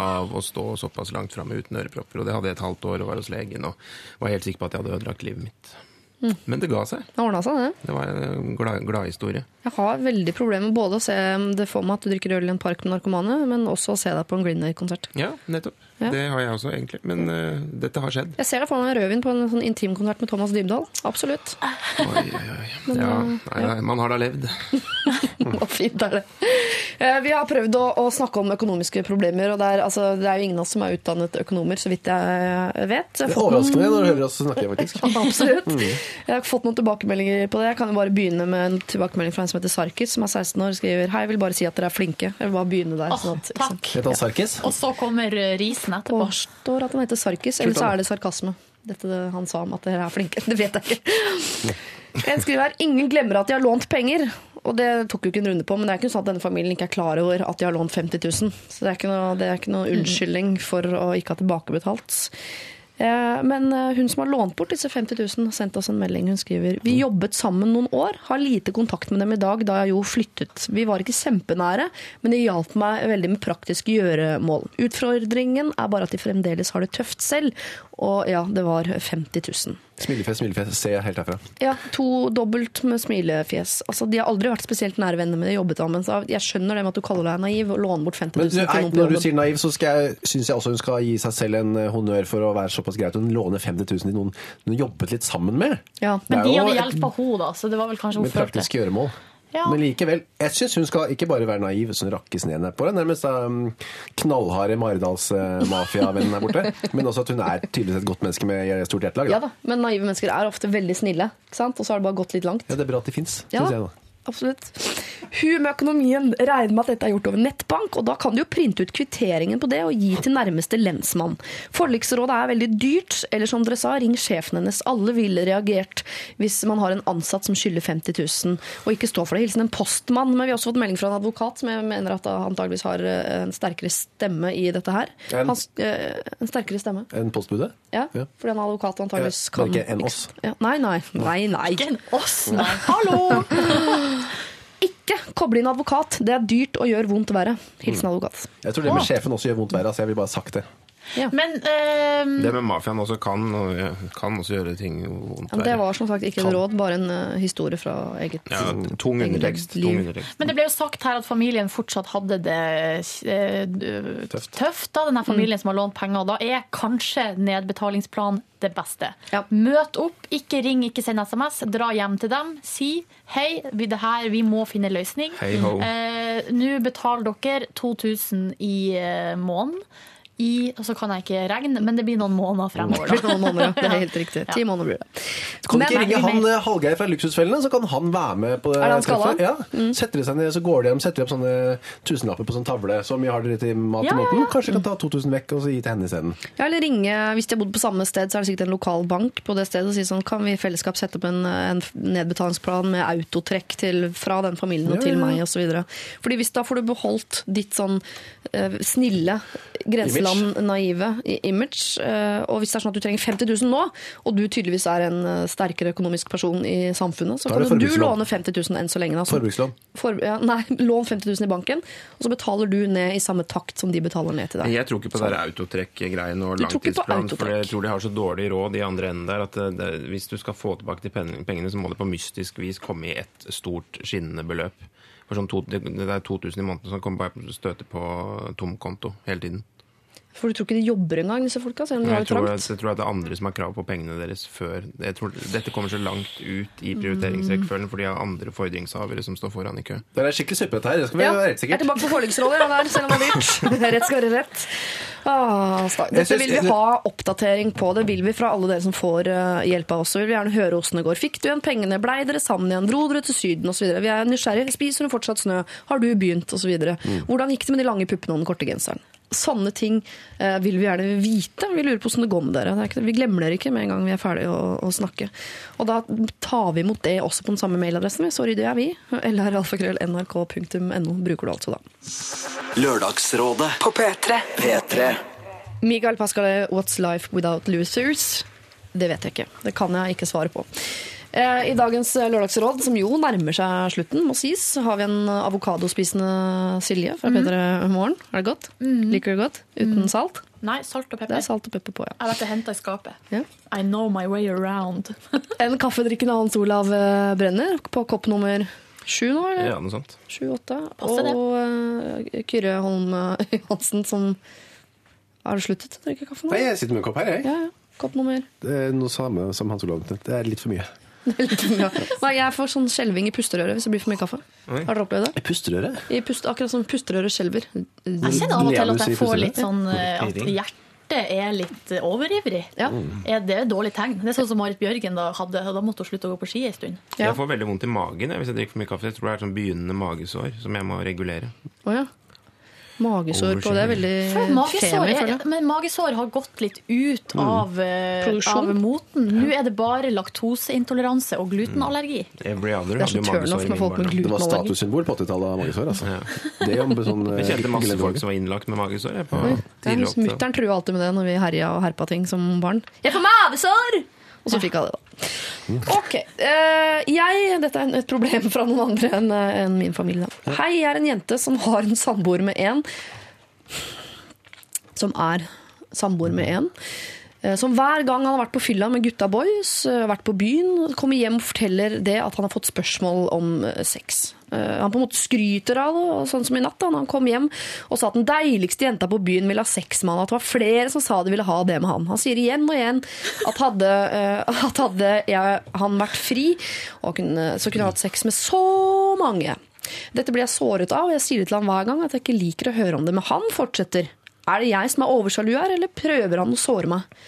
av å stå såpass langt framme uten ørepropper. Og det hadde jeg et halvt år og var hos legen og var helt sikker på at jeg hadde ødelagt livet mitt. Men det ga seg. Det ordna seg, det. Det var en glad, glad. Jeg har veldig problemer med både å se det for meg at du drikker øl i en park med narkomane, men også å se deg på en Green Day-konsert. Ja, nettopp. Ja. Det har jeg også, egentlig. Men uh, dette har skjedd. Jeg ser deg for meg rødvin på en sånn intimkonsert med Thomas Dybdahl. Absolutt. Oi, oi, oi. Ja, nei, nei, man har da levd. Hvor fint er det. Uh, Vi har prøvd å, å snakke om økonomiske problemer, og det er, altså, det er jo ingen av oss som er utdannet økonomer, så vidt jeg vet. Jeg Det er overraskende noen- når du hører oss snakke, faktisk. Absolutt. Mm. Jeg har fått noen tilbakemeldinger på det. Jeg kan jo bare begynne med en tilbakemelding fra en som heter Sarkis, som er 16 år, skriver Hei, jeg vil bare si at dere er flinke. Jeg vil bare begynne der. Åh, sånn at, takk. Heter han Sarkis? Og så kommer eh, risen etterpå. Og står at han heter Sarkis, eller så er det sarkasme. Dette det han sa om at dere er flinke. Det vet jeg ikke. En skriver her ingen glemmer at de har lånt penger. Og det tok jo ikke en runde på, men det er ikke sånn at denne familien ikke er klar over at de har lånt 50 000. Så det er ikke noe, det er ikke noe unnskyldning for å ikke ha tilbakebetalt. Eh, Men eh, hun som har lånt bort disse 50 000, har sendt oss en melding. Hun skriver Vi jobbet sammen noen år, har lite kontakt med dem i dag, da jeg jo flyttet. Vi var ikke kjempenære, men det hjalp meg veldig med praktiske gjøremål. Utfordringen er bare at de fremdeles har det tøft selv. Og ja, det var 50 000. Smilefjes, smilefjes. Ser jeg helt herfra. Ja, to dobbelt med smilefjes. Altså, de har aldri vært spesielt nære venner, men de jobbet sammen. Så jeg skjønner det med at du kaller deg naiv og låner bort 50 000 du, til noen på når du sier naiv, så jeg, syns jeg også hun skal gi seg selv en eh, honnør for å være såpass greit. Hun låner 50 000 til noen hun jobbet litt sammen med. Ja. Men de hadde et- hjulpet henne, da, så det var vel kanskje hun følte. Med praktiske gjøremål. Ja. Men likevel, jeg syns hun skal ikke bare være naiv, sånn rakkes ned på det, nærmest um, knallharde Maridals-mafiavennen der borte, men også at hun er tydeligvis et godt menneske med stort hjertelag. ja Da. da, men naive mennesker er ofte veldig snille, ikke sant? og så har det bare gått litt langt. Ja, det er bra at de fins, Ja. jeg. da. Absolutt. Hun med økonomien regner med at dette er gjort over nettbank, og da kan du jo printe ut kvitteringen på det og gi til nærmeste lensmann. Forliksrådet er veldig dyrt, eller som dere sa, ring sjefen hennes. Alle ville reagert hvis man har en ansatt som skylder 50 000, og ikke står for det. Hilsen en postmann. Men vi har også fått melding fra en advokat som jeg mener at antageligvis har eh, en sterkere stemme i dette her. En? Hans, eh, en sterkere stemme. En postbude? Ja, Ja. fordi en advokat antageligvis Ja, kan men ikke en oss. Ja, nei, nei. nei, nei. Ikke en oss, nei. Hallo! Ikke koble inn advokat. Det er dyrt og gjør vondt verre. Hilsen advokat. Jeg tror det med sjefen også gjør vondt verre. Altså, jeg vil bare ha sagt det. Ja. Men eh, Det med mafiaen også kan, kan også gjøre ting vondt Ja, det var som sagt ikke et råd, bare en uh, historie fra eget ja, tung undertekst. liv. Tung undertekst. Men det ble jo sagt her at familien fortsatt hadde det uh, Tøft. tøft. da, den her familien som har lånt penger. Og da er kanskje nedbetalingsplan det beste. Ja. Møt opp, ikke ring, ikke send SMS. Dra hjem til dem. Si hei, vi, det her, vi må finne løsning. Hei ho. Eh, Nå betaler dere 2000 i eh, måneden. I, og så kan jeg ikke regne, men det blir noen måneder fremover. Det blir Da. noen måneder. Det er helt riktig. Ti måneder blir det. Kan du ikke ringe han eh, Hallgeir fra Luksusfellene, så kan han være med på det Er det han treffet? Ja. Setter de seg ned, så går de hjem, setter de opp sånne tusenlapper på sånn tavle. Så mye har dere til mat Ja, i måneden? ja. Kanskje kan ta 2000 vekk og så gi til henne isteden. Ja, eller ringe, Hvis de har bodd på samme sted, så er det sikkert en lokal bank på det stedet og si sånn, kan vi i fellesskap sette opp en, en nedbetalingsplan med autotrekk til, fra den familien og Ja, til meg osv. Fordi hvis da får du beholdt ditt sånn uh, snille, grenseland, naive i- image, eh, og hvis det er sånn at du trenger 50 000 nå, og du tydeligvis er en eh, sterkere økonomisk person i samfunnet, så kan du låne 50 000 enn så lenge. Altså. Forbrukslån. For, ja, nei, lån 50 000 i banken, og så betaler du ned i samme takt som de betaler ned til deg. Jeg tror ikke på det der autotrekk-greien og langtidsplan. For jeg tror de har så dårlig råd i andre enden der at det, det, hvis du skal få tilbake de pengene, så må det på mystisk vis komme i et stort skinnende beløp. For sånn to, det, er 2000 i måneden som kommer bare støter støte på tom konto hele tiden. For du tror ikke de jobber engang, disse folka? Selv om de har det trangt? jeg tror at det er andre som har krav på pengene deres før. Jeg tror, dette kommer så langt ut i prioriteringsrekkefølgen, for de har andre fordringshavere som står foran i kø. Det er skikkelig suppete her, det skal vi Ja, være helt jeg er tilbake på forliksroller, der, selv om det er dyrt. Rett skal være rett. Ah, Dette vil vi ha oppdatering på. Det vil vi fra alle dere som får eh, hjelp av oss. Så vil vi gjerne høre hvordan det går. Fikk du igjen pengene? Blei dere sammen igjen? Dro dere til Syden? Osv. vi er nysgjerrige. Spiser hun fortsatt snø? Har du begynt? Osv. Hvordan gikk det med de lange puppene og den korte genseren? Sånne ting eh, vil vi gjerne vite. Vi lurer på hvordan det går med dere. Det er ikke, vi glemmer dere ikke med en gang vi er ferdige å, å snakke. Og da tar vi imot det også på den samme mailadressen. vi. Sorry, det er vi. lralfakrøll.nrk.no bruker du altså da. Lørdagsrådet På P3. P3. Mikael Pascal, what's life without losers? Det vet jeg ikke. Det kan jeg ikke svare på. Eh, I dagens lørdagsråd, som jo nærmer seg slutten, må sies, har vi en avokadospisende Silje fra mm. Bedre Morgen. Er det godt? Liker du det godt? Uten salt? Nei, salt og pepper. Det er salt og pepper på, ja. Jeg har vært og henta i skapet. ja. I know my way around. En kaffedrikkende Hans Olav eh, Brenner på kopp nummer sju nå, eller? Ja, noe sånt. Sju-åtte. Og eh, Kyrre Holm eh, Johansen som Har du sluttet å drikke kaffe nå? Nei, jeg sitter med en kopp her, jeg. Ja, ja. Kopp nummer Det er noe samme som Hans Olav. Det er litt for mye. Nei, jeg får sånn skjelving i pusterøret hvis det blir for mye kaffe. Oi. Har dere opplevd det? I pusterøret? I pust, akkurat som pusterøret skjelver. Jeg kjenner av og til at jeg får litt sånn eh, at hjertet er litt eh, overivrig. Ja. Er det et dårlig tegn? Det er sånn som Marit Bjørgen da hadde, da måtte hun slutte å gå på ski en stund. Ja. Jeg får veldig vondt i magen jeg, hvis jeg drikker for mye kaffe. Jeg tror det er sånn begynnende magesår som jeg må regulere. Oh, ja. Magesår på det er veldig femi, er, føler jeg. men magesår har gått litt ut av, mm. Av moten. Nå er det bare laktoseintoleranse og glutenallergi. Every other Det er hadde så jo magesår med folk med glutenallergi. Det var statussymbol på 80-tallet av magesår. Altså. Ja. Det er jo sånn, Jeg kjente masse folk som var innlagt med magesår. Åtte- Mutter'n trua alltid med det når vi herja og herpa ting som barn. Jeg får mavesår! Og så fikk hun det, da. Ok. eh, jeg Dette er et problem fra noen andre enn en min familie. Hei, jeg er en jente som har en samboer med en Som er samboer med en. Eh, Som hver gang han har vært på fylla med gutta boys, eh, vært på byen, kommer hjem og forteller det at han har fått spørsmål om eh, sex. Han på en måte skryter av det, sånn som i natt. da, når Han kom hjem og sa at den deiligste jenta på byen ville ha sex med han. At det var flere som sa de ville ha det med han. Han sier igjen og igjen at hadde, at hadde jeg, han vært fri, kunne, så kunne han hatt sex med så mange. Dette blir jeg såret av, og jeg sier det til han hver gang at jeg ikke liker å høre om det. Men han fortsetter. Er det jeg som er oversjalu her, eller prøver han å såre meg?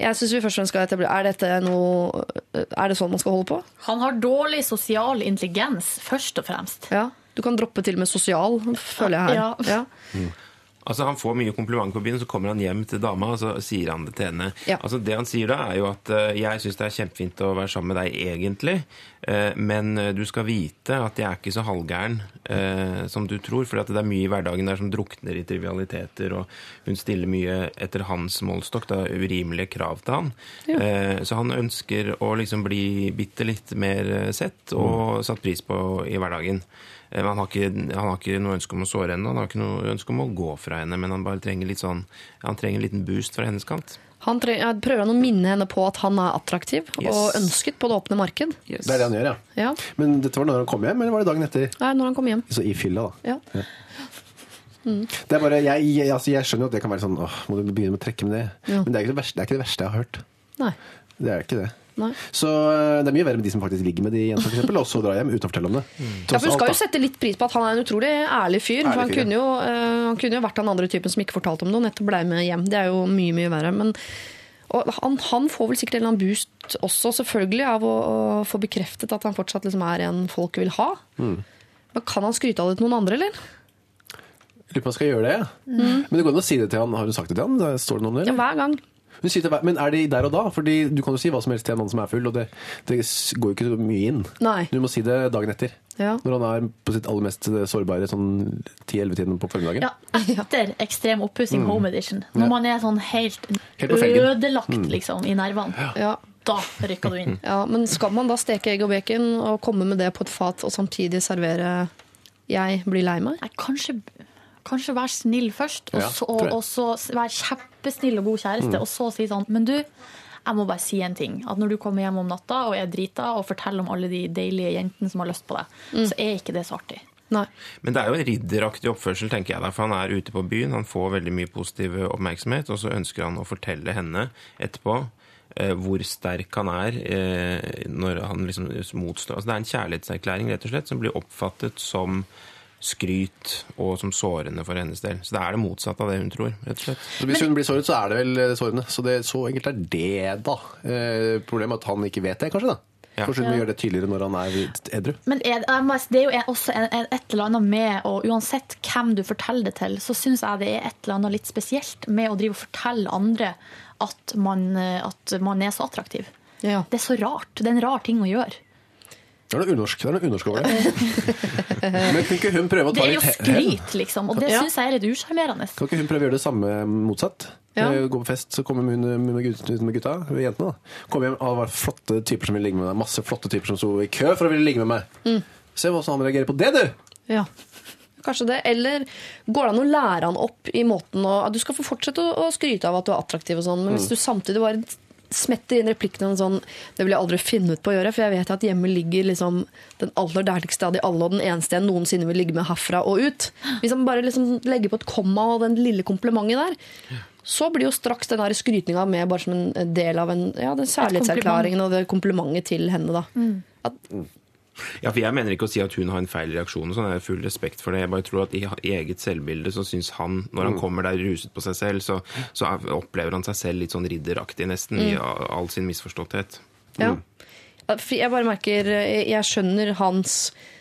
Jeg synes vi først og fremst skal etablere Er dette noe Er det sånn man skal holde på? Han har dårlig sosial intelligens, først og fremst. Ja. Du kan droppe til med sosial, føler jeg her. Ja. Ja. Altså Han får mye komplimenter på byen, så kommer han hjem til dama og så sier han det til henne. Ja. Altså Det han sier da, er jo at eh, jeg syns det er kjempefint å være sammen med deg egentlig, eh, men eh, du skal vite at jeg er ikke så halvgæren som du tror. For det er mye i hverdagen der som drukner i trivialiteter, og hun stiller mye etter hans målstokk. Det er urimelige krav til han. Ja. så han ønsker å liksom bli bitte litt mer sett og satt pris på i hverdagen. Eh, han, har ikke, han har ikke noe ønske om å såre henne, han har ikke noe ønske om å gå fra henne, men han bare trenger litt sånn Han trenger en liten boost fra hennes kant. Han trenger, prøver han å minne henne på at han er attraktiv Yes. og ønsket på det åpne marked. Yes. Det er det han gjør, ja. Ja, Men dette var når han kom hjem, eller var det dagen etter? Nei, når han kom hjem. Så i fylla, da. Ja. Det er bare, jeg, jeg, altså, jeg skjønner jo at det kan være sånn åh, må du begynne med å trekke med det? Ja. Men det er, ikke det, verste, det er ikke det verste jeg har hørt. Nei. Det er ikke det. Nei. Så øh, det er mye verre med de som faktisk ligger med de jentene, for eksempel, og så drar hjem uten å fortelle om det. Ja, for Du skal alt, jo sette litt pris på at han er en utrolig ærlig fyr. for han, fyr, kunne jo, uh, han kunne jo vært den andre typen som ikke fortalte om det, og nettopp blei med hjem. Det er jo mye, mye verre. Men og han, han får vel sikkert en eller annen boost også, selvfølgelig, av å, å få bekreftet at han fortsatt liksom er en folk vil ha. Mm. Men kan han skryte av det til noen andre, eller? Lurer på om han skal gjøre det. ja. Men det går an å si det til han. Har du sagt det til han? Står det noe om det? Ja, hver gang. Hun sier til hver- Men er det der og da? Fordi Du kan jo si hva som helst til en mann som er full, og det, det går jo ikke så mye inn. Nei. Du må si det dagen etter. Ja. Når han er på sitt aller mest sårbare, sånn 10-11-tiden på formiddagen. Ja, etter ekstrem oppussing home edition. Når Ja. Man er sånn helt, Helt ødelagt. Mm. liksom, i nervene. Ja. Da rykker du inn. Ja, men skal man da steke egg og bacon og komme med det på et fat og samtidig servere 'jeg blir lei meg'? Nei, kanskje, kanskje være snill først, og Ja, så, og så være kjempesnill og god kjæreste, og så si sånn Men du, jeg må bare si en ting. At når du kommer hjem om natta og er drita og forteller om alle de deilige jentene som har lyst på deg, så er ikke det så artig. Nei. Men det er jo en ridderaktig oppførsel, tenker jeg Der, for han er ute på byen, han får veldig mye positiv oppmerksomhet, og så ønsker han å fortelle henne etterpå eh, hvor sterk han er eh, når han liksom motstår. Altså, det er en kjærlighetserklæring, rett og slett, som blir oppfattet som skryt og som sårende for hennes del. Så det er det motsatte av det hun tror, rett og slett. Så hvis hun blir såret, så er det vel sårende. Så, det, så enkelt er det, da. Eh, problemet er at han ikke vet det, kanskje. da. Ja. Kanskje hun må gjøre det tydeligere når han er edru. Men er, det er jo også et eller annet med Og uansett hvem du forteller det til, så syns jeg det er et eller annet litt spesielt med å drive og fortelle andre at man, eh, at man er så attraktiv. Ja. Det er så rart. Det er en rar ting å gjøre. Det er noe unorsk, det er noe unorsk over det. Men kan ikke hun prøve å ta litt hen? Det er jo skryt, liksom. Og det Ja. syns jeg er litt usjarmerende. Kan ikke hun prøve å gjøre det samme motsatt? Ja. Eh, Gå på fest, så kommer hun med gutta, med gutta jentene. da. Kommer hjem, og har var flotte typer som vil ligge med deg. Masse flotte typer som sto i kø for å ville ligge med meg. Mm. Se hvordan han reagerer på det, du! Ja. Kanskje det. Eller går det an å lære han opp i måten å Du skal få fortsette å, å skryte av at du er attraktiv og sånn, men hvis du samtidig bare smetter inn replikkene en sånn Det vil jeg aldri finne ut på å gjøre, for jeg vet at hjemme ligger liksom den aller deiligste av de alle, og den eneste jeg noensinne vil ligge med herfra og ut. Hvis han bare liksom legger på et komma og den lille komplimentet der, så blir jo straks den skrytinga med bare som en del av en, ja, den særlighetserklæringen og det komplimentet til henne. da. At, Ja, for Jeg mener ikke å si at hun har en feil reaksjon, og sånn, jeg har full respekt for det. Jeg bare tror at i, i eget selvbilde så syns han, når han kommer der ruset på seg selv, så, så er- opplever han seg selv litt sånn ridderaktig, nesten, i all sin misforståtthet. Ja. Ja, Jeg bare merker Jeg, jeg skjønner hans eh,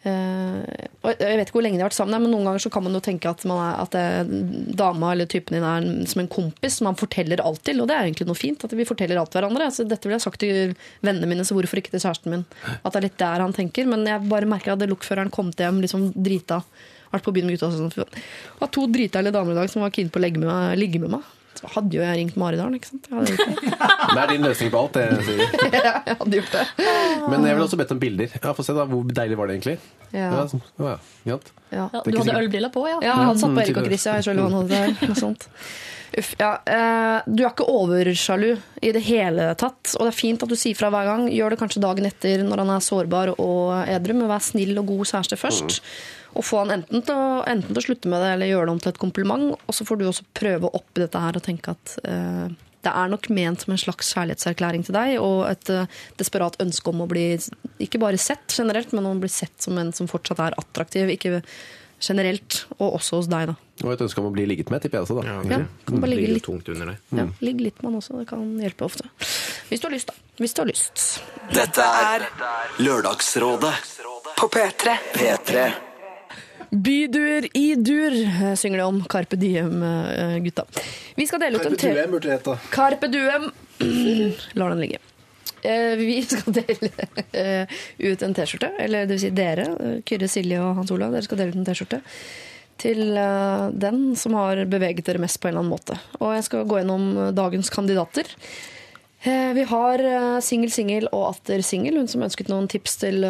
og Jeg vet ikke hvor lenge de har vært sammen, men noen ganger så kan man jo tenke at, er, at dama eller typen din er som en kompis som man forteller alt til. Og det er egentlig noe fint. At vi forteller alt til hverandre. Altså, dette ville jeg sagt til vennene mine, så hvorfor ikke til kjæresten min? At det er litt der han tenker. Men jeg bare merker at lokføreren kom til hjem liksom drita. Vært på byen med gutta og sånn. Det var to dritdeilige damer i dag som var keen på å ligge med meg. Så hadde jo jeg ringt Maridalen, ikke sant. Jeg hadde gjort det. Det er din løsning på alt, det sier jeg hadde gjort det. Men jeg vil også bedt om bilder. Ja, Få se, da. Hvor deilig var det egentlig? Ja. Ja, så- ja? Ja. Ja, du hadde sikkert. ølbriller på, ja? Ja, han satt på Mm, Erik og Chris, ja. Jeg selv hva han hadde der. Noe sånt. Uff, ja. Eh, Du er ikke oversjalu i det hele tatt, og det er fint at du sier fra hver gang. Gjør det kanskje dagen etter når han er sårbar og edru, men vær snill og god kjæreste først. Og få han enten til, å, enten til å slutte med det eller gjøre det om til et kompliment. Og så får du også prøve opp i dette her og tenke at eh, det er nok ment som en slags kjærlighetserklæring til deg, og et eh, desperat ønske om å bli ikke bare sett generelt, men om å bli sett som en som fortsatt er attraktiv. Ikke generelt, og også hos deg, da. Og et ønske om å bli ligget med, tipper jeg også. da. Ja, Ja, kan bare ligge litt, tungt under deg. ja, ligge litt med han også. Det kan hjelpe ofte. Hvis du har lyst, da. Hvis du har lyst. Dette er Lørdagsrådet På P3. P3. Byduer i dur, eh, synger de om. Carpe diem, eh. Vi skal dele ut en T... burde det hete. Carpe duem. Lar den ligge. Eh, Vi skal dele ut en T-skjorte, eller det vil si dere, Kyrre, Silje og Hans Olav, dere skal dele ut en T-skjorte til den som har beveget dere mest på en eller annen måte. Og jeg skal gå gjennom dagens kandidater. Vi har singel, singel og atter singel, hun som ønsket noen tips til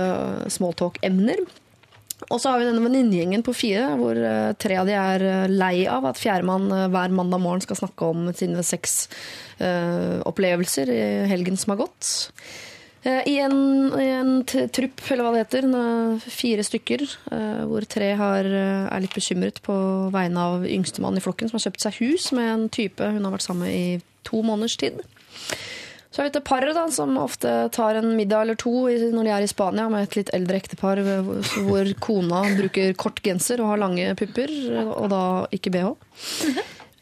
smalltalk-emner. Og så har vi denne venninnegjengen på fire, hvor eh, tre av de er eh, lei av at fjerdemann uh, hver mandag morgen skal snakke om sine seks eh, opplevelser i helgen som har gått. Eh, I en, i en trupp, eller hva det heter, eh, fire stykker, eh, hvor tre har, eh, er litt bekymret på vegne av yngstemann i flokken, som har kjøpt seg hus med en type hun har vært sammen med i to måneders tid. Så har vi et par da, som ofte tar en middag eller to når de er i Spania med et litt eldre ektepar hvor kona bruker kort genser og har lange pupper, og da ikke bh.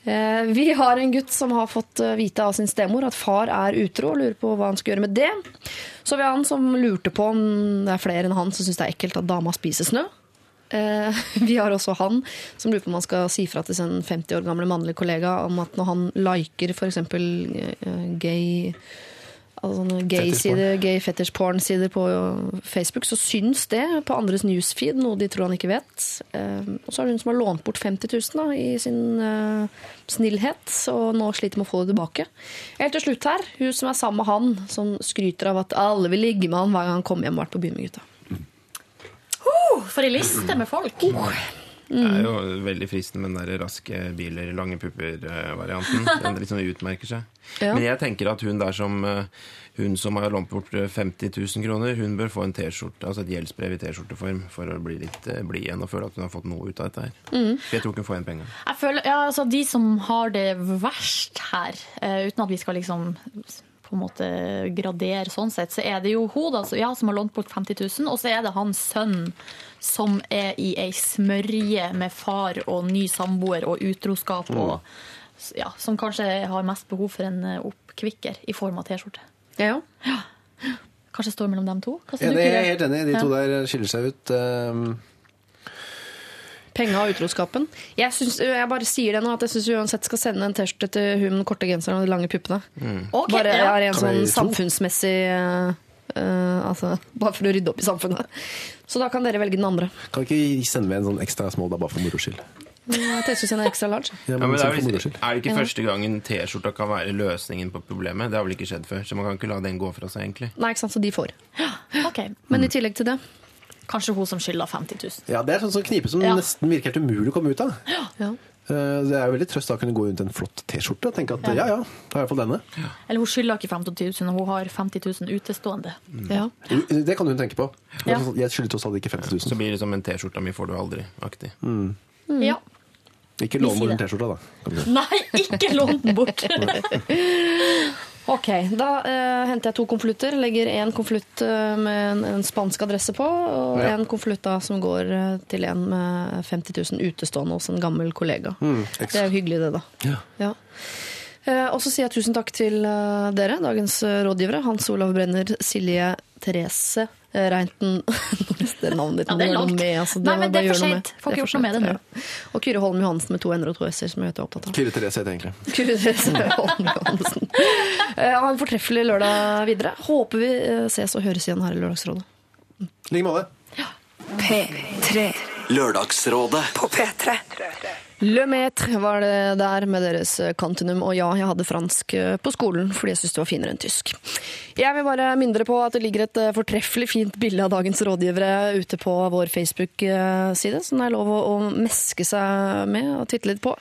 Eh, Vi har en gutt som har fått eh, vite av sin stemor at far er utro, og lurer på hva han skal gjøre med det. Så vi har han som lurte på om det er flere enn han som syns det er ekkelt at dama spiser snø. Eh, Vi har også han som lurer på om han skal si fra til sin 50 år gamle mannlige kollega om at når han liker f.eks. gay altså gay-sider, gay fetish porn-sider på Facebook, så syns det på andres newsfeed, noe de tror han ikke vet. Eh, og så er det hun som har lånt bort 50 000 da, i sin eh, snillhet, og nå sliter med å få det tilbake. Helt til slutt her, hun som er sammen med han, som skryter av at alle vil ligge med han hver gang han kommer hjem og har vært på byen med gutta. Oh, for ei liste med folk! Det er jo veldig fristende med den der raske biler, lange pupper-varianten. Den liksom utmerker seg. Ja. Men jeg tenker at hun der som eh, hun som har lånt bort eh, 50 000 kroner, hun bør få en T-skjorte, altså et gjeldsbrev i T-skjorteform for å bli litt eh, blid igjen og føle at hun har fått noe ut av dette her. For jeg tror ikke hun får igjen penga. Ja, altså De som har det verst her, eh, uten at vi skal liksom på en måte gradere sånn sett, så er det jo hun da, ja, som har lånt bort 50 000, og så er det hans sønn som er i ei smørje med far og ny samboer og utroskap, og ja, som kanskje har mest behov for en eh, oppkvikker i form av T-skjorte. Ja, Kanskje står mellom dem to? Hva Ja, det er jeg helt enig. i. De to der skiller seg ut. Penga og utroskapen. Jeg, synes, jeg bare sier det nå, at jeg syns uansett skal sende en T-skjorte til hun med den korte genseren og de lange puppene. Ok, Bare jeg ja. har en sånn samfunnsmessig eh, eh, altså, Bare for å rydde opp i samfunnet. Så da kan dere velge den andre. kan ikke vi sende med en sånn ekstra small da, bare for moro skyld? T-skjorten er ekstra large. Ja, Ja, men det er, vel, er det ikke første gangen T-skjorta kan være løsningen på problemet? Det har vel ikke skjedd før, så man kan ikke la den gå fra seg, egentlig. Nei, ikke sant, så de får. Ok, Men i tillegg til det Kanskje hun som skylder 50 000. Ja, Det er sånn, sånn knipe som Ja. nesten virker helt umulig å komme ut av. ja. Eh, Det er jo veldig trøst da å kunne gå rundt en flott T-skjorte og tenke at ja ja, da har jeg iallfall denne. Eller hun skylder ikke 50 000, hun har 50 000 utestående. ja. Det kan hun tenke på. Ja. Jeg skylder tross alt ikke 50 000. Så blir det som en T-skjorta mi får du aldri-aktig. Ja. Ikke lån bort den. T-skjorta, da. Nei, ikke lån den bort! Ok, da eh, henter jeg to konvolutter. Legger én konvolutt eh, med en, en spansk adresse på, og Ja. en konvolutt som går eh, til en med 50 000 utestående hos en gammel kollega. Mm, Det er jo hyggelig, det, da. Ja. Ja. Eh, og så sier jeg tusen takk til eh, dere, dagens eh, rådgivere. Hans Olav Brenner, Silje Therese Reinten Det navnet ditt. Ja, det er langt. Med, altså, Nei, men det er for med. Får ikke gjort noe med det nå. ja. Og Kyrre Holm Johansen med to n-er og to s-er, som jeg vet du er opptatt av. Kyrre Therese heter egentlig. Kyrre Therese Holm Johansen. Ha Ha en fortreffelig lørdag videre. Håper vi eh, ses og høres igjen her i Lørdagsrådet. I like måte. P3 Lørdagsrådet. på P3. Le Maître var det der med deres kantinum, og ja, jeg hadde fransk eh, på skolen fordi jeg syntes det var finere enn tysk. Jeg vil bare minne dere på at det ligger et eh, fortreffelig fint bilde av dagens rådgivere ute på vår Facebook-side, som det er lov å meske seg med og titte litt på.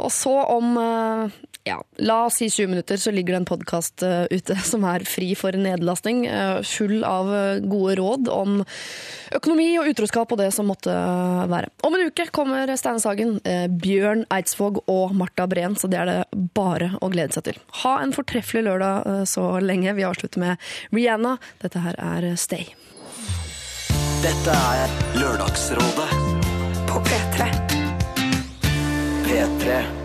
Og så om eh, ja, la oss si 20 minutter, så ligger det en podkast ute som er fri for nedlasting, eh, full av eh, gode råd om økonomi og utroskap og det som måtte være. Om en uke kommer Steine Sagen, eh, Bjørn Eidsvåg og Marta Breen, så det er det bare å glede seg til. Ha en fortreffelig lørdag eh, så lenge. Vi avslutter med Rihanna. Dette her er Stay. Dette er Lørdagsrådet På P3. P3.